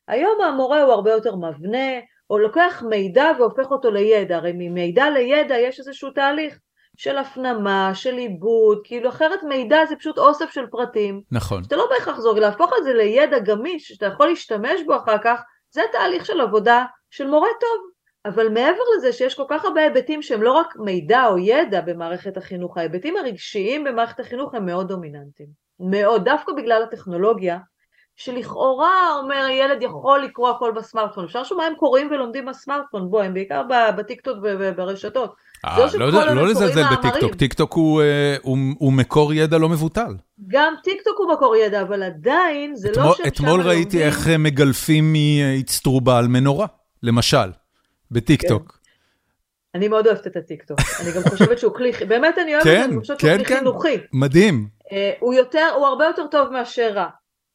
היום המורה הוא הרבה יותר מבנה, או לוקח מידע והופך אותו לידע, הרי ממידע לידע יש איזשהו תהליך. של הפנמה, של עיבוד, כאילו אחרת מידע זה פשוט אוסף של פרטים. נכון. שאתה לא בהכרח זוג, להפוך את זה לידע גמיש, שאתה יכול להשתמש בו אחר כך, זה תהליך של עבודה של מורה טוב. אבל מעבר לזה שיש כל כך הרבה היבטים שהם לא רק מידע או ידע במערכת החינוך, ההיבטים הרגשיים במערכת החינוך הם מאוד דומיננטיים. מאוד, דווקא בגלל הטכנולוגיה, שלכאורה אומר ילד יכול לקרוא הכל בסמארטפון, אפשר לשמוע מה הם קוראים ולומדים בסמארטפון, בוא, הם בעיקר בטיקטוק וברשתות. אה, לא, לא לזלזל בטיקטוק, טיקטוק אה, הוא מקור ידע לא מבוטל. גם טיקטוק הוא מקור ידע, אבל עדיין זה לא שם אתמול ראיתי איך מגלפים מאצטרובה על מנורה, למשל, בטיקטוק. כן. אני מאוד אוהבת את הטיקטוק, אני גם חושבת שהוא כלי, באמת אני אוהבת זה, אני חושבת שהוא כלי חינוכי. מדהים. אה, הוא יותר, הוא הרבה יותר טוב מאשר רע,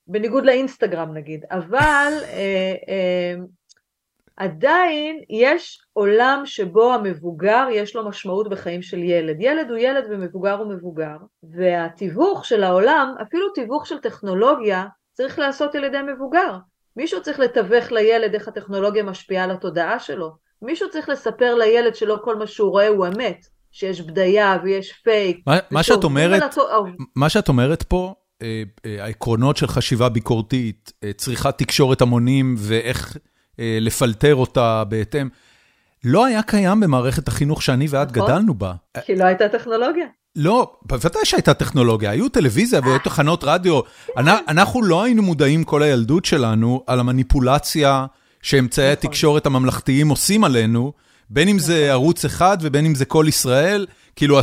בניגוד לאינסטגרם נגיד, אבל עדיין יש עולם שבו המבוגר יש לו משמעות בחיים של ילד. ילד הוא ילד ומבוגר הוא מבוגר, והתיווך של העולם, אפילו תיווך של טכנולוגיה, צריך לעשות על ידי מבוגר. מישהו צריך לתווך לילד איך הטכנולוגיה משפיעה על התודעה שלו. מישהו צריך לספר לילד שלא כל מה שהוא רואה הוא אמת, שיש בדיה ויש פייק. מה, מה, שאת, אומרת, לתו... מה שאת אומרת פה, אה, אה, העקרונות של חשיבה ביקורתית, אה, צריכת תקשורת המונים ואיך... אה, לפלטר אותה בהתאם. לא היה קיים במערכת החינוך שאני ואת נכון, גדלנו בה. כי לא הייתה טכנולוגיה. לא, בוודאי שהייתה טכנולוגיה, היו טלוויזיה והיו תחנות רדיו. אנחנו לא היינו מודעים כל הילדות שלנו על המניפולציה שאמצעי נכון. התקשורת הממלכתיים עושים עלינו, בין אם זה נכון. ערוץ אחד ובין אם זה כל ישראל, כאילו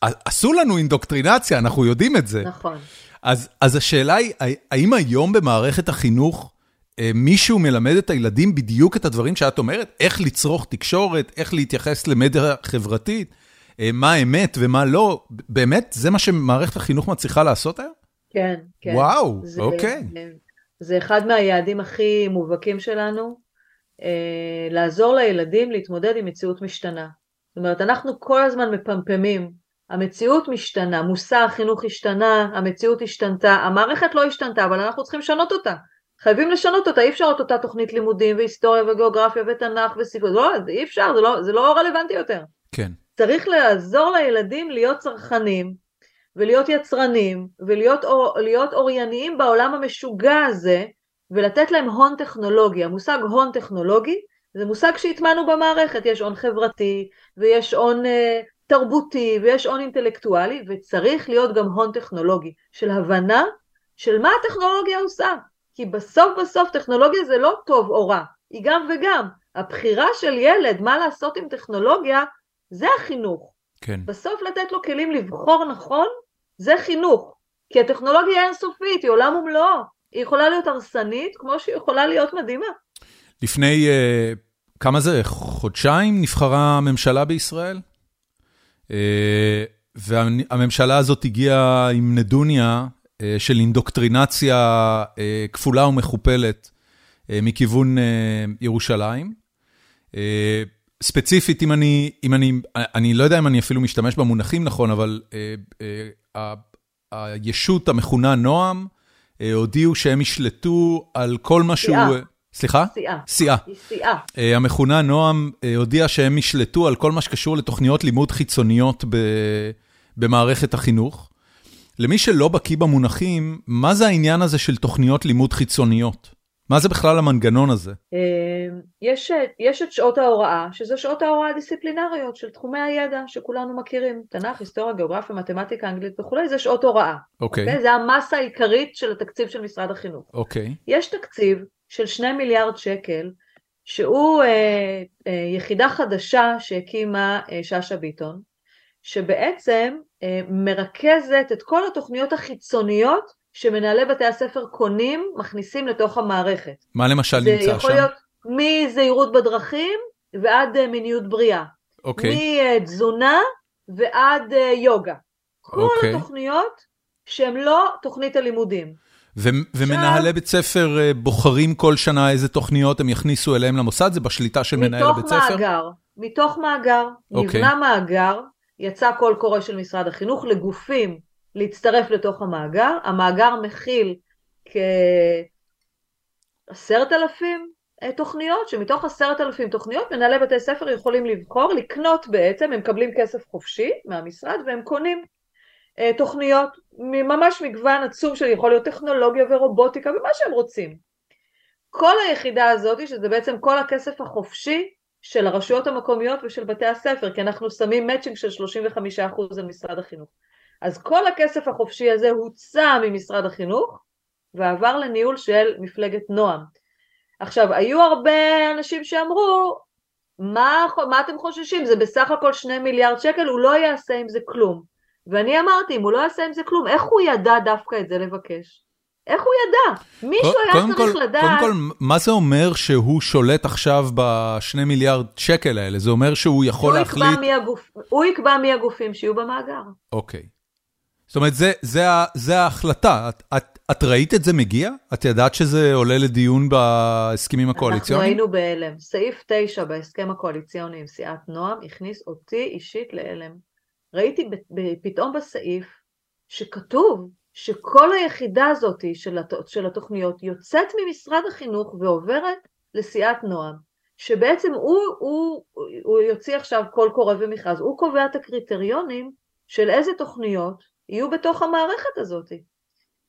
עשו לנו אינדוקטרינציה, אנחנו יודעים את זה. נכון. אז השאלה היא, האם היום במערכת החינוך, אה, מישהו מלמד את הילדים בדיוק את הדברים שאת אומרת? איך לצרוך תקשורת, איך להתייחס למדיה חברתית, אה, מה אמת ומה לא. באמת, זה מה שמערכת החינוך מצליחה לעשות היום? כן, כן. וואו, זה, אוקיי. זה, זה אחד מהיעדים הכי מובהקים שלנו, אה, לעזור לילדים להתמודד עם מציאות משתנה. זאת אומרת, אנחנו כל הזמן מפמפמים, המציאות משתנה, מושא החינוך השתנה, המציאות השתנתה, המערכת לא השתנתה, אבל אנחנו צריכים לשנות אותה. חייבים לשנות אותה, אי אפשר את אותה תוכנית לימודים והיסטוריה וגיאוגרפיה ותנ"ך וסיכוי, לא, אי אפשר, זה לא, זה לא רלוונטי יותר. כן. צריך לעזור לילדים להיות צרכנים ולהיות יצרנים ולהיות להיות אורייניים בעולם המשוגע הזה ולתת להם הון טכנולוגי. המושג הון טכנולוגי זה מושג שהטמענו במערכת, יש הון חברתי ויש הון אה, תרבותי ויש הון אינטלקטואלי וצריך להיות גם הון טכנולוגי של הבנה של מה הטכנולוגיה עושה. כי בסוף בסוף טכנולוגיה זה לא טוב או רע, היא גם וגם. הבחירה של ילד מה לעשות עם טכנולוגיה זה החינוך. כן. בסוף לתת לו כלים לבחור נכון זה חינוך. כי הטכנולוגיה אינסופית, היא עולם ומלואו. היא יכולה להיות הרסנית כמו שהיא יכולה להיות מדהימה. לפני, uh, כמה זה, חודשיים נבחרה הממשלה בישראל? Uh, והממשלה הזאת הגיעה עם נדוניה uh, של אינדוקטרינציה uh, כפולה ומכופלת uh, מכיוון uh, ירושלים. Uh, ספציפית, אם אני, אם אני, אני לא יודע אם אני אפילו משתמש במונחים נכון, אבל uh, uh, הישות המכונה נועם, הודיעו שהם ישלטו על כל מה שהוא... סליחה? סיעה. סיעה. היא סיעה. המכונה נועם הודיעה שהם ישלטו על כל מה שקשור לתוכניות לימוד חיצוניות במערכת החינוך. למי שלא בקיא במונחים, מה זה העניין הזה של תוכניות לימוד חיצוניות? מה זה בכלל המנגנון הזה? יש, יש את שעות ההוראה, שזה שעות ההוראה הדיסציפלינריות של תחומי הידע שכולנו מכירים, תנ"ך, היסטוריה, גיאוגרפיה, מתמטיקה, אנגלית וכולי, זה שעות הוראה. אוקיי. Okay. Okay? זה המסה העיקרית של התקציב של משרד החינוך. אוקיי. Okay. יש תקציב של שני מיליארד שקל, שהוא אה, אה, יחידה חדשה שהקימה אה, שאשא ביטון, שבעצם אה, מרכזת את כל התוכניות החיצוניות שמנהלי בתי הספר קונים, מכניסים לתוך המערכת. מה למשל נמצא שם? זה יכול להיות מזהירות בדרכים ועד אה, מיניות בריאה. אוקיי. מתזונה ועד אה, יוגה. כל אוקיי. התוכניות שהן לא תוכנית הלימודים. ו- ומנהלי בית ספר אה, בוחרים כל שנה איזה תוכניות הם יכניסו אליהם למוסד? זה בשליטה של מנהל בית ספר? מתוך מאגר, מתוך מאגר. אוקיי. נבנה מאגר, יצא קול קורא של משרד החינוך לגופים להצטרף לתוך המאגר. המאגר מכיל כעשרת אלפים אה, תוכניות, שמתוך עשרת אלפים תוכניות מנהלי בתי ספר יכולים לבחור, לקנות בעצם, הם מקבלים כסף חופשי מהמשרד והם קונים אה, תוכניות, ממש מגוון עצום של יכול להיות טכנולוגיה ורובוטיקה ומה שהם רוצים. כל היחידה הזאת, שזה בעצם כל הכסף החופשי של הרשויות המקומיות ושל בתי הספר, כי אנחנו שמים מאצ'ינג של 35% על משרד החינוך. אז כל הכסף החופשי הזה הוצא ממשרד החינוך ועבר לניהול של מפלגת נועם. עכשיו, היו הרבה אנשים שאמרו, מה, מה אתם חוששים? זה בסך הכל שני מיליארד שקל, הוא לא יעשה עם זה כלום. ואני אמרתי, אם הוא לא יעשה עם זה כלום, איך הוא ידע דווקא את זה לבקש? איך הוא ידע? מישהו היה צריך כל, לדעת... קודם כל, מה זה אומר שהוא שולט עכשיו בשני מיליארד שקל האלה? זה אומר שהוא יכול הוא להחליט... יקבע הגופ... הוא יקבע מי הגופים שיהיו במאגר. אוקיי. זאת אומרת, זה, זה, זה ההחלטה. את, את, את ראית את זה מגיע? את ידעת שזה עולה לדיון בהסכמים הקואליציוניים? אנחנו היינו בהלם. סעיף 9 בהסכם הקואליציוני עם סיעת נועם הכניס אותי אישית להלם. ראיתי פתאום בסעיף שכתוב שכל היחידה הזאת של, הת... של התוכניות יוצאת ממשרד החינוך ועוברת לסיעת נועם, שבעצם הוא, הוא, הוא יוציא עכשיו קול קורא ומכרז, הוא קובע את הקריטריונים של איזה תוכניות יהיו בתוך המערכת הזאת.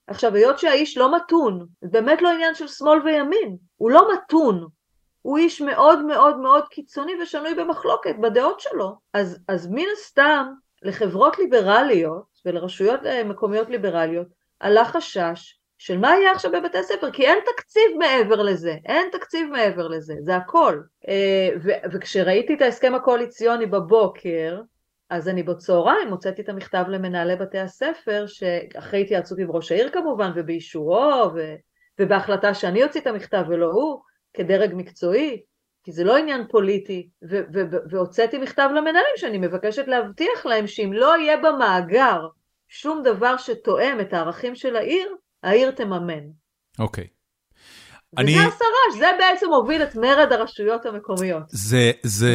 עכשיו, היות שהאיש לא מתון, זה באמת לא עניין של שמאל וימין, הוא לא מתון, הוא איש מאוד מאוד מאוד קיצוני ושנוי במחלוקת בדעות שלו. אז, אז מן הסתם, לחברות ליברליות ולרשויות מקומיות ליברליות עלה חשש של מה יהיה עכשיו בבתי הספר, כי אין תקציב מעבר לזה, אין תקציב מעבר לזה, זה הכל. וכשראיתי את ההסכם הקואליציוני בבוקר, אז אני בצהריים הוצאתי את המכתב למנהלי בתי הספר, שאחרי התייעצות עם ראש העיר כמובן, ובאישורו, ו... ובהחלטה שאני אוציא את המכתב ולא הוא, כדרג מקצועי, כי זה לא עניין פוליטי, והוצאתי מכתב למנהלים שאני מבקשת להבטיח להם שאם לא יהיה במאגר שום דבר שתואם את הערכים של העיר, העיר תממן. אוקיי. וזה אני... הסרש, זה בעצם הוביל את מרד הרשויות המקומיות. זה, זה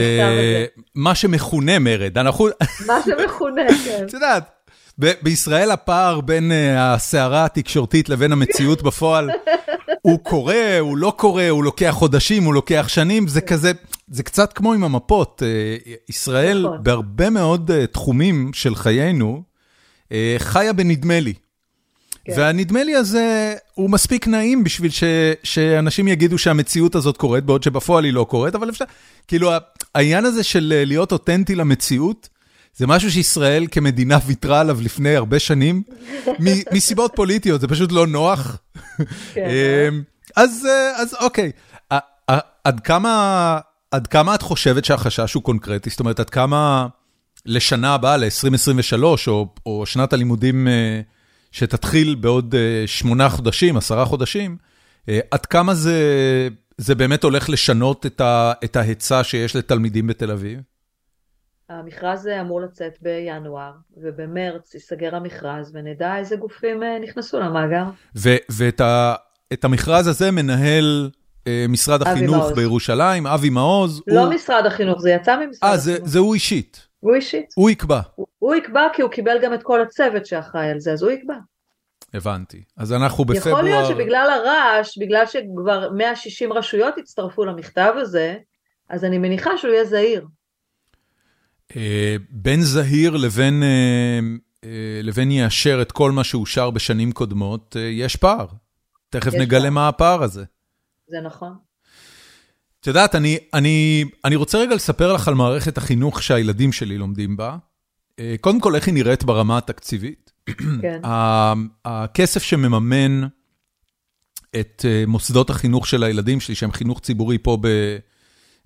מה שמכונה מרד, אנחנו... מה שמכונה, [LAUGHS] כן. את יודעת, בישראל הפער בין הסערה התקשורתית לבין המציאות בפועל הוא קורא, הוא לא קורא, הוא לוקח חודשים, הוא לוקח שנים, זה כזה, זה קצת כמו עם המפות. ישראל, נכון. בהרבה מאוד תחומים של חיינו, חיה בנדמה לי. כן. והנדמה לי הזה הוא מספיק נעים בשביל ש, שאנשים יגידו שהמציאות הזאת קורית, בעוד שבפועל היא לא קורית, אבל אפשר, כאילו העניין הזה של אה, להיות אותנטי למציאות, זה משהו שישראל כמדינה ויתרה עליו לפני הרבה שנים, [LAUGHS] מסיבות פוליטיות, זה פשוט לא נוח. כן. [LAUGHS] אמ, אז, אה, אז אוקיי, עד כמה, עד כמה את חושבת שהחשש הוא קונקרטי? זאת אומרת, עד כמה לשנה הבאה, ל-2023, או, או שנת הלימודים... אה, שתתחיל בעוד אה, שמונה חודשים, עשרה חודשים, אה, עד כמה זה, זה באמת הולך לשנות את, ה, את ההיצע שיש לתלמידים בתל אביב? המכרז אמור לצאת בינואר, ובמרץ ייסגר המכרז, ונדע איזה גופים אה, נכנסו למאגר. ו- ואת ה- את המכרז הזה מנהל משרד החינוך מעוז. בירושלים, אבי מעוז. לא הוא... משרד החינוך, זה יצא ממשרד 아, החינוך. אה, זה, זה הוא אישית. הוא אישית. הוא יקבע. הוא, הוא יקבע כי הוא קיבל גם את כל הצוות שאחראי על זה, אז הוא יקבע. הבנתי. אז אנחנו בפברואר... יכול להיות שבגלל הרעש, בגלל שכבר 160 רשויות הצטרפו למכתב הזה, אז אני מניחה שהוא יהיה זהיר. אה, בין זהיר לבין, אה, אה, לבין יאשר את כל מה שאושר בשנים קודמות, יש פער. תכף נגלה פער. מה הפער הזה. זה נכון. את יודעת, אני, אני, אני רוצה רגע לספר לך על מערכת החינוך שהילדים שלי לומדים בה. אה, קודם כל, איך היא נראית ברמה התקציבית. כן. [CLEARS THROAT] הכסף שמממן את אה, מוסדות החינוך של הילדים שלי, שהם חינוך ציבורי פה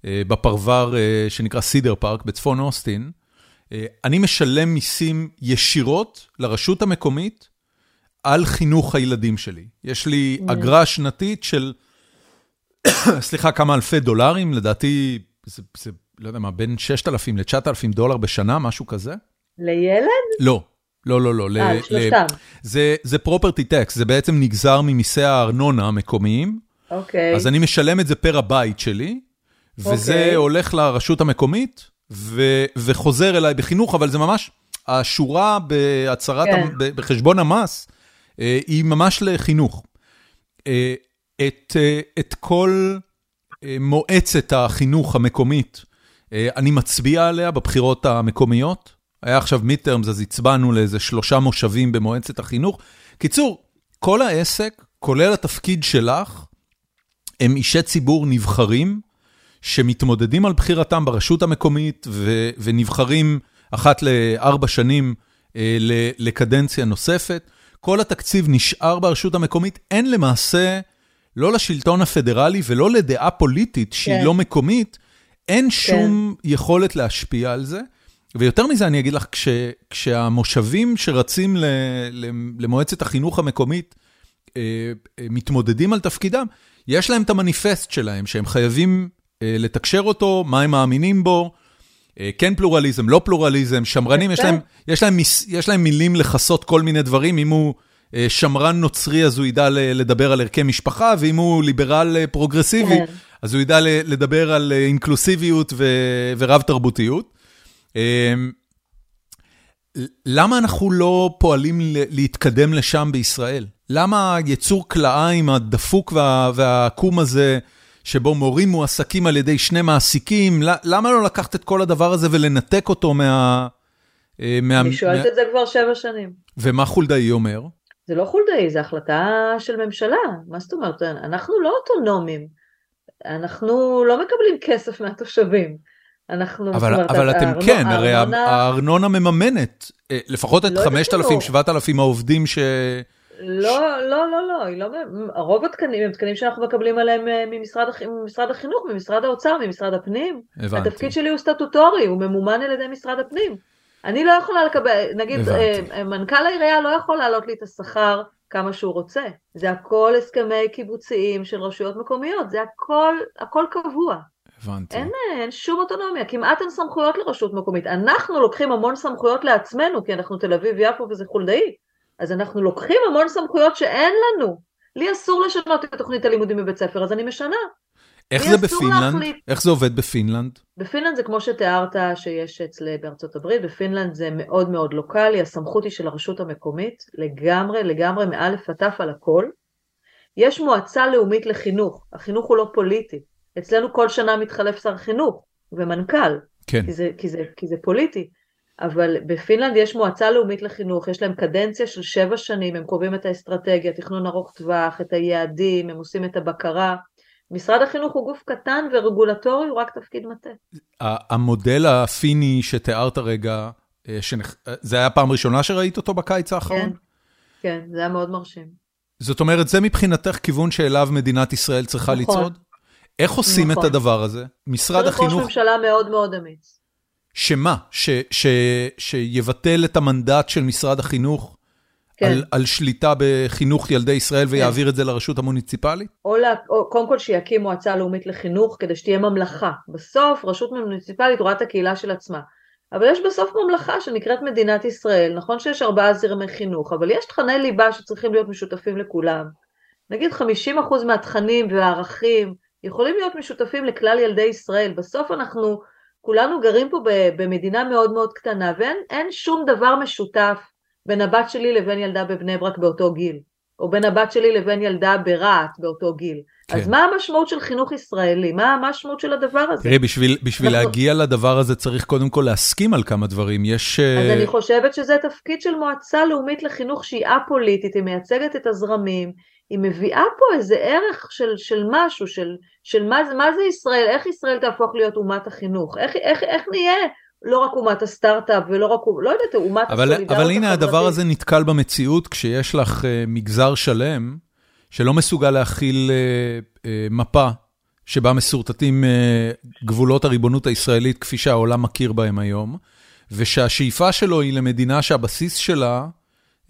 אה, בפרבר שנקרא סידר פארק בצפון אוסטין, אני משלם מיסים ישירות לרשות המקומית על חינוך הילדים שלי. יש לי אגרה שנתית של... [COUGHS] סליחה, כמה אלפי דולרים, לדעתי, זה, זה, לא יודע מה, בין 6,000 ל-9,000 דולר בשנה, משהו כזה. לילד? לא, לא, לא, לא. אה, שלושתם. זה, זה property tax, זה בעצם נגזר ממיסי הארנונה המקומיים. אוקיי. אז אני משלם את זה פר הבית שלי, וזה אוקיי. הולך לרשות המקומית, ו, וחוזר אליי בחינוך, אבל זה ממש, השורה בהצהרת, כן. בחשבון המס, אה, היא ממש לחינוך. את, אה, את כל אה, מועצת החינוך המקומית, אה, אני מצביע עליה בבחירות המקומיות. היה עכשיו מידטרמס, אז הצבענו לאיזה שלושה מושבים במועצת החינוך. קיצור, כל העסק, כולל התפקיד שלך, הם אישי ציבור נבחרים, שמתמודדים על בחירתם ברשות המקומית ו- ונבחרים אחת לארבע שנים אה, לקדנציה נוספת. כל התקציב נשאר ברשות המקומית, אין למעשה לא לשלטון הפדרלי ולא לדעה פוליטית שהיא כן. לא מקומית, אין כן. שום יכולת להשפיע על זה. ויותר מזה אני אגיד לך, כש, כשהמושבים שרצים ל, ל, למועצת החינוך המקומית אה, אה, מתמודדים על תפקידם, יש להם את המניפסט שלהם, שהם חייבים אה, לתקשר אותו, מה הם מאמינים בו, אה, כן פלורליזם, לא פלורליזם, שמרנים, יש להם, יש, להם, יש להם מילים לכסות כל מיני דברים, אם הוא... אה, שמרן נוצרי, אז הוא ידע לדבר על ערכי משפחה, ואם הוא ליברל אה, פרוגרסיבי, כן. אז הוא ידע לדבר על אה, אינקלוסיביות ורב תרבותיות. למה אנחנו לא פועלים להתקדם לשם בישראל? למה יצור כלאיים הדפוק וה, והעקום הזה, שבו מורים מועסקים על ידי שני מעסיקים, למה לא לקחת את כל הדבר הזה ולנתק אותו מה... מה אני שואלת מה... את זה כבר שבע שנים. ומה חולדאי אומר? זה לא חולדאי, זו החלטה של ממשלה. מה זאת אומרת? אנחנו לא אוטונומיים. אנחנו לא מקבלים כסף מהתושבים. אנחנו... אבל, אומרת, אבל אתם הארנונה, כן, הרי הארנונה... הארנונה מממנת אה, לפחות את לא 5,000-7,000 העובדים ש... לא, לא, לא, לא, לא, רוב התקנים הם תקנים שאנחנו מקבלים עליהם אה, ממשרד, ממשרד החינוך, ממשרד האוצר, ממשרד הפנים. הבנתי. התפקיד שלי הוא סטטוטורי, הוא ממומן על ידי משרד הפנים. אני לא יכולה לקבל, נגיד, אה, מנכ"ל העירייה לא יכול להעלות לי את השכר כמה שהוא רוצה. זה הכל הסכמי קיבוציים של רשויות מקומיות, זה הכל, הכל קבוע. הבנתי. אין, אין שום אוטונומיה, כמעט אין סמכויות לרשות מקומית. אנחנו לוקחים המון סמכויות לעצמנו, כי אנחנו תל אביב-יפו וזה חולדאי. אז אנחנו לוקחים המון סמכויות שאין לנו. לי אסור לשנות את תוכנית הלימודים בבית ספר, אז אני משנה. איך זה בפינלנד? איך זה עובד בפינלנד? בפינלנד זה כמו שתיארת שיש אצלך בארצות הברית, בפינלנד זה מאוד מאוד לוקאלי, הסמכות היא של הרשות המקומית, לגמרי, לגמרי, מאלף עד תף על הכל. יש מועצה לאומית לחינוך, החינוך הוא לא פוליטי. אצלנו כל שנה מתחלף שר חינוך ומנכ"ל, כן. כי, זה, כי, זה, כי זה פוליטי. אבל בפינלנד יש מועצה לאומית לחינוך, יש להם קדנציה של שבע שנים, הם קובעים את האסטרטגיה, תכנון ארוך טווח, את היעדים, הם עושים את הבקרה. משרד החינוך הוא גוף קטן ורגולטורי, הוא רק תפקיד מטה. המודל הפיני שתיארת רגע, אה, שנכ... זה היה פעם ראשונה שראית אותו בקיץ האחרון? כן, כן, זה היה מאוד מרשים. זאת אומרת, זה מבחינתך כיוון שאליו מדינת ישראל צריכה נכון. לצעוד? איך עושים נכון. את הדבר הזה? משרד החינוך... צריך ראש ממשלה מאוד מאוד אמיץ. שמה? ש, ש, שיבטל את המנדט של משרד החינוך. על, על שליטה בחינוך ילדי ישראל כן. ויעביר את זה לרשות המוניציפלית? או, לה, או קודם כל שיקים מועצה לאומית לחינוך כדי שתהיה ממלכה. בסוף רשות מוניציפלית רואה את הקהילה של עצמה. אבל יש בסוף ממלכה שנקראת מדינת ישראל, נכון שיש ארבעה זרמי חינוך, אבל יש תכני ליבה שצריכים להיות משותפים לכולם. נגיד 50% מהתכנים והערכים יכולים להיות משותפים לכלל ילדי ישראל. בסוף אנחנו כולנו גרים פה במדינה מאוד מאוד קטנה ואין שום דבר משותף בין הבת שלי לבין ילדה בבני ברק באותו גיל, או בין הבת שלי לבין ילדה ברהט באותו גיל. כן. אז מה המשמעות של חינוך ישראלי? מה המשמעות של הדבר הזה? תראי, בשביל, בשביל אנחנו... להגיע לדבר הזה צריך קודם כל להסכים על כמה דברים. יש... אז uh... אני חושבת שזה תפקיד של מועצה לאומית לחינוך שהיא א-פוליטית, היא מייצגת את הזרמים, היא מביאה פה איזה ערך של, של משהו, של, של מה, מה זה ישראל, איך ישראל תהפוך להיות אומת החינוך, איך, איך, איך נהיה לא רק אומת הסטארט-אפ ולא רק, לא יודעת, אומת הסולידריות אבל הנה הדבר הזה נתקל במציאות כשיש לך uh, מגזר שלם שלא מסוגל להכיל uh, uh, מפה שבה מסורטטים גבולות הריבונות הישראלית כפי שהעולם מכיר בהם היום, ושהשאיפה שלו היא למדינה שהבסיס שלה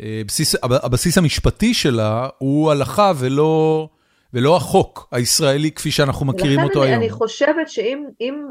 אה, בסיס, הבסיס המשפטי שלה הוא הלכה ולא, ולא החוק הישראלי כפי שאנחנו מכירים אותו אני, היום. אני חושבת שאם אם,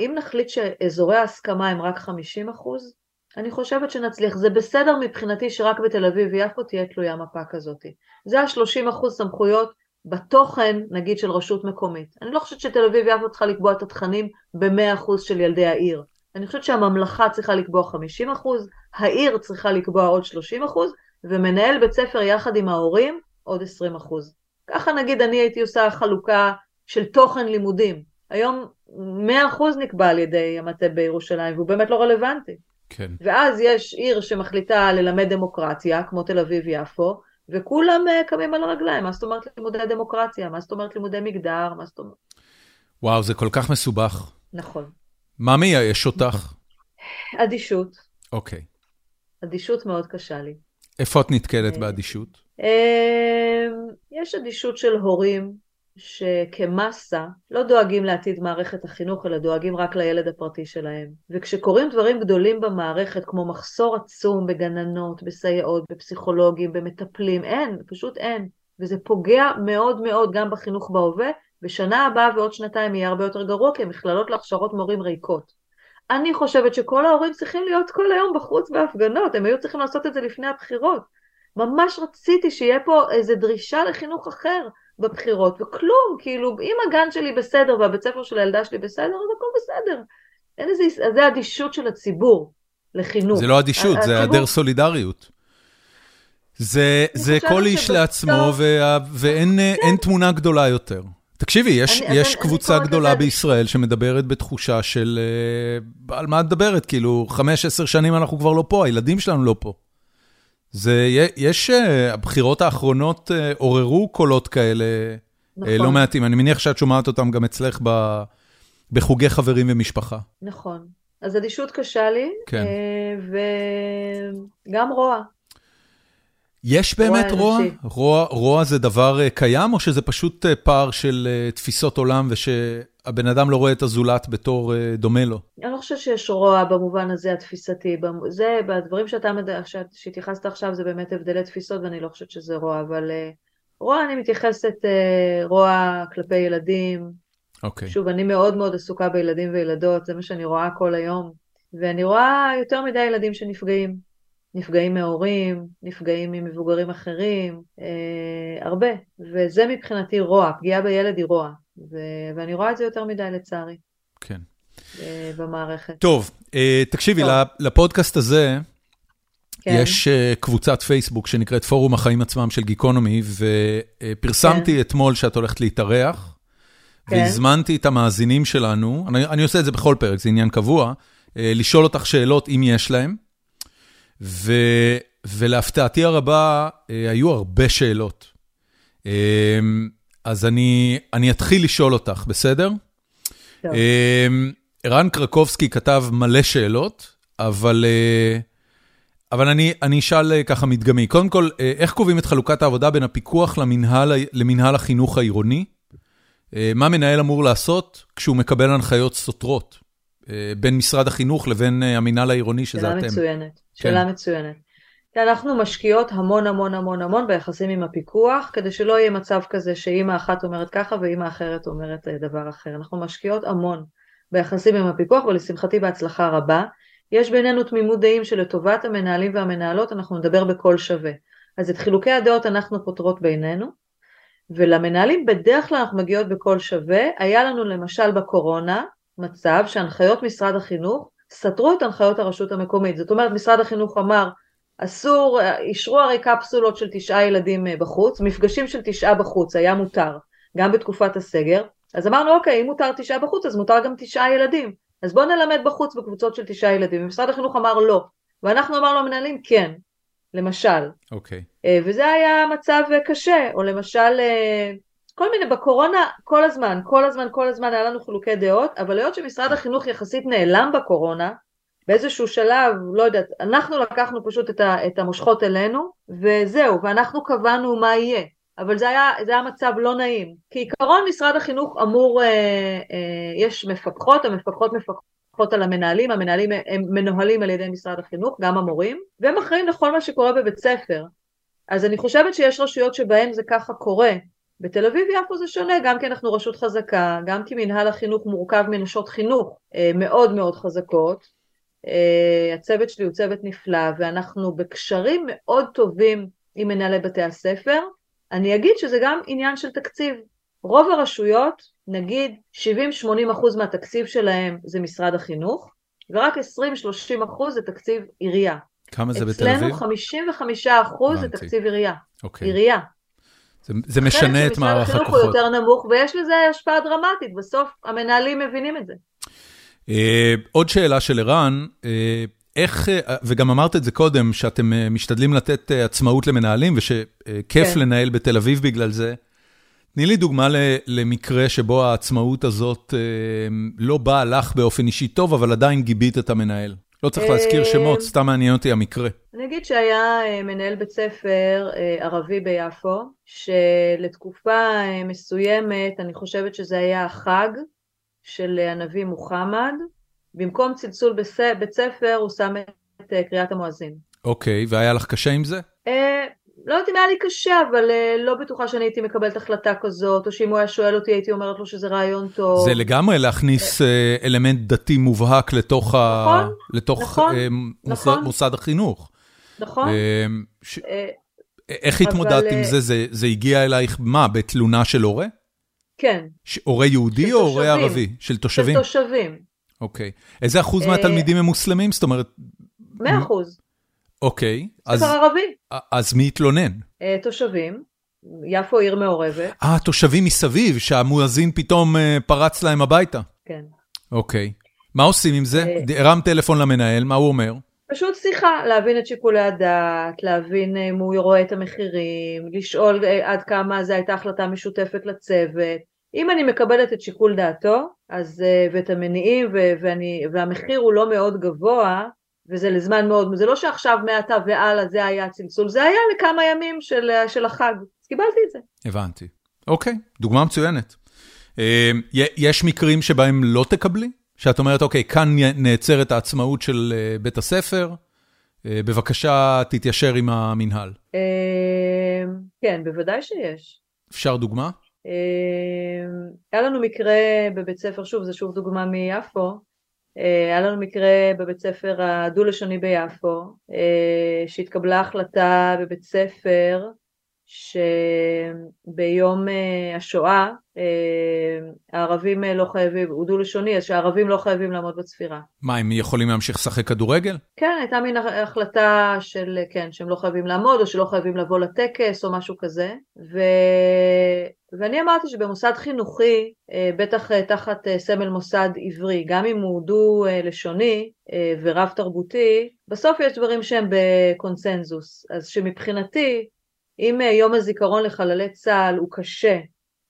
אם נחליט שאזורי ההסכמה הם רק 50 אחוז, אני חושבת שנצליח. זה בסדר מבחינתי שרק בתל אביב-יפו תהיה תלויה מפה כזאת. זה ה-30 אחוז סמכויות בתוכן, נגיד, של רשות מקומית. אני לא חושבת שתל אביב-יפו צריכה לקבוע את התכנים ב-100 אחוז של ילדי העיר. אני חושבת שהממלכה צריכה לקבוע 50 אחוז, העיר צריכה לקבוע עוד 30 אחוז, ומנהל בית ספר יחד עם ההורים עוד 20 אחוז. ככה נגיד אני הייתי עושה חלוקה של תוכן לימודים. היום 100 אחוז נקבע על ידי המטה בירושלים, והוא באמת לא רלוונטי. כן. ואז יש עיר שמחליטה ללמד דמוקרטיה, כמו תל אביב-יפו, וכולם אה, קמים על הרגליים. מה זאת אומרת לימודי דמוקרטיה? מה זאת אומרת לימודי מגדר? מה זאת אומרת... וואו, זה כל כך מסובך. נכון. מה מייאש אותך? אדישות. אוקיי. אדישות מאוד קשה לי. איפה את נתקלת אה, באדישות? אמ, יש אדישות של הורים שכמסה לא דואגים לעתיד מערכת החינוך, אלא דואגים רק לילד הפרטי שלהם. וכשקורים דברים גדולים במערכת, כמו מחסור עצום בגננות, בסייעות, בפסיכולוגים, במטפלים, אין, פשוט אין. וזה פוגע מאוד מאוד גם בחינוך בהווה בשנה הבאה ועוד שנתיים יהיה הרבה יותר גרוע, כי המכללות להכשרות מורים ריקות. אני חושבת שכל ההורים צריכים להיות כל היום בחוץ בהפגנות, הם היו צריכים לעשות את זה לפני הבחירות. ממש רציתי שיהיה פה איזו דרישה לחינוך אחר בבחירות, וכלום, כאילו, אם הגן שלי בסדר והבית ספר של הילדה שלי בסדר, אז הכל בסדר. אין איזה, זה אדישות של הציבור לחינוך. זה לא אדישות, זה היעדר סולידריות. זה, זה כל איש לעצמו, ואין כן. תמונה גדולה יותר. תקשיבי, יש, אני, יש אני, קבוצה אני גדולה בישראל שמדברת בתחושה של... uh, על מה את מדברת? כאילו, חמש, עשר שנים אנחנו כבר לא פה, הילדים שלנו לא פה. זה, יש, uh, הבחירות האחרונות uh, עוררו קולות כאלה נכון. uh, לא מעטים. אני מניח שאת שומעת אותם גם אצלך ב, בחוגי חברים ומשפחה. נכון. אז אדישות קשה לי, כן. וגם רוע. יש באמת רוע? רוע, רוע זה דבר אה, קיים, או שזה פשוט אה, פער של אה, תפיסות עולם ושהבן אדם לא רואה את הזולת בתור דומה לו? אני לא חושבת שיש רוע במובן הזה התפיסתי. זה, בדברים שאתה, שהתייחסת עכשיו, זה באמת הבדלי תפיסות, ואני לא חושבת שזה רוע, אבל רוע, אני מתייחסת רוע כלפי ילדים. אוקיי. Okay. שוב, אני מאוד מאוד עסוקה בילדים וילדות, זה מה שאני רואה כל היום, ואני רואה יותר מדי ילדים שנפגעים. נפגעים מהורים, נפגעים ממבוגרים אחרים, אה, הרבה. וזה מבחינתי רוע, פגיעה בילד היא רוע. ו- ואני רואה את זה יותר מדי לצערי. כן. אה, במערכת. טוב, אה, תקשיבי, טוב. לפודקאסט הזה, כן. יש uh, קבוצת פייסבוק שנקראת פורום החיים עצמם של גיקונומי, ופרסמתי כן. אתמול שאת הולכת להתארח, כן. והזמנתי את המאזינים שלנו, אני, אני עושה את זה בכל פרק, זה עניין קבוע, uh, לשאול אותך שאלות אם יש להם, ו, ולהפתעתי הרבה, היו הרבה שאלות. אז אני, אני אתחיל לשאול אותך, בסדר? טוב. ערן קרקובסקי כתב מלא שאלות, אבל... אבל אני אני אשאל אה, ככה מדגמי. קודם כל, אה, איך קובעים את חלוקת העבודה בין הפיקוח למנהל למנהל החינוך העירוני? אה, מה מנהל אמור לעשות כשהוא מקבל הנחיות סותרות בין משרד החינוך לבין המנהל העירוני, שזה שאלה אתם? מצוינת, כן. שאלה מצוינת. אנחנו משקיעות המון המון המון המון ביחסים עם הפיקוח, כדי שלא יהיה מצב כזה שאימא אחת אומרת ככה ואימא אחרת אומרת דבר אחר. אנחנו משקיעות המון ביחסים עם הפיקוח, ולשמחתי בהצלחה רבה. יש בינינו תמימות דעים שלטובת המנהלים והמנהלות אנחנו נדבר בקול שווה. אז את חילוקי הדעות אנחנו פותרות בינינו, ולמנהלים בדרך כלל אנחנו מגיעות בקול שווה. היה לנו למשל בקורונה מצב שהנחיות משרד החינוך סתרו את הנחיות הרשות המקומית. זאת אומרת, משרד החינוך אמר, אסור, אישרו הרי קפסולות של תשעה ילדים אה, בחוץ, מפגשים של תשעה בחוץ, היה מותר, גם בתקופת הסגר. אז אמרנו, אוקיי, אם מותר תשעה בחוץ, אז מותר גם תשעה ילדים. אז בואו נלמד בחוץ בקבוצות של תשעה ילדים. ומשרד החינוך אמר לא. ואנחנו אמרנו למנהלים כן, למשל. אוקיי. Okay. אה, וזה היה מצב קשה, או למשל, אה, כל מיני, בקורונה, כל הזמן, כל הזמן, כל הזמן היה לנו חילוקי דעות, אבל היות שמשרד החינוך יחסית נעלם בקורונה, באיזשהו שלב, לא יודעת, אנחנו לקחנו פשוט את, ה, את המושכות אלינו, וזהו, ואנחנו קבענו מה יהיה. אבל זה היה, זה היה מצב לא נעים. כעיקרון משרד החינוך אמור, אה, אה, יש מפקחות, המפקחות מפקחות על המנהלים, המנהלים הם מנוהלים על ידי משרד החינוך, גם המורים, והם אחראים לכל מה שקורה בבית ספר. אז אני חושבת שיש רשויות שבהן זה ככה קורה. בתל אביב יפו זה שונה, גם כי אנחנו רשות חזקה, גם כי מנהל החינוך מורכב מנשות חינוך אה, מאוד מאוד חזקות. אה, הצוות שלי הוא צוות נפלא, ואנחנו בקשרים מאוד טובים עם מנהלי בתי הספר. אני אגיד שזה גם עניין של תקציב. רוב הרשויות, נגיד 70-80 אחוז מהתקציב שלהם זה משרד החינוך, ורק 20-30 אחוז זה תקציב עירייה. כמה זה בתל אביב? אצלנו 55 אחוז זה תקציב עירייה. אוקיי. עירייה. זה, זה משנה את מערך הכוחות. החינוך הוא יותר נמוך, ויש לזה השפעה דרמטית, בסוף המנהלים מבינים את זה. Uh, עוד שאלה של ערן, uh, איך, אה, וגם אמרת את זה קודם, שאתם אה, משתדלים לתת אה, עצמאות למנהלים, ושכיף כן. לנהל בתל אביב בגלל זה. תני לי דוגמה למקרה שבו העצמאות הזאת לא באה לך באופן אישי טוב, אבל עדיין גיבית את המנהל. לא צריך להזכיר שמות, סתם מעניין אותי המקרה. אני אגיד שהיה מנהל בית ספר ערבי ביפו, שלתקופה מסוימת, אני חושבת שזה היה החג של הנביא מוחמד, במקום צלצול בית ספר, הוא שם את אה, קריאת המואזין. אוקיי, והיה לך קשה עם זה? אה, לא יודעת אם היה לי קשה, אבל אה, לא בטוחה שאני הייתי מקבלת החלטה כזאת, או שאם הוא היה שואל אותי הייתי אומרת לו שזה רעיון טוב. זה לגמרי להכניס אלמנט דתי מובהק לתוך, נכון, נכון, מוסד, נכון. מוסד החינוך. נכון. איך התמודדת. עם? זה? זה הגיע אלייך, מה, בתלונה של הורה? כן. הורה יהודי או הורה ערבי? של תושבים? של תושבים. אוקיי. איזה אחוז מהתלמידים הם מוסלמים? זאת אומרת... מאה אחוז. אוקיי. ספר ערבי. אז מי התלונן? אה, תושבים. יפו עיר מעורבת. אה, תושבים מסביב, שהמואזין פתאום אה, פרץ להם הביתה. כן. אוקיי. מה עושים עם זה? אה, הרם טלפון למנהל, מה הוא אומר? פשוט שיחה, להבין את שיקולי הדעת, להבין אם הוא רואה את המחירים, לשאול עד כמה זו הייתה החלטה משותפת לצוות. אם אני מקבלת את שיקול דעתו, אז, אה, ואת המניעים, ואני, והמחיר הוא לא מאוד גבוה, וזה לזמן מאוד, זה לא שעכשיו מעתה והלאה זה היה הצלצול, זה היה לכמה ימים של, של החג, אז קיבלתי את זה. הבנתי. אוקיי, דוגמה מצוינת. אה, יש מקרים שבהם לא תקבלי? שאת אומרת, אוקיי, כאן נעצרת העצמאות של אה, בית הספר, בבקשה תתיישר עם המינהל. כן, בוודאי שיש. אפשר דוגמה? אמ, היה לנו מקרה בבית ספר, שוב, זה שוב דוגמה מיפו, אה, היה לנו מקרה בבית ספר הדו-לשוני ביפו, אה, שהתקבלה החלטה בבית ספר שביום אה, השואה אה, הערבים לא חייבים, הוא דו-לשוני, אז שהערבים לא חייבים לעמוד בצפירה. מה, הם יכולים להמשיך לשחק כדורגל? כן, הייתה מין החלטה של, כן, שהם לא חייבים לעמוד, או שלא חייבים לבוא לטקס, או משהו כזה. ו... ואני אמרתי שבמוסד חינוכי, בטח תחת סמל מוסד עברי, גם אם הוא דו-לשוני ורב תרבותי, בסוף יש דברים שהם בקונסנזוס. אז שמבחינתי, אם אה, יום הזיכרון לחללי צה"ל הוא קשה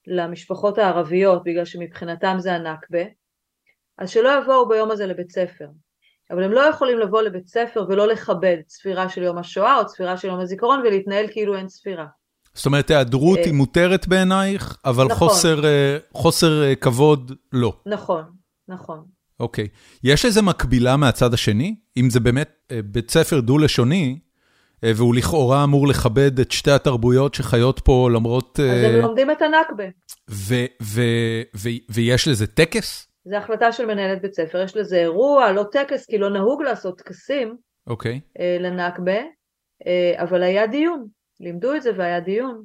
למשפחות הערביות בגלל שמבחינתם זה הנכבה, אז שלא יבואו ביום הזה לבית ספר. אבל הם לא יכולים לבוא לבית ספר ולא לכבד צפירה של יום השואה או צפירה של יום הזיכרון ולהתנהל כאילו אין צפירה. זאת אומרת, היעדרות אה, היא מותרת בעינייך, אבל נכון. חוסר, אה, חוסר כבוד לא. נכון, נכון. אוקיי. יש איזה מקבילה מהצד השני? אם זה באמת בית ספר דו-לשוני, אה, והוא לכאורה אמור לכבד את שתי התרבויות שחיות פה למרות... אז הם אה, לומדים את הנכבה. ויש לזה טקס? זו החלטה של מנהלת בית ספר, יש לזה אירוע, לא טקס, כי לא נהוג לעשות טקסים אוקיי. אה, לנכבה, אבל היה דיון, לימדו את זה והיה דיון.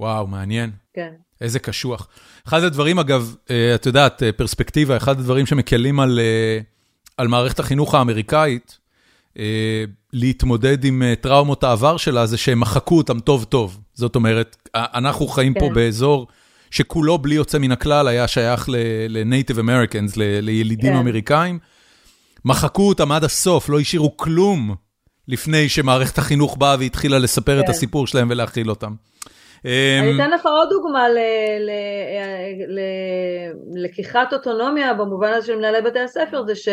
וואו, מעניין. כן. איזה קשוח. אחד הדברים, אגב, את יודעת, פרספקטיבה, אחד הדברים שמקלים על, על מערכת החינוך האמריקאית, אה, להתמודד עם אה, טראומות העבר שלה, זה שהם מחקו אותם טוב טוב. זאת אומרת, אנחנו חיים כן. פה באזור שכולו בלי יוצא מן הכלל היה שייך ל-Native Americans, לילידים כן. אמריקאים. מחקו אותם עד הסוף, לא השאירו כלום לפני שמערכת החינוך באה והתחילה לספר כן. את הסיפור שלהם ולהכיל אותם. אני אמ, אתן לך עוד דוגמה ללקיחת אוטונומיה במובן הזה של מנהלי בתי הספר, זה ש...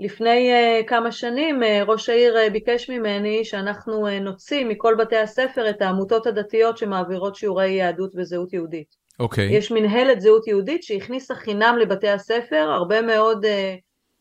לפני uh, כמה שנים uh, ראש העיר uh, ביקש ממני שאנחנו נוציא מכל בתי הספר את העמותות הדתיות שמעבירות שיעורי יהדות וזהות יהודית. אוקיי. Okay. יש מנהלת זהות יהודית שהכניסה חינם לבתי הספר הרבה מאוד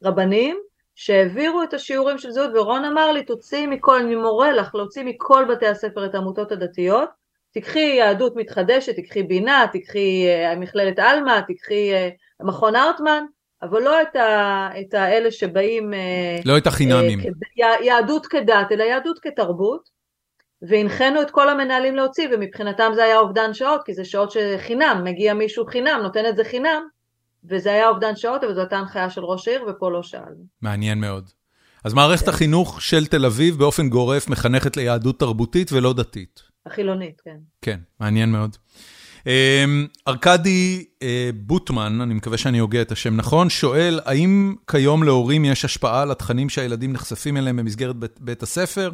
רבנים שהעבירו את השיעורים של זהות ורון אמר לי תוציאי מכל, אני מורה לך להוציא מכל בתי הספר את העמותות הדתיות תיקחי יהדות מתחדשת, תיקחי בינה, תיקחי uh, מכללת עלמה, תיקחי uh, מכון ארטמן אבל לא את, ה, את האלה שבאים... אה, לא את החינמים. אה, יהדות כדת, אלא יהדות כתרבות, והנחינו את כל המנהלים להוציא, ומבחינתם זה היה אובדן שעות, כי זה שעות שחינם, מגיע מישהו חינם, נותן את זה חינם, וזה היה אובדן שעות, אבל זו הייתה הנחיה של ראש העיר, ופה לא שאלנו. מעניין מאוד. אז מערכת כן. החינוך של תל אביב באופן גורף מחנכת ליהדות תרבותית ולא דתית. החילונית, כן. כן, מעניין מאוד. אמ, ארכדי אה, בוטמן, אני מקווה שאני הוגה את השם נכון, שואל, האם כיום להורים יש השפעה על התכנים שהילדים נחשפים אליהם במסגרת בית, בית הספר?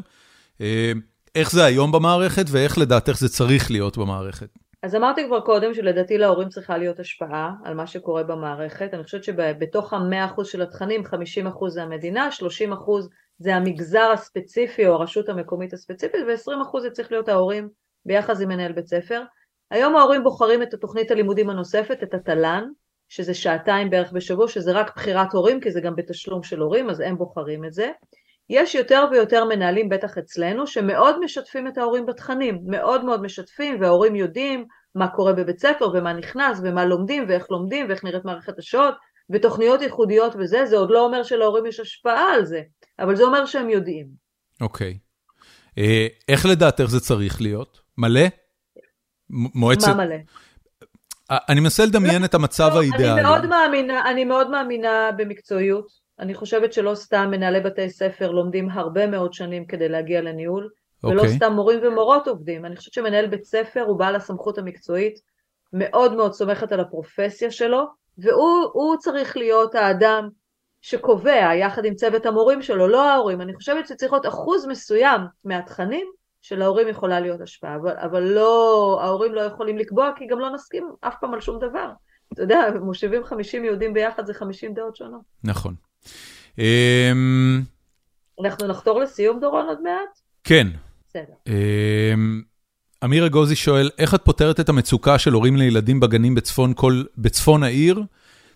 אה, איך זה היום במערכת ואיך לדעתך זה צריך להיות במערכת? אז אמרתי כבר קודם שלדעתי להורים צריכה להיות השפעה על מה שקורה במערכת. אני חושבת שבתוך המאה אחוז של התכנים, 50 אחוז זה המדינה, 30 אחוז זה המגזר הספציפי או הרשות המקומית הספציפית, ו-20 אחוז זה צריך להיות ההורים ביחד עם מנהל בית ספר. היום ההורים בוחרים את התוכנית הלימודים הנוספת, את התל"ן, שזה שעתיים בערך בשבוע, שזה רק בחירת הורים, כי זה גם בתשלום של הורים, אז הם בוחרים את זה. יש יותר ויותר מנהלים, בטח אצלנו, שמאוד משתפים את ההורים בתכנים, מאוד מאוד משתפים, וההורים יודעים מה קורה בבית ספר, ומה נכנס, ומה לומדים, ואיך לומדים, ואיך נראית מערכת השעות, ותוכניות ייחודיות וזה, זה עוד לא אומר שלהורים יש השפעה על זה, אבל זה אומר שהם יודעים. אוקיי. Okay. אה, איך לדעתך זה צריך להיות? מלא? מועצת... מה מלא? אני מנסה לדמיין את המצב האידיאלי. אני מאוד מאמינה, אני מאוד מאמינה במקצועיות. אני חושבת שלא סתם מנהלי בתי ספר לומדים הרבה מאוד שנים כדי להגיע לניהול, okay. ולא אוקיי. סתם מורים ומורות עובדים. אני חושבת שמנהל בית ספר הוא בעל הסמכות המקצועית, מאוד מאוד סומכת על הפרופסיה שלו, והוא צריך להיות האדם שקובע יחד עם צוות המורים שלו, לא ההורים. אני חושבת שצריך להיות אחוז מסוים מהתכנים שלהורים יכולה להיות השפעה, אבל, אבל לא, ההורים לא יכולים לקבוע כי גם לא נסכים אף פעם על שום דבר. אתה יודע, מושיבים 50 יהודים ביחד זה 50 דעות שונות. נכון. אמ, אנחנו נחתור לסיום דורון עוד מעט? כן. בסדר. אמ, אמיר אגוזי שואל, איך את פותרת את המצוקה של הורים לילדים בגנים בצפון, כל, בצפון העיר,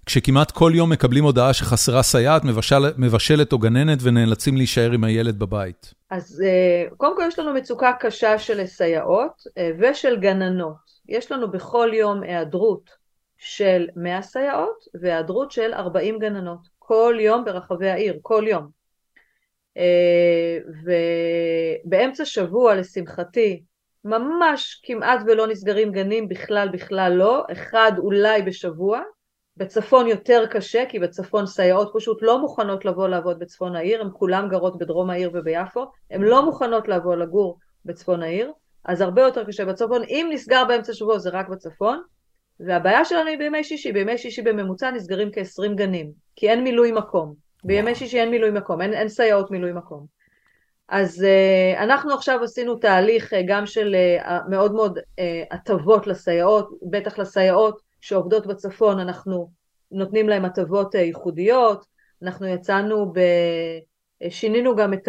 כשכמעט כל יום מקבלים הודעה שחסרה סייעת, מבשל, מבשלת או גננת ונאלצים להישאר עם הילד בבית? אז אה, קודם כל יש לנו מצוקה קשה של סייעות אה, ושל גננות. יש לנו בכל יום היעדרות של 100 סייעות והיעדרות של 40 גננות. כל יום ברחבי העיר, כל יום. אה, ובאמצע שבוע, לשמחתי, ממש כמעט ולא נסגרים גנים בכלל בכלל לא, אחד אולי בשבוע, בצפון יותר קשה כי בצפון סייעות פשוט לא מוכנות לבוא לעבוד בצפון העיר, הן כולן גרות בדרום העיר וביפו, הן לא מוכנות לבוא לגור בצפון העיר, אז הרבה יותר קשה. בצפון, אם נסגר באמצע שבוע זה רק בצפון, והבעיה שלנו היא בימי שישי, בימי שישי בממוצע נסגרים כ-20 גנים, כי אין מילוי מקום, בימי שישי אין מילוי מקום, אין, אין סייעות מילוי מקום. אז uh, אנחנו עכשיו עשינו תהליך uh, גם של uh, מאוד מאוד הטבות לסייעות, בטח לסייעות שעובדות בצפון, אנחנו נותנים להם הטבות uh, ייחודיות, אנחנו יצאנו, ב... שינינו גם את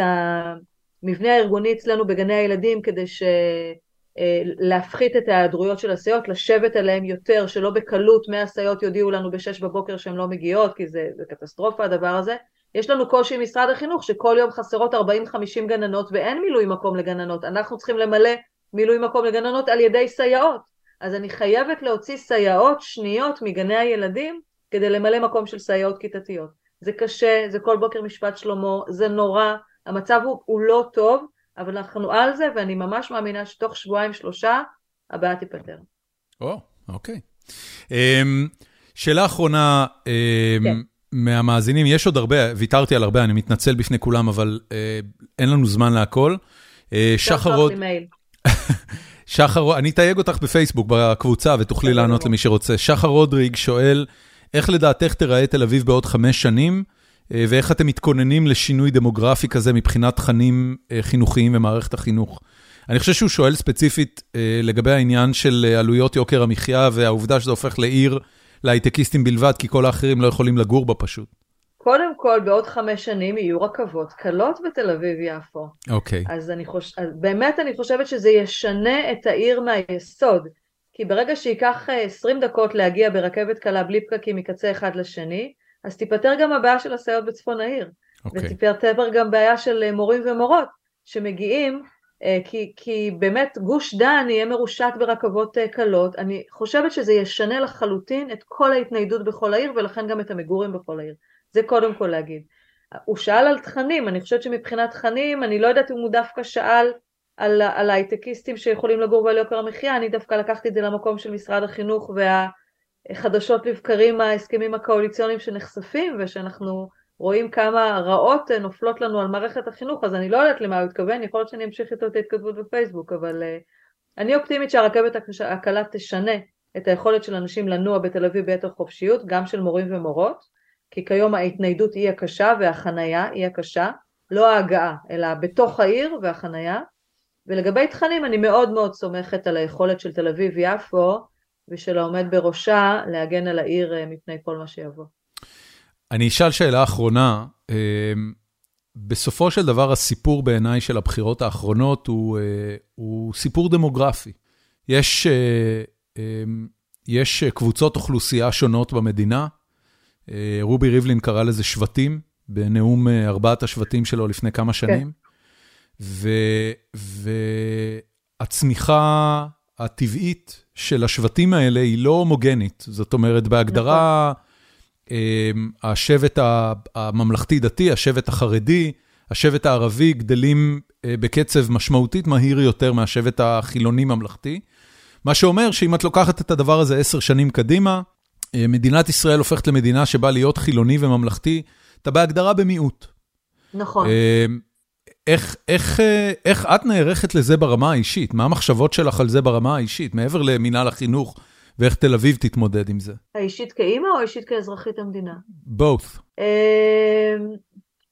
המבנה הארגוני אצלנו בגני הילדים כדי ש... להפחית את ההיעדרויות של הסייעות, לשבת עליהן יותר, שלא בקלות 100 סייעות יודיעו לנו בשש בבוקר שהן לא מגיעות, כי זה, זה קטסטרופה הדבר הזה, יש לנו קושי עם משרד החינוך שכל יום חסרות 40-50 גננות ואין מילוי מקום לגננות, אנחנו צריכים למלא מילוי מקום לגננות על ידי סייעות, אז אני חייבת להוציא סייעות שניות מגני הילדים כדי למלא מקום של סייעות כיתתיות. זה קשה, זה כל בוקר משפט שלמה, זה נורא, המצב הוא, הוא לא טוב, אבל אנחנו על זה ואני ממש מאמינה שתוך שבועיים שלושה הבעיה תיפתר. או, אוקיי. אמ, שאלה אחרונה, אמ, כן. מהמאזינים, יש עוד הרבה, ויתרתי על הרבה, אני מתנצל בפני כולם, אבל אה, אין לנו זמן להכל. אה, שחר עוד... [LAUGHS] שחר, אני אתייג אותך בפייסבוק בקבוצה ותוכלי לענות למי שרוצה. שחר רודריג שואל, איך לדעתך תיראה תל אביב בעוד חמש שנים, ואיך אתם מתכוננים לשינוי דמוגרפי כזה מבחינת תכנים אה, חינוכיים ומערכת החינוך? אני חושב שהוא שואל ספציפית אה, לגבי העניין של עלויות יוקר המחיה והעובדה שזה הופך לעיר להייטקיסטים בלבד, כי כל האחרים לא יכולים לגור בה פשוט. קודם כל, בעוד חמש שנים יהיו רכבות קלות בתל אביב-יפו. אוקיי. Okay. אז, אני חוש... אז באמת אני חושבת שזה ישנה את העיר מהיסוד. כי ברגע שייקח 20 אה, דקות להגיע ברכבת קלה בלי פקקים מקצה אחד לשני, אז תיפתר גם הבעיה של הסייעות בצפון העיר. Okay. אוקיי. ותיפתר גם בעיה של אה, מורים ומורות שמגיעים אה, כי, כי באמת גוש דן יהיה מרושת ברכבות אה, קלות, אני חושבת שזה ישנה לחלוטין את כל ההתניידות בכל העיר ולכן גם את המגורים בכל העיר, זה קודם כל להגיד. הוא שאל על תכנים, אני חושבת שמבחינת תכנים, אני לא יודעת אם הוא דווקא שאל על, על הייטקיסטים שיכולים לגור בעל יוקר המחיה, אני דווקא לקחתי את זה למקום של משרד החינוך והחדשות לבקרים ההסכמים הקואליציוניים שנחשפים ושאנחנו רואים כמה רעות נופלות לנו על מערכת החינוך, אז אני לא יודעת למה הוא התכוון, יכול להיות שאני אמשיך איתו את ההתכתבות בפייסבוק, אבל uh, אני אופטימית שהרכבת הקלה תשנה את היכולת של אנשים לנוע בתל אביב ביתר חופשיות, גם של מורים ומורות, כי כיום ההתניידות היא הקשה והחנייה היא הקשה, לא ההגעה, אלא בתוך העיר והחנייה. ולגבי תכנים אני מאוד מאוד סומכת על היכולת של תל אביב-יפו ושל העומד בראשה להגן על העיר אה, מפני כל מה שיבוא. אני אשאל שאלה אחרונה. אמ, בסופו של דבר, הסיפור בעיניי של הבחירות האחרונות הוא, אה, הוא סיפור דמוגרפי. יש, אה, יש קבוצות אוכלוסייה שונות במדינה. אה, רובי ריבלין קרא לזה שבטים, בנאום ארבעת השבטים שלו לפני כמה כן. שנים. כן. והצמיחה הטבעית של השבטים האלה היא לא הומוגנית. זאת אומרת, בהגדרה... נכון. אמ, השבט הממלכתי-דתי, השבט החרדי, השבט הערבי גדלים אה, בקצב משמעותית מהיר יותר מהשבט החילוני-ממלכתי. מה שאומר שאם את לוקחת את הדבר הזה עשר שנים קדימה, אה, מדינת ישראל הופכת למדינה שבה להיות חילוני וממלכתי, אתה בהגדרה במיעוט. נכון. איך, איך, אה, איך את נערכת לזה ברמה האישית? מה המחשבות שלך על זה ברמה האישית, מעבר למינהל החינוך? ואיך תל אביב תתמודד עם זה? האישית כאימא או האישית כאזרחית המדינה? both. אמ,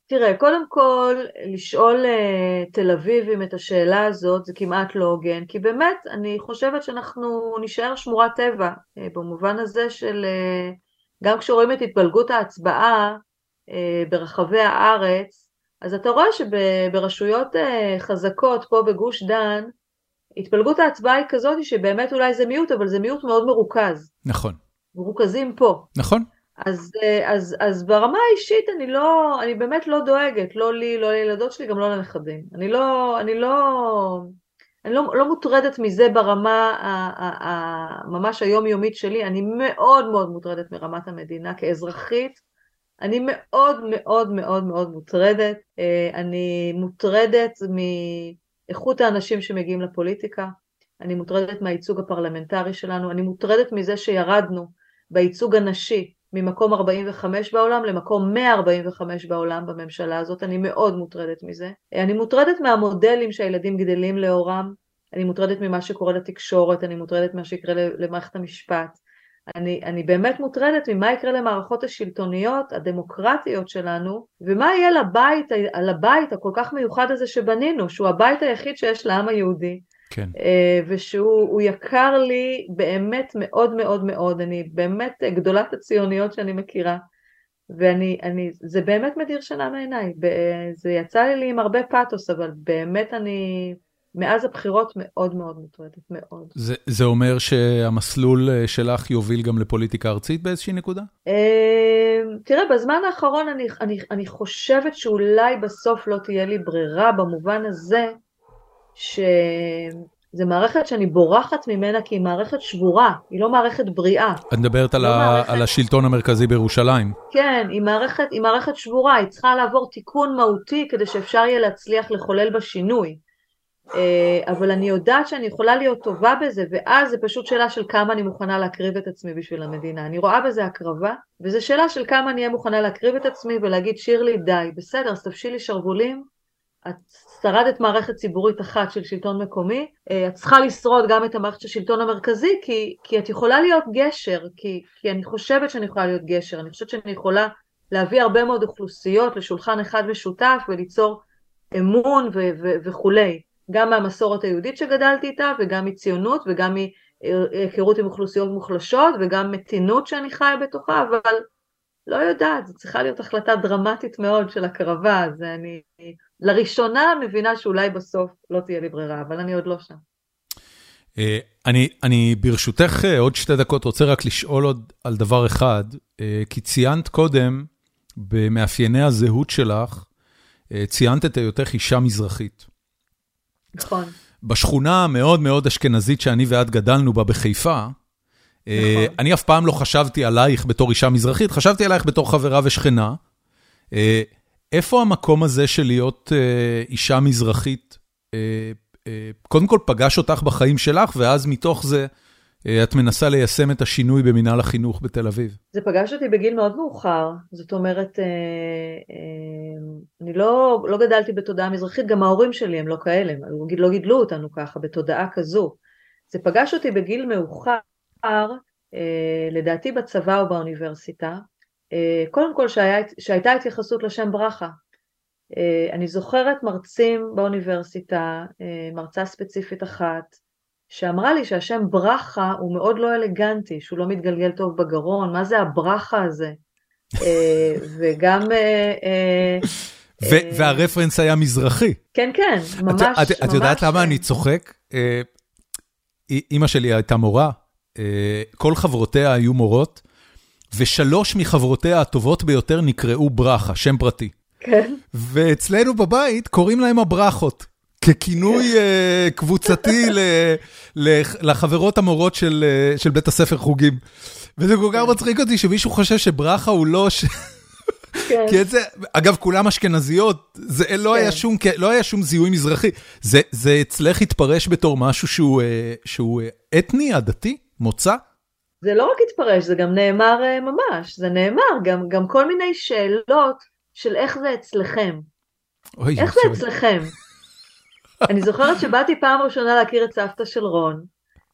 תראה, קודם כל, לשאול uh, תל אביבים את השאלה הזאת זה כמעט לא הוגן, כי באמת, אני חושבת שאנחנו נישאר שמורת טבע, uh, במובן הזה של, גם כשרואים את התפלגות ההצבעה ברחבי הארץ, אז אתה רואה שברשויות uh, חזקות פה בגוש דן, התפלגות ההצבעה היא כזאת שבאמת אולי זה מיעוט, אבל זה מיעוט מאוד מרוכז. נכון. מרוכזים פה. נכון. אז, אז, אז ברמה האישית אני לא, אני באמת לא דואגת, לא לי, לא לילדות שלי, גם לא לנכדים. אני לא, אני לא, אני לא, לא מוטרדת מזה ברמה ה, ה, ה, ממש היומיומית שלי, אני מאוד מאוד מוטרדת מרמת המדינה כאזרחית. אני מאוד מאוד מאוד מאוד מוטרדת. אה, אני מוטרדת מ... איכות האנשים שמגיעים לפוליטיקה. אני מוטרדת מהייצוג הפרלמנטרי שלנו, אני מוטרדת מזה שירדנו בייצוג הנשי ממקום 45 בעולם למקום 145 בעולם בממשלה הזאת, אני מאוד מוטרדת מזה. אני מוטרדת מהמודלים שהילדים גדלים לאורם, אני מוטרדת ממה שקורה לתקשורת, אני מוטרדת ממה שיקרה למערכת המשפט. אני, אני באמת מוטרדת ממה יקרה למערכות השלטוניות הדמוקרטיות שלנו ומה יהיה לבית, לבית הכל כך מיוחד הזה שבנינו שהוא הבית היחיד שיש לעם היהודי. כן. אה, ושהוא יקר לי באמת מאוד מאוד מאוד. אני באמת גדולת הציוניות שאני מכירה. ואני, אני, זה באמת מדיר שינה מעיניי, זה יצא לי עם הרבה פאתוס אבל באמת אני מאז הבחירות מאוד מאוד מוטרדת, מאוד. זה, זה אומר שהמסלול אה, שלך יוביל גם לפוליטיקה ארצית באיזושהי נקודה? אה, תראה, בזמן האחרון אני, אני, אני חושבת שאולי בסוף לא תהיה לי ברירה במובן הזה שזו מערכת שאני בורחת ממנה כי היא מערכת שבורה, היא לא מערכת בריאה. את מדברת על, לא ה... מערכת... על השלטון המרכזי בירושלים. כן, היא מערכת, היא מערכת שבורה, היא צריכה לעבור תיקון מהותי כדי שאפשר יהיה להצליח לחולל בה שינוי. אה, אבל אני יודעת שאני יכולה להיות טובה בזה, ואז זה פשוט שאלה של כמה אני מוכנה להקריב את עצמי בשביל המדינה. אני רואה בזה הקרבה, וזו שאלה של כמה אני אהיה מוכנה להקריב את עצמי ולהגיד, שירלי, די, בסדר, אז תפשילי שרוולים, את שרדת מערכת ציבורית אחת של שלטון מקומי, אה, את צריכה לשרוד גם את המערכת של השלטון המרכזי, כי, כי את יכולה להיות גשר, כי, כי אני חושבת שאני יכולה להיות גשר, אני חושבת שאני יכולה להביא הרבה מאוד אוכלוסיות לשולחן אחד משותף וליצור אמון וכולי. גם מהמסורת היהודית שגדלתי איתה וגם מציונות וגם מהיכרות עם אוכלוסיות מוחלשות וגם מתינות שאני חיה בתוכה, אבל לא יודעת, זו צריכה להיות החלטה דרמטית מאוד של הקרבה, אז אני לראשונה מבינה שאולי בסוף לא תהיה לי ברירה, אבל אני עוד לא שם. אה, אני, אני ברשותך אה, עוד שתי דקות רוצה רק לשאול עוד על דבר אחד, אה, כי ציינת קודם במאפייני הזהות שלך, ציינת את היותך אישה מזרחית. נכון. בשכונה המאוד מאוד אשכנזית שאני ואת גדלנו בה בחיפה, אה, נכון. אני אף פעם לא חשבתי עלייך בתור אישה מזרחית, חשבתי עלייך בתור חברה ושכנה. אה, איפה המקום הזה של להיות אה, אישה מזרחית, קודם כל פגש אותך בחיים שלך, ואז מתוך זה את מנסה ליישם את השינוי במינהל החינוך בתל אביב. זה פגש אותי בגיל מאוד מאוחר, זאת אומרת, אה, אה, אני לא, לא גדלתי בתודעה מזרחית, גם ההורים שלי הם לא כאלה, הם לא גידלו אותנו ככה, בתודעה כזו. זה פגש אותי בגיל מאוחר, לדעתי בצבא או באוניברסיטה, קודם כל שהיה, שהייתה התייחסות לשם ברכה. אני זוכרת מרצים באוניברסיטה, מרצה ספציפית אחת, שאמרה לי שהשם ברכה הוא מאוד לא אלגנטי, שהוא לא מתגלגל טוב בגרון, מה זה הברכה הזה? אה, [LAUGHS] וגם... אה, אה, והרפרנס היה מזרחי. כן, כן, ממש, ממש. את יודעת למה אני צוחק? אימא שלי הייתה מורה, כל חברותיה היו מורות, ושלוש מחברותיה הטובות ביותר נקראו ברכה, שם פרטי. כן. ואצלנו בבית קוראים להם הברכות. ככינוי אה, קבוצתי לחברות המורות של של בית הספר חוגים. וזה כל כך מצחיק אותי שמישהו חושב שברכה הוא לא... כן. כי את זה, אגב, כולם אשכנזיות, זה לא, היה כן. שום, לא היה שום זיהוי מזרחי. זה, זה אצלך התפרש בתור משהו שהוא, אה, שהוא אה, אתני, עדתי, מוצא? זה לא רק התפרש, זה גם נאמר ממש, זה נאמר, גם, גם כל מיני שאלות של איך זה אצלכם. אוי, איך זה אצלכם? אני זוכרת שבאתי פעם ראשונה להכיר את סבתא של רון,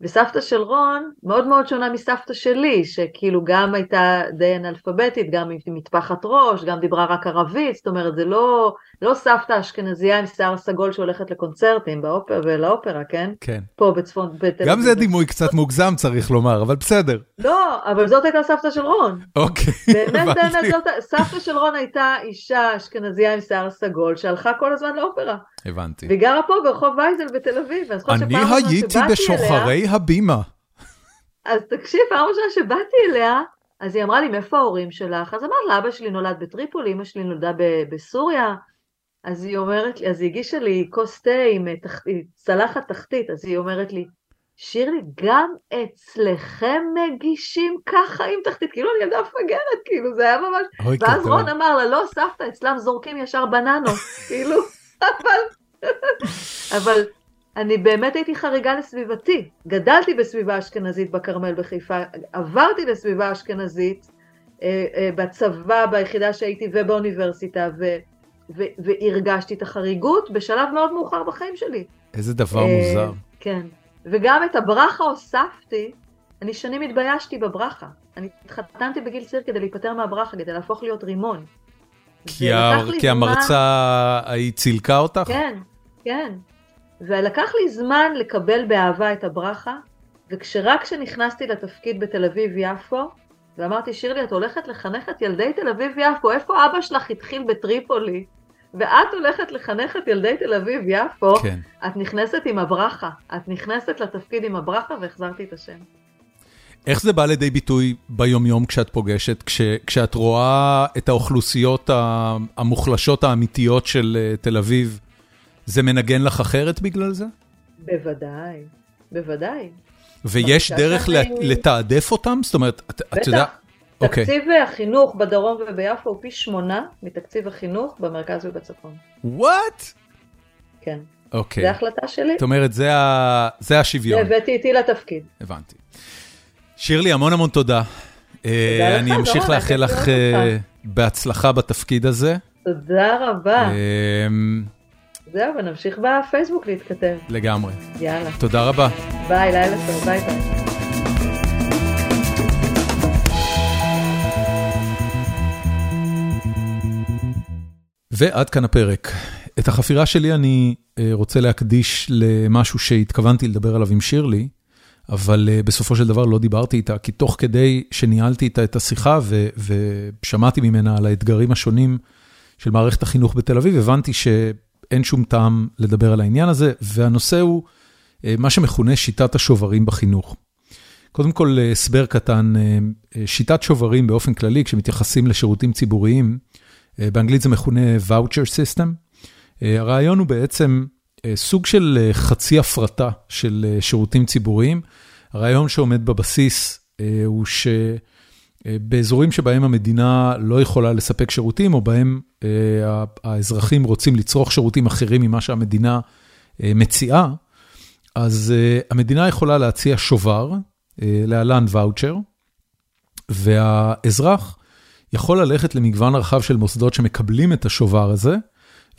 וסבתא של רון מאוד מאוד שונה מסבתא שלי, שכאילו גם הייתה די אנאלפביתית, גם מטפחת ראש, גם דיברה רק ערבית, זאת אומרת זה לא, לא סבתא אשכנזייה עם שיער סגול שהולכת לקונצרטים באופרה ולאופרה, כן? כן. פה בצפון, בתל גם זה דימוי קצת מוגזם צריך לומר, אבל בסדר. לא, אבל זאת הייתה סבתא של רון. אוקיי, באמת באמת זאת, סבתא של רון הייתה אישה אשכנזייה עם שיער סגול שהלכה כל הזמן לאופרה. הבנתי. וגרה פה ברחוב וייזל בתל אביב. אני הייתי בשוחרי הבימה. אז תקשיב, פעם ראשונה שבאתי אליה, אז היא אמרה לי, מאיפה ההורים שלך? אז אמרת לה, אבא שלי נולד בטריפולי, אמא שלי נולדה בסוריה. אז היא אומרת לי, אז היא הגישה לי כוס תה עם תח... צלחת תחתית, אז היא אומרת לי, שירלי, גם אצלכם מגישים ככה עם תחתית, כאילו אני ילדה מפגרת, כאילו זה היה ממש... ואז רון אמר לה, לא, סבתא, אצלם זורקים ישר בננות, [LAUGHS] כאילו, אבל... אבל אני באמת הייתי חריגה לסביבתי. גדלתי בסביבה אשכנזית בכרמל בחיפה, עברתי לסביבה אשכנזית אה, אה, בצבא, ביחידה שהייתי ובאוניברסיטה, ו, ו, והרגשתי את החריגות בשלב מאוד מאוחר בחיים שלי. איזה דבר מוזר. כן, וגם את הברכה הוספתי, אני שנים התביישתי בברכה. אני התחתנתי בגיל צעיר כדי להיפטר מהברכה, כדי להפוך להיות רימון. כי, ה... כי המרצה ההיא צילקה אותך? כן, כן. ולקח לי זמן לקבל באהבה את הברכה, וכשרק כשנכנסתי לתפקיד בתל אביב-יפו, ואמרתי, שירלי, את הולכת לחנך את ילדי תל אביב-יפו, איפה אבא שלך התחיל בטריפולי? ואת הולכת לחנך את ילדי תל אביב-יפו, כן. את נכנסת עם הברכה. את נכנסת לתפקיד עם הברכה והחזרתי את השם. איך זה בא לידי ביטוי ביומיום כשאת פוגשת, כש, כשאת רואה את האוכלוסיות המוחלשות האמיתיות של אה, תל אביב, זה מנגן לך אחרת בגלל זה? בוודאי, בוודאי. ויש דרך שאני... לתעדף אותם? זאת אומרת, את, את יודעת... אוקיי. תקציב okay. החינוך בדרום וביפו הוא פי שמונה מתקציב החינוך במרכז ובצפון. וואט? כן. אוקיי. זה החלטה שלי. זאת אומרת, זה, ה... זה השוויון. הבאתי איתי לתפקיד. הבנתי. שירלי, המון המון תודה. תודה אה, לך, אני אמשיך לאחל לך אה, בהצלחה בתפקיד הזה. תודה רבה. Uh, זהו, ונמשיך בפייסבוק להתכתב. לגמרי. יאללה. תודה רבה. ביי, לילה טוב, ביי ביי. ועד כאן הפרק. את החפירה שלי אני אה, רוצה להקדיש למשהו שהתכוונתי לדבר עליו עם שירלי, אבל אה, בסופו של דבר לא דיברתי איתה, כי תוך כדי שניהלתי איתה את השיחה ושמעתי ממנה על האתגרים השונים של מערכת החינוך בתל אביב, הבנתי ש... אין שום טעם לדבר על העניין הזה, והנושא הוא אה, מה שמכונה שיטת השוברים בחינוך. קודם כל, הסבר קטן, שיטת שוברים באופן כללי, כשמתייחסים לשירותים ציבוריים, באנגלית זה מכונה Voucher System. הרעיון הוא בעצם סוג של חצי הפרטה של שירותים ציבוריים. הרעיון שעומד בבסיס הוא ש... באזורים שבהם המדינה לא יכולה לספק שירותים, או בהם אה, האזרחים רוצים לצרוך שירותים אחרים ממה שהמדינה אה, מציעה, אז אה, המדינה יכולה להציע שובר, להלן ואוצ'ר, והאזרח יכול ללכת למגוון רחב של מוסדות שמקבלים את השובר הזה,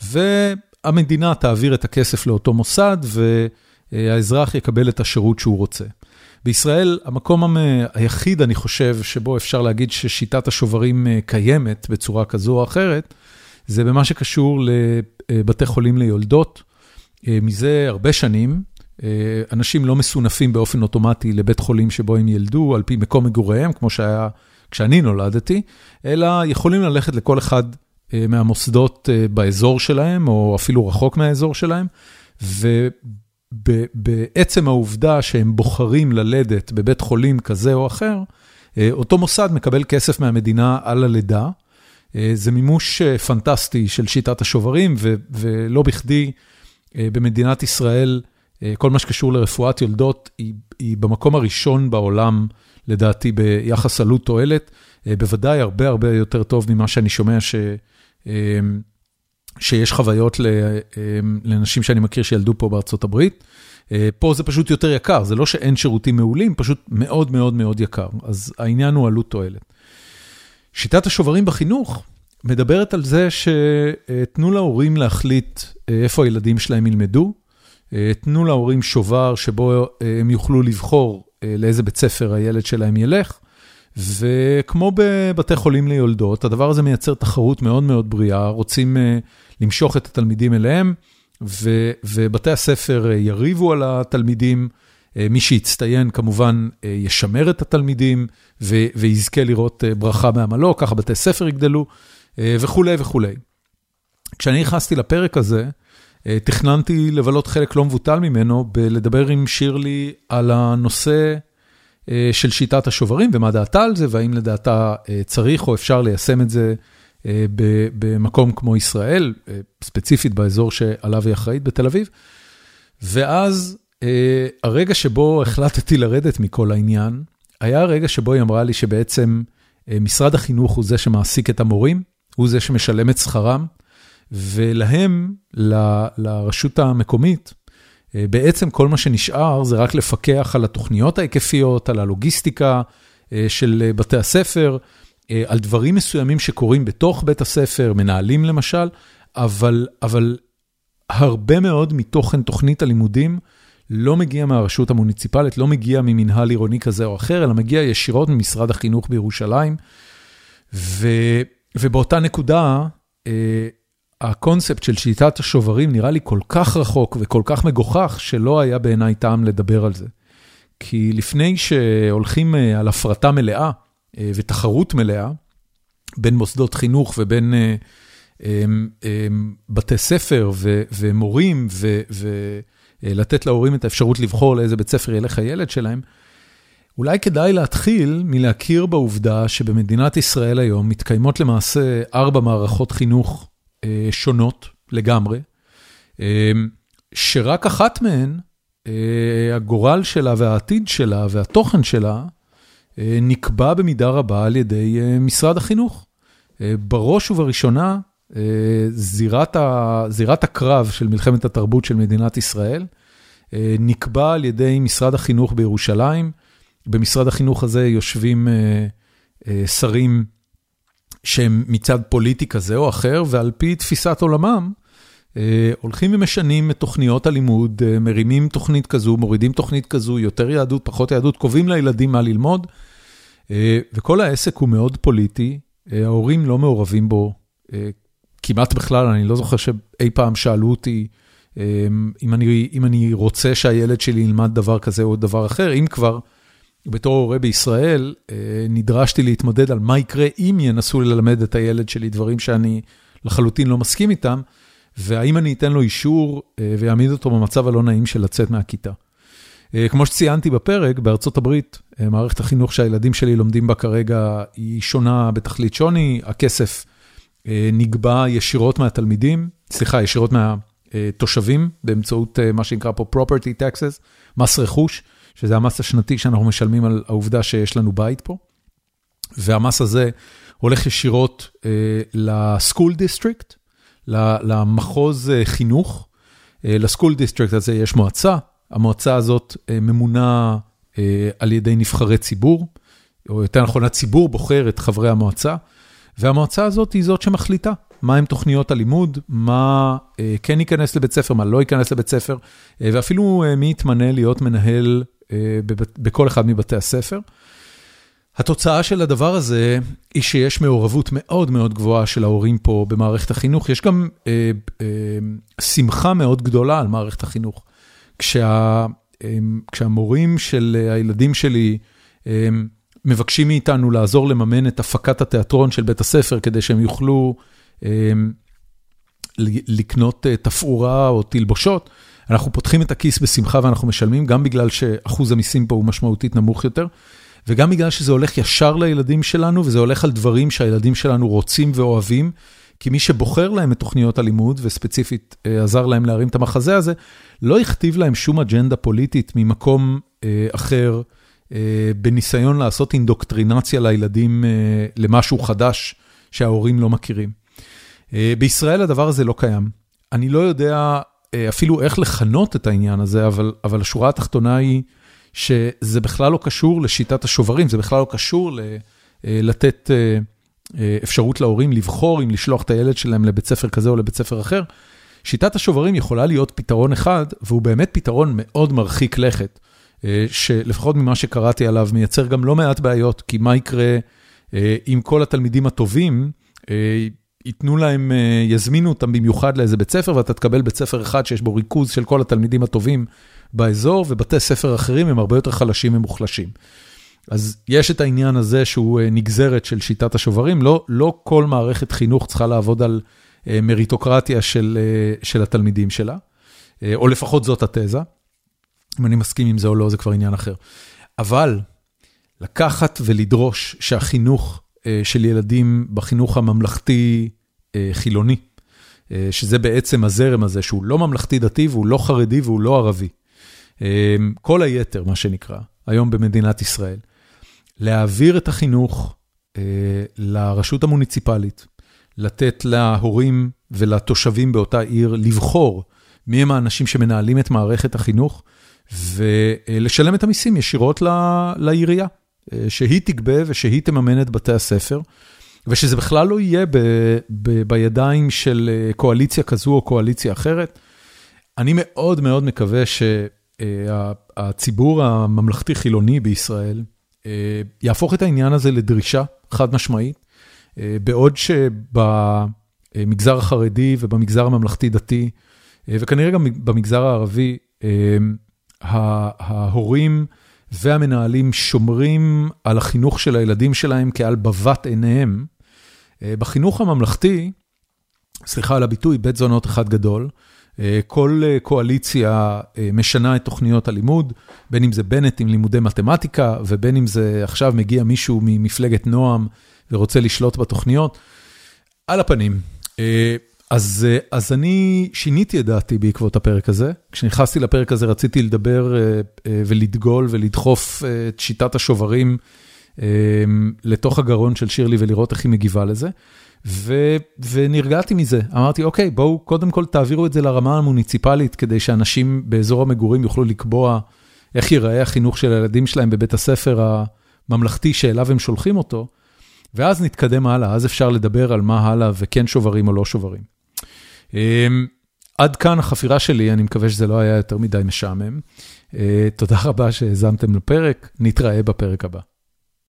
והמדינה תעביר את הכסף לאותו מוסד, והאזרח יקבל את השירות שהוא רוצה. בישראל, המקום היחיד, אני חושב, שבו אפשר להגיד ששיטת השוברים קיימת בצורה כזו או אחרת, זה במה שקשור לבתי חולים ליולדות. מזה הרבה שנים, אנשים לא מסונפים באופן אוטומטי לבית חולים שבו הם ילדו, על פי מקום מגוריהם, כמו שהיה כשאני נולדתי, אלא יכולים ללכת לכל אחד מהמוסדות באזור שלהם, או אפילו רחוק מהאזור שלהם, ובעצם העובדה שהם בוחרים ללדת בבית חולים כזה או אחר, אותו מוסד מקבל כסף מהמדינה על הלידה. אה, זה מימוש אה, פנטסטי של שיטת השוברים, ולא בכדי אה, במדינת ישראל, כל מה שקשור לרפואת יולדות, היא, היא במקום הראשון בעולם, לדעתי, ביחס עלות תועלת, בוודאי הרבה הרבה יותר טוב ממה שאני שומע ש, שיש חוויות לנשים שאני מכיר שילדו פה בארצות הברית. פה זה פשוט יותר יקר, זה לא שאין שירותים מעולים, פשוט מאוד מאוד מאוד יקר. אז העניין הוא עלות תועלת. שיטת השוברים בחינוך מדברת על זה שתנו להורים להחליט אה, איפה הילדים שלהם ילמדו, אה, תנו להורים שובר שבו אה, הם יוכלו לבחור לאיזה בית ספר הילד שלהם ילך, וכמו בבתי חולים ליולדות, הדבר הזה מייצר תחרות מאוד מאוד בריאה, רוצים למשוך את התלמידים אליהם, ובתי הספר יריבו על התלמידים. אה, מי שיצטיין כמובן אה, ישמר את התלמידים ויזכה לראות אה, ברכה מעמלו, ככה בתי ספר יגדלו וכולי וכולי. כשאני נכנסתי לפרק הזה, תכננתי לבלות חלק לא מבוטל ממנו בלדבר עם שירלי על הנושא של שיטת השוברים ומה דעתה על זה, והאם לדעתה צריך או אפשר ליישם את זה במקום כמו ישראל, ספציפית באזור שעליו היא אחראית בתל אביב. ואז אה, הרגע שבו החלטתי לרדת מכל העניין, היה הרגע שבו היא אמרה לי שבעצם אה, משרד החינוך הוא זה שמעסיק את המורים, הוא זה שמשלם את שכרם, ולהם, ל, לרשות המקומית, בעצם כל מה שנשאר זה רק לפקח על התוכניות ההיקפיות, על הלוגיסטיקה של בתי הספר, על דברים מסוימים שקורים בתוך בית הספר, מנהלים למשל, אבל, אבל הרבה מאוד מתוכן תוכנית הלימודים לא מגיע מהרשות המוניציפלית, לא מגיע ממנהל עירוני כזה או אחר, אלא מגיע ישירות ממשרד החינוך בירושלים. ו, ובאותה נקודה, אה, הקונספט של שיטת השוברים נראה לי כל כך רחוק וכל כך מגוחך, שלא היה בעיניי טעם לדבר על זה. כי לפני שהולכים אה, על הפרטה מלאה אה, ותחרות מלאה בין מוסדות חינוך ובין בתי ספר ומורים, ולתת להורים את האפשרות לבחור לאיזה בית ספר ילך הילד שלהם, אולי כדאי להתחיל מלהכיר בעובדה שבמדינת ישראל היום מתקיימות למעשה ארבע מערכות חינוך אה, שונות לגמרי, אה, שרק אחת מהן, אה, הגורל שלה והעתיד שלה והתוכן שלה, נקבע במידה רבה על ידי משרד החינוך. בראש ובראשונה, זירת, ה, זירת הקרב של מלחמת התרבות של מדינת ישראל, נקבע על ידי משרד החינוך בירושלים. במשרד החינוך הזה יושבים שרים שהם מצד פוליטי כזה או אחר, ועל פי תפיסת עולמם, אה, הולכים ומשנים את תוכניות הלימוד, אה, מרימים תוכנית כזו, מורידים תוכנית כזו, יותר יהדות, פחות יהדות, קובעים לילדים מה ללמוד, אה, וכל העסק הוא מאוד פוליטי, ההורים לא מעורבים בו כמעט בכלל, אני לא זוכר שאי פעם שאלו אותי אם אני, אם אני רוצה שהילד שלי ילמד דבר כזה או דבר אחר, אם כבר, בתור הורה בישראל, אה, נדרשתי להתמודד על מה יקרה אם ינסו ללמד את הילד שלי דברים שאני לחלוטין לא מסכים איתם, והאם אני אתן לו אישור אה, ויעמיד אותו במצב הלא נעים של לצאת מהכיתה. אה, כמו שציינתי בפרק, בארצות הברית, מערכת החינוך שהילדים שלי לומדים בה כרגע היא שונה בתכלית שוני, הכסף נגבה ישירות מהתלמידים, סליחה, ישירות מהתושבים, באמצעות מה שנקרא פה property taxes, מס רכוש. שזה המס השנתי שאנחנו משלמים על העובדה שיש לנו בית פה. והמס הזה הולך ישירות אה, ל school district, למחוז אה, חינוך. אה, ל school district הזה יש מועצה, המועצה הזאת אה, ממונה אה, על ידי נבחרי ציבור, או יותר נכון, הציבור בוחר את חברי המועצה, והמועצה הזאת היא זאת שמחליטה מהם תוכניות הלימוד, מה אה, כן ייכנס לבית ספר, מה לא ייכנס לבית ספר, אה, ואפילו אה, מי יתמנה להיות מנהל בכל אחד מבתי הספר. התוצאה של הדבר הזה היא שיש מעורבות מאוד מאוד גבוהה של ההורים פה במערכת החינוך. יש גם אה, אה, שמחה מאוד גדולה על מערכת החינוך. כשה, אה, כשהמורים של הילדים שלי אה, מבקשים מאיתנו לעזור לממן את הפקת התיאטרון של בית הספר כדי שהם יוכלו אה, לקנות אה, תפאורה או תלבושות, אנחנו פותחים את הכיס בשמחה ואנחנו משלמים, גם בגלל שאחוז המיסים פה הוא משמעותית נמוך יותר, וגם בגלל שזה הולך ישר לילדים שלנו, וזה הולך על דברים שהילדים שלנו רוצים ואוהבים, כי מי שבוחר להם את תוכניות הלימוד, וספציפית אה, עזר להם להרים את המחזה הזה, לא הכתיב להם שום אג'נדה פוליטית ממקום אה, אחר, אה, בניסיון לעשות אינדוקטרינציה לילדים אה, למשהו חדש שההורים לא מכירים. אה, בישראל הדבר הזה לא קיים. אני לא יודע אפילו איך לכנות את העניין הזה, אבל, אבל השורה התחתונה היא שזה בכלל לא קשור לשיטת השוברים, זה בכלל לא קשור ל, אה, לתת אה, אפשרות להורים לבחור אם לשלוח את הילד שלהם לבית ספר כזה או לבית ספר אחר. שיטת השוברים יכולה להיות פתרון אחד, והוא באמת פתרון מאוד מרחיק לכת, שלפחות ממה שקראתי עליו, מייצר גם לא מעט בעיות, כי מה יקרה אם כל התלמידים הטובים ייתנו להם, אה, יזמינו אותם במיוחד לאיזה בית ספר, ואתה תקבל בית ספר אחד שיש בו ריכוז של כל התלמידים הטובים באזור, ובתי ספר אחרים הם הרבה יותר חלשים ומוחלשים. אז יש את העניין הזה שהוא אה, נגזרת של שיטת השוברים, לא, לא כל מערכת חינוך צריכה לעבוד על אה, מריטוקרטיה של, של התלמידים שלה, או לפחות זאת התזה. אם אני מסכים עם זה או לא, זה כבר עניין אחר. אבל לקחת ולדרוש שהחינוך של ילדים בחינוך הממלכתי-חילוני, אה, אה, שזה בעצם הזרם הזה, שהוא לא ממלכתי-דתי והוא לא חרדי והוא לא ערבי. כל היתר, מה שנקרא, היום במדינת ישראל. להעביר את החינוך לרשות המוניציפלית, לתת להורים ולתושבים באותה עיר לבחור מי הם האנשים שמנהלים את מערכת החינוך, ולשלם את המיסים ישירות לעירייה, שהיא תגבה ושהיא תממן את בתי הספר, ושזה בכלל לא יהיה ב, ב, בידיים של קואליציה כזו או קואליציה אחרת. אני מאוד מאוד מקווה שהציבור הממלכתי-חילוני בישראל יהפוך את העניין הזה לדרישה חד משמעית, בעוד שבמגזר החרדי ובמגזר הממלכתי-דתי, וכנראה גם במגזר הערבי, ההורים והמנהלים שומרים על החינוך של הילדים שלהם כעל בבת עיניהם. בחינוך הממלכתי, סליחה על הביטוי, בית זונות אחד גדול, כל קואליציה משנה את תוכניות הלימוד, בין אם זה בנט עם לימודי מתמטיקה, ובין אם זה עכשיו מגיע מישהו ממפלגת נועם ורוצה לשלוט בתוכניות. על הפנים. אז, אז אני שיניתי את דעתי בעקבות הפרק הזה. כשנכנסתי לפרק הזה רציתי לדבר ולדגול ולדחוף את שיטת השוברים לתוך הגרון של שירלי ולראות איך היא מגיבה לזה. ו, ונרגעתי מזה, אמרתי, אוקיי, בואו קודם כל תעבירו את זה לרמה המוניציפלית, כדי שאנשים באזור המגורים יוכלו לקבוע איך ייראה החינוך של הילדים שלהם בבית הספר הממלכתי שאליו הם שולחים אותו, ואז נתקדם הלאה, אז אפשר לדבר על מה הלאה וכן שוברים או לא שוברים. עד כאן החפירה שלי, אני מקווה שזה לא היה יותר מדי משעמם. תודה רבה שהאזנתם לפרק, נתראה בפרק הבא.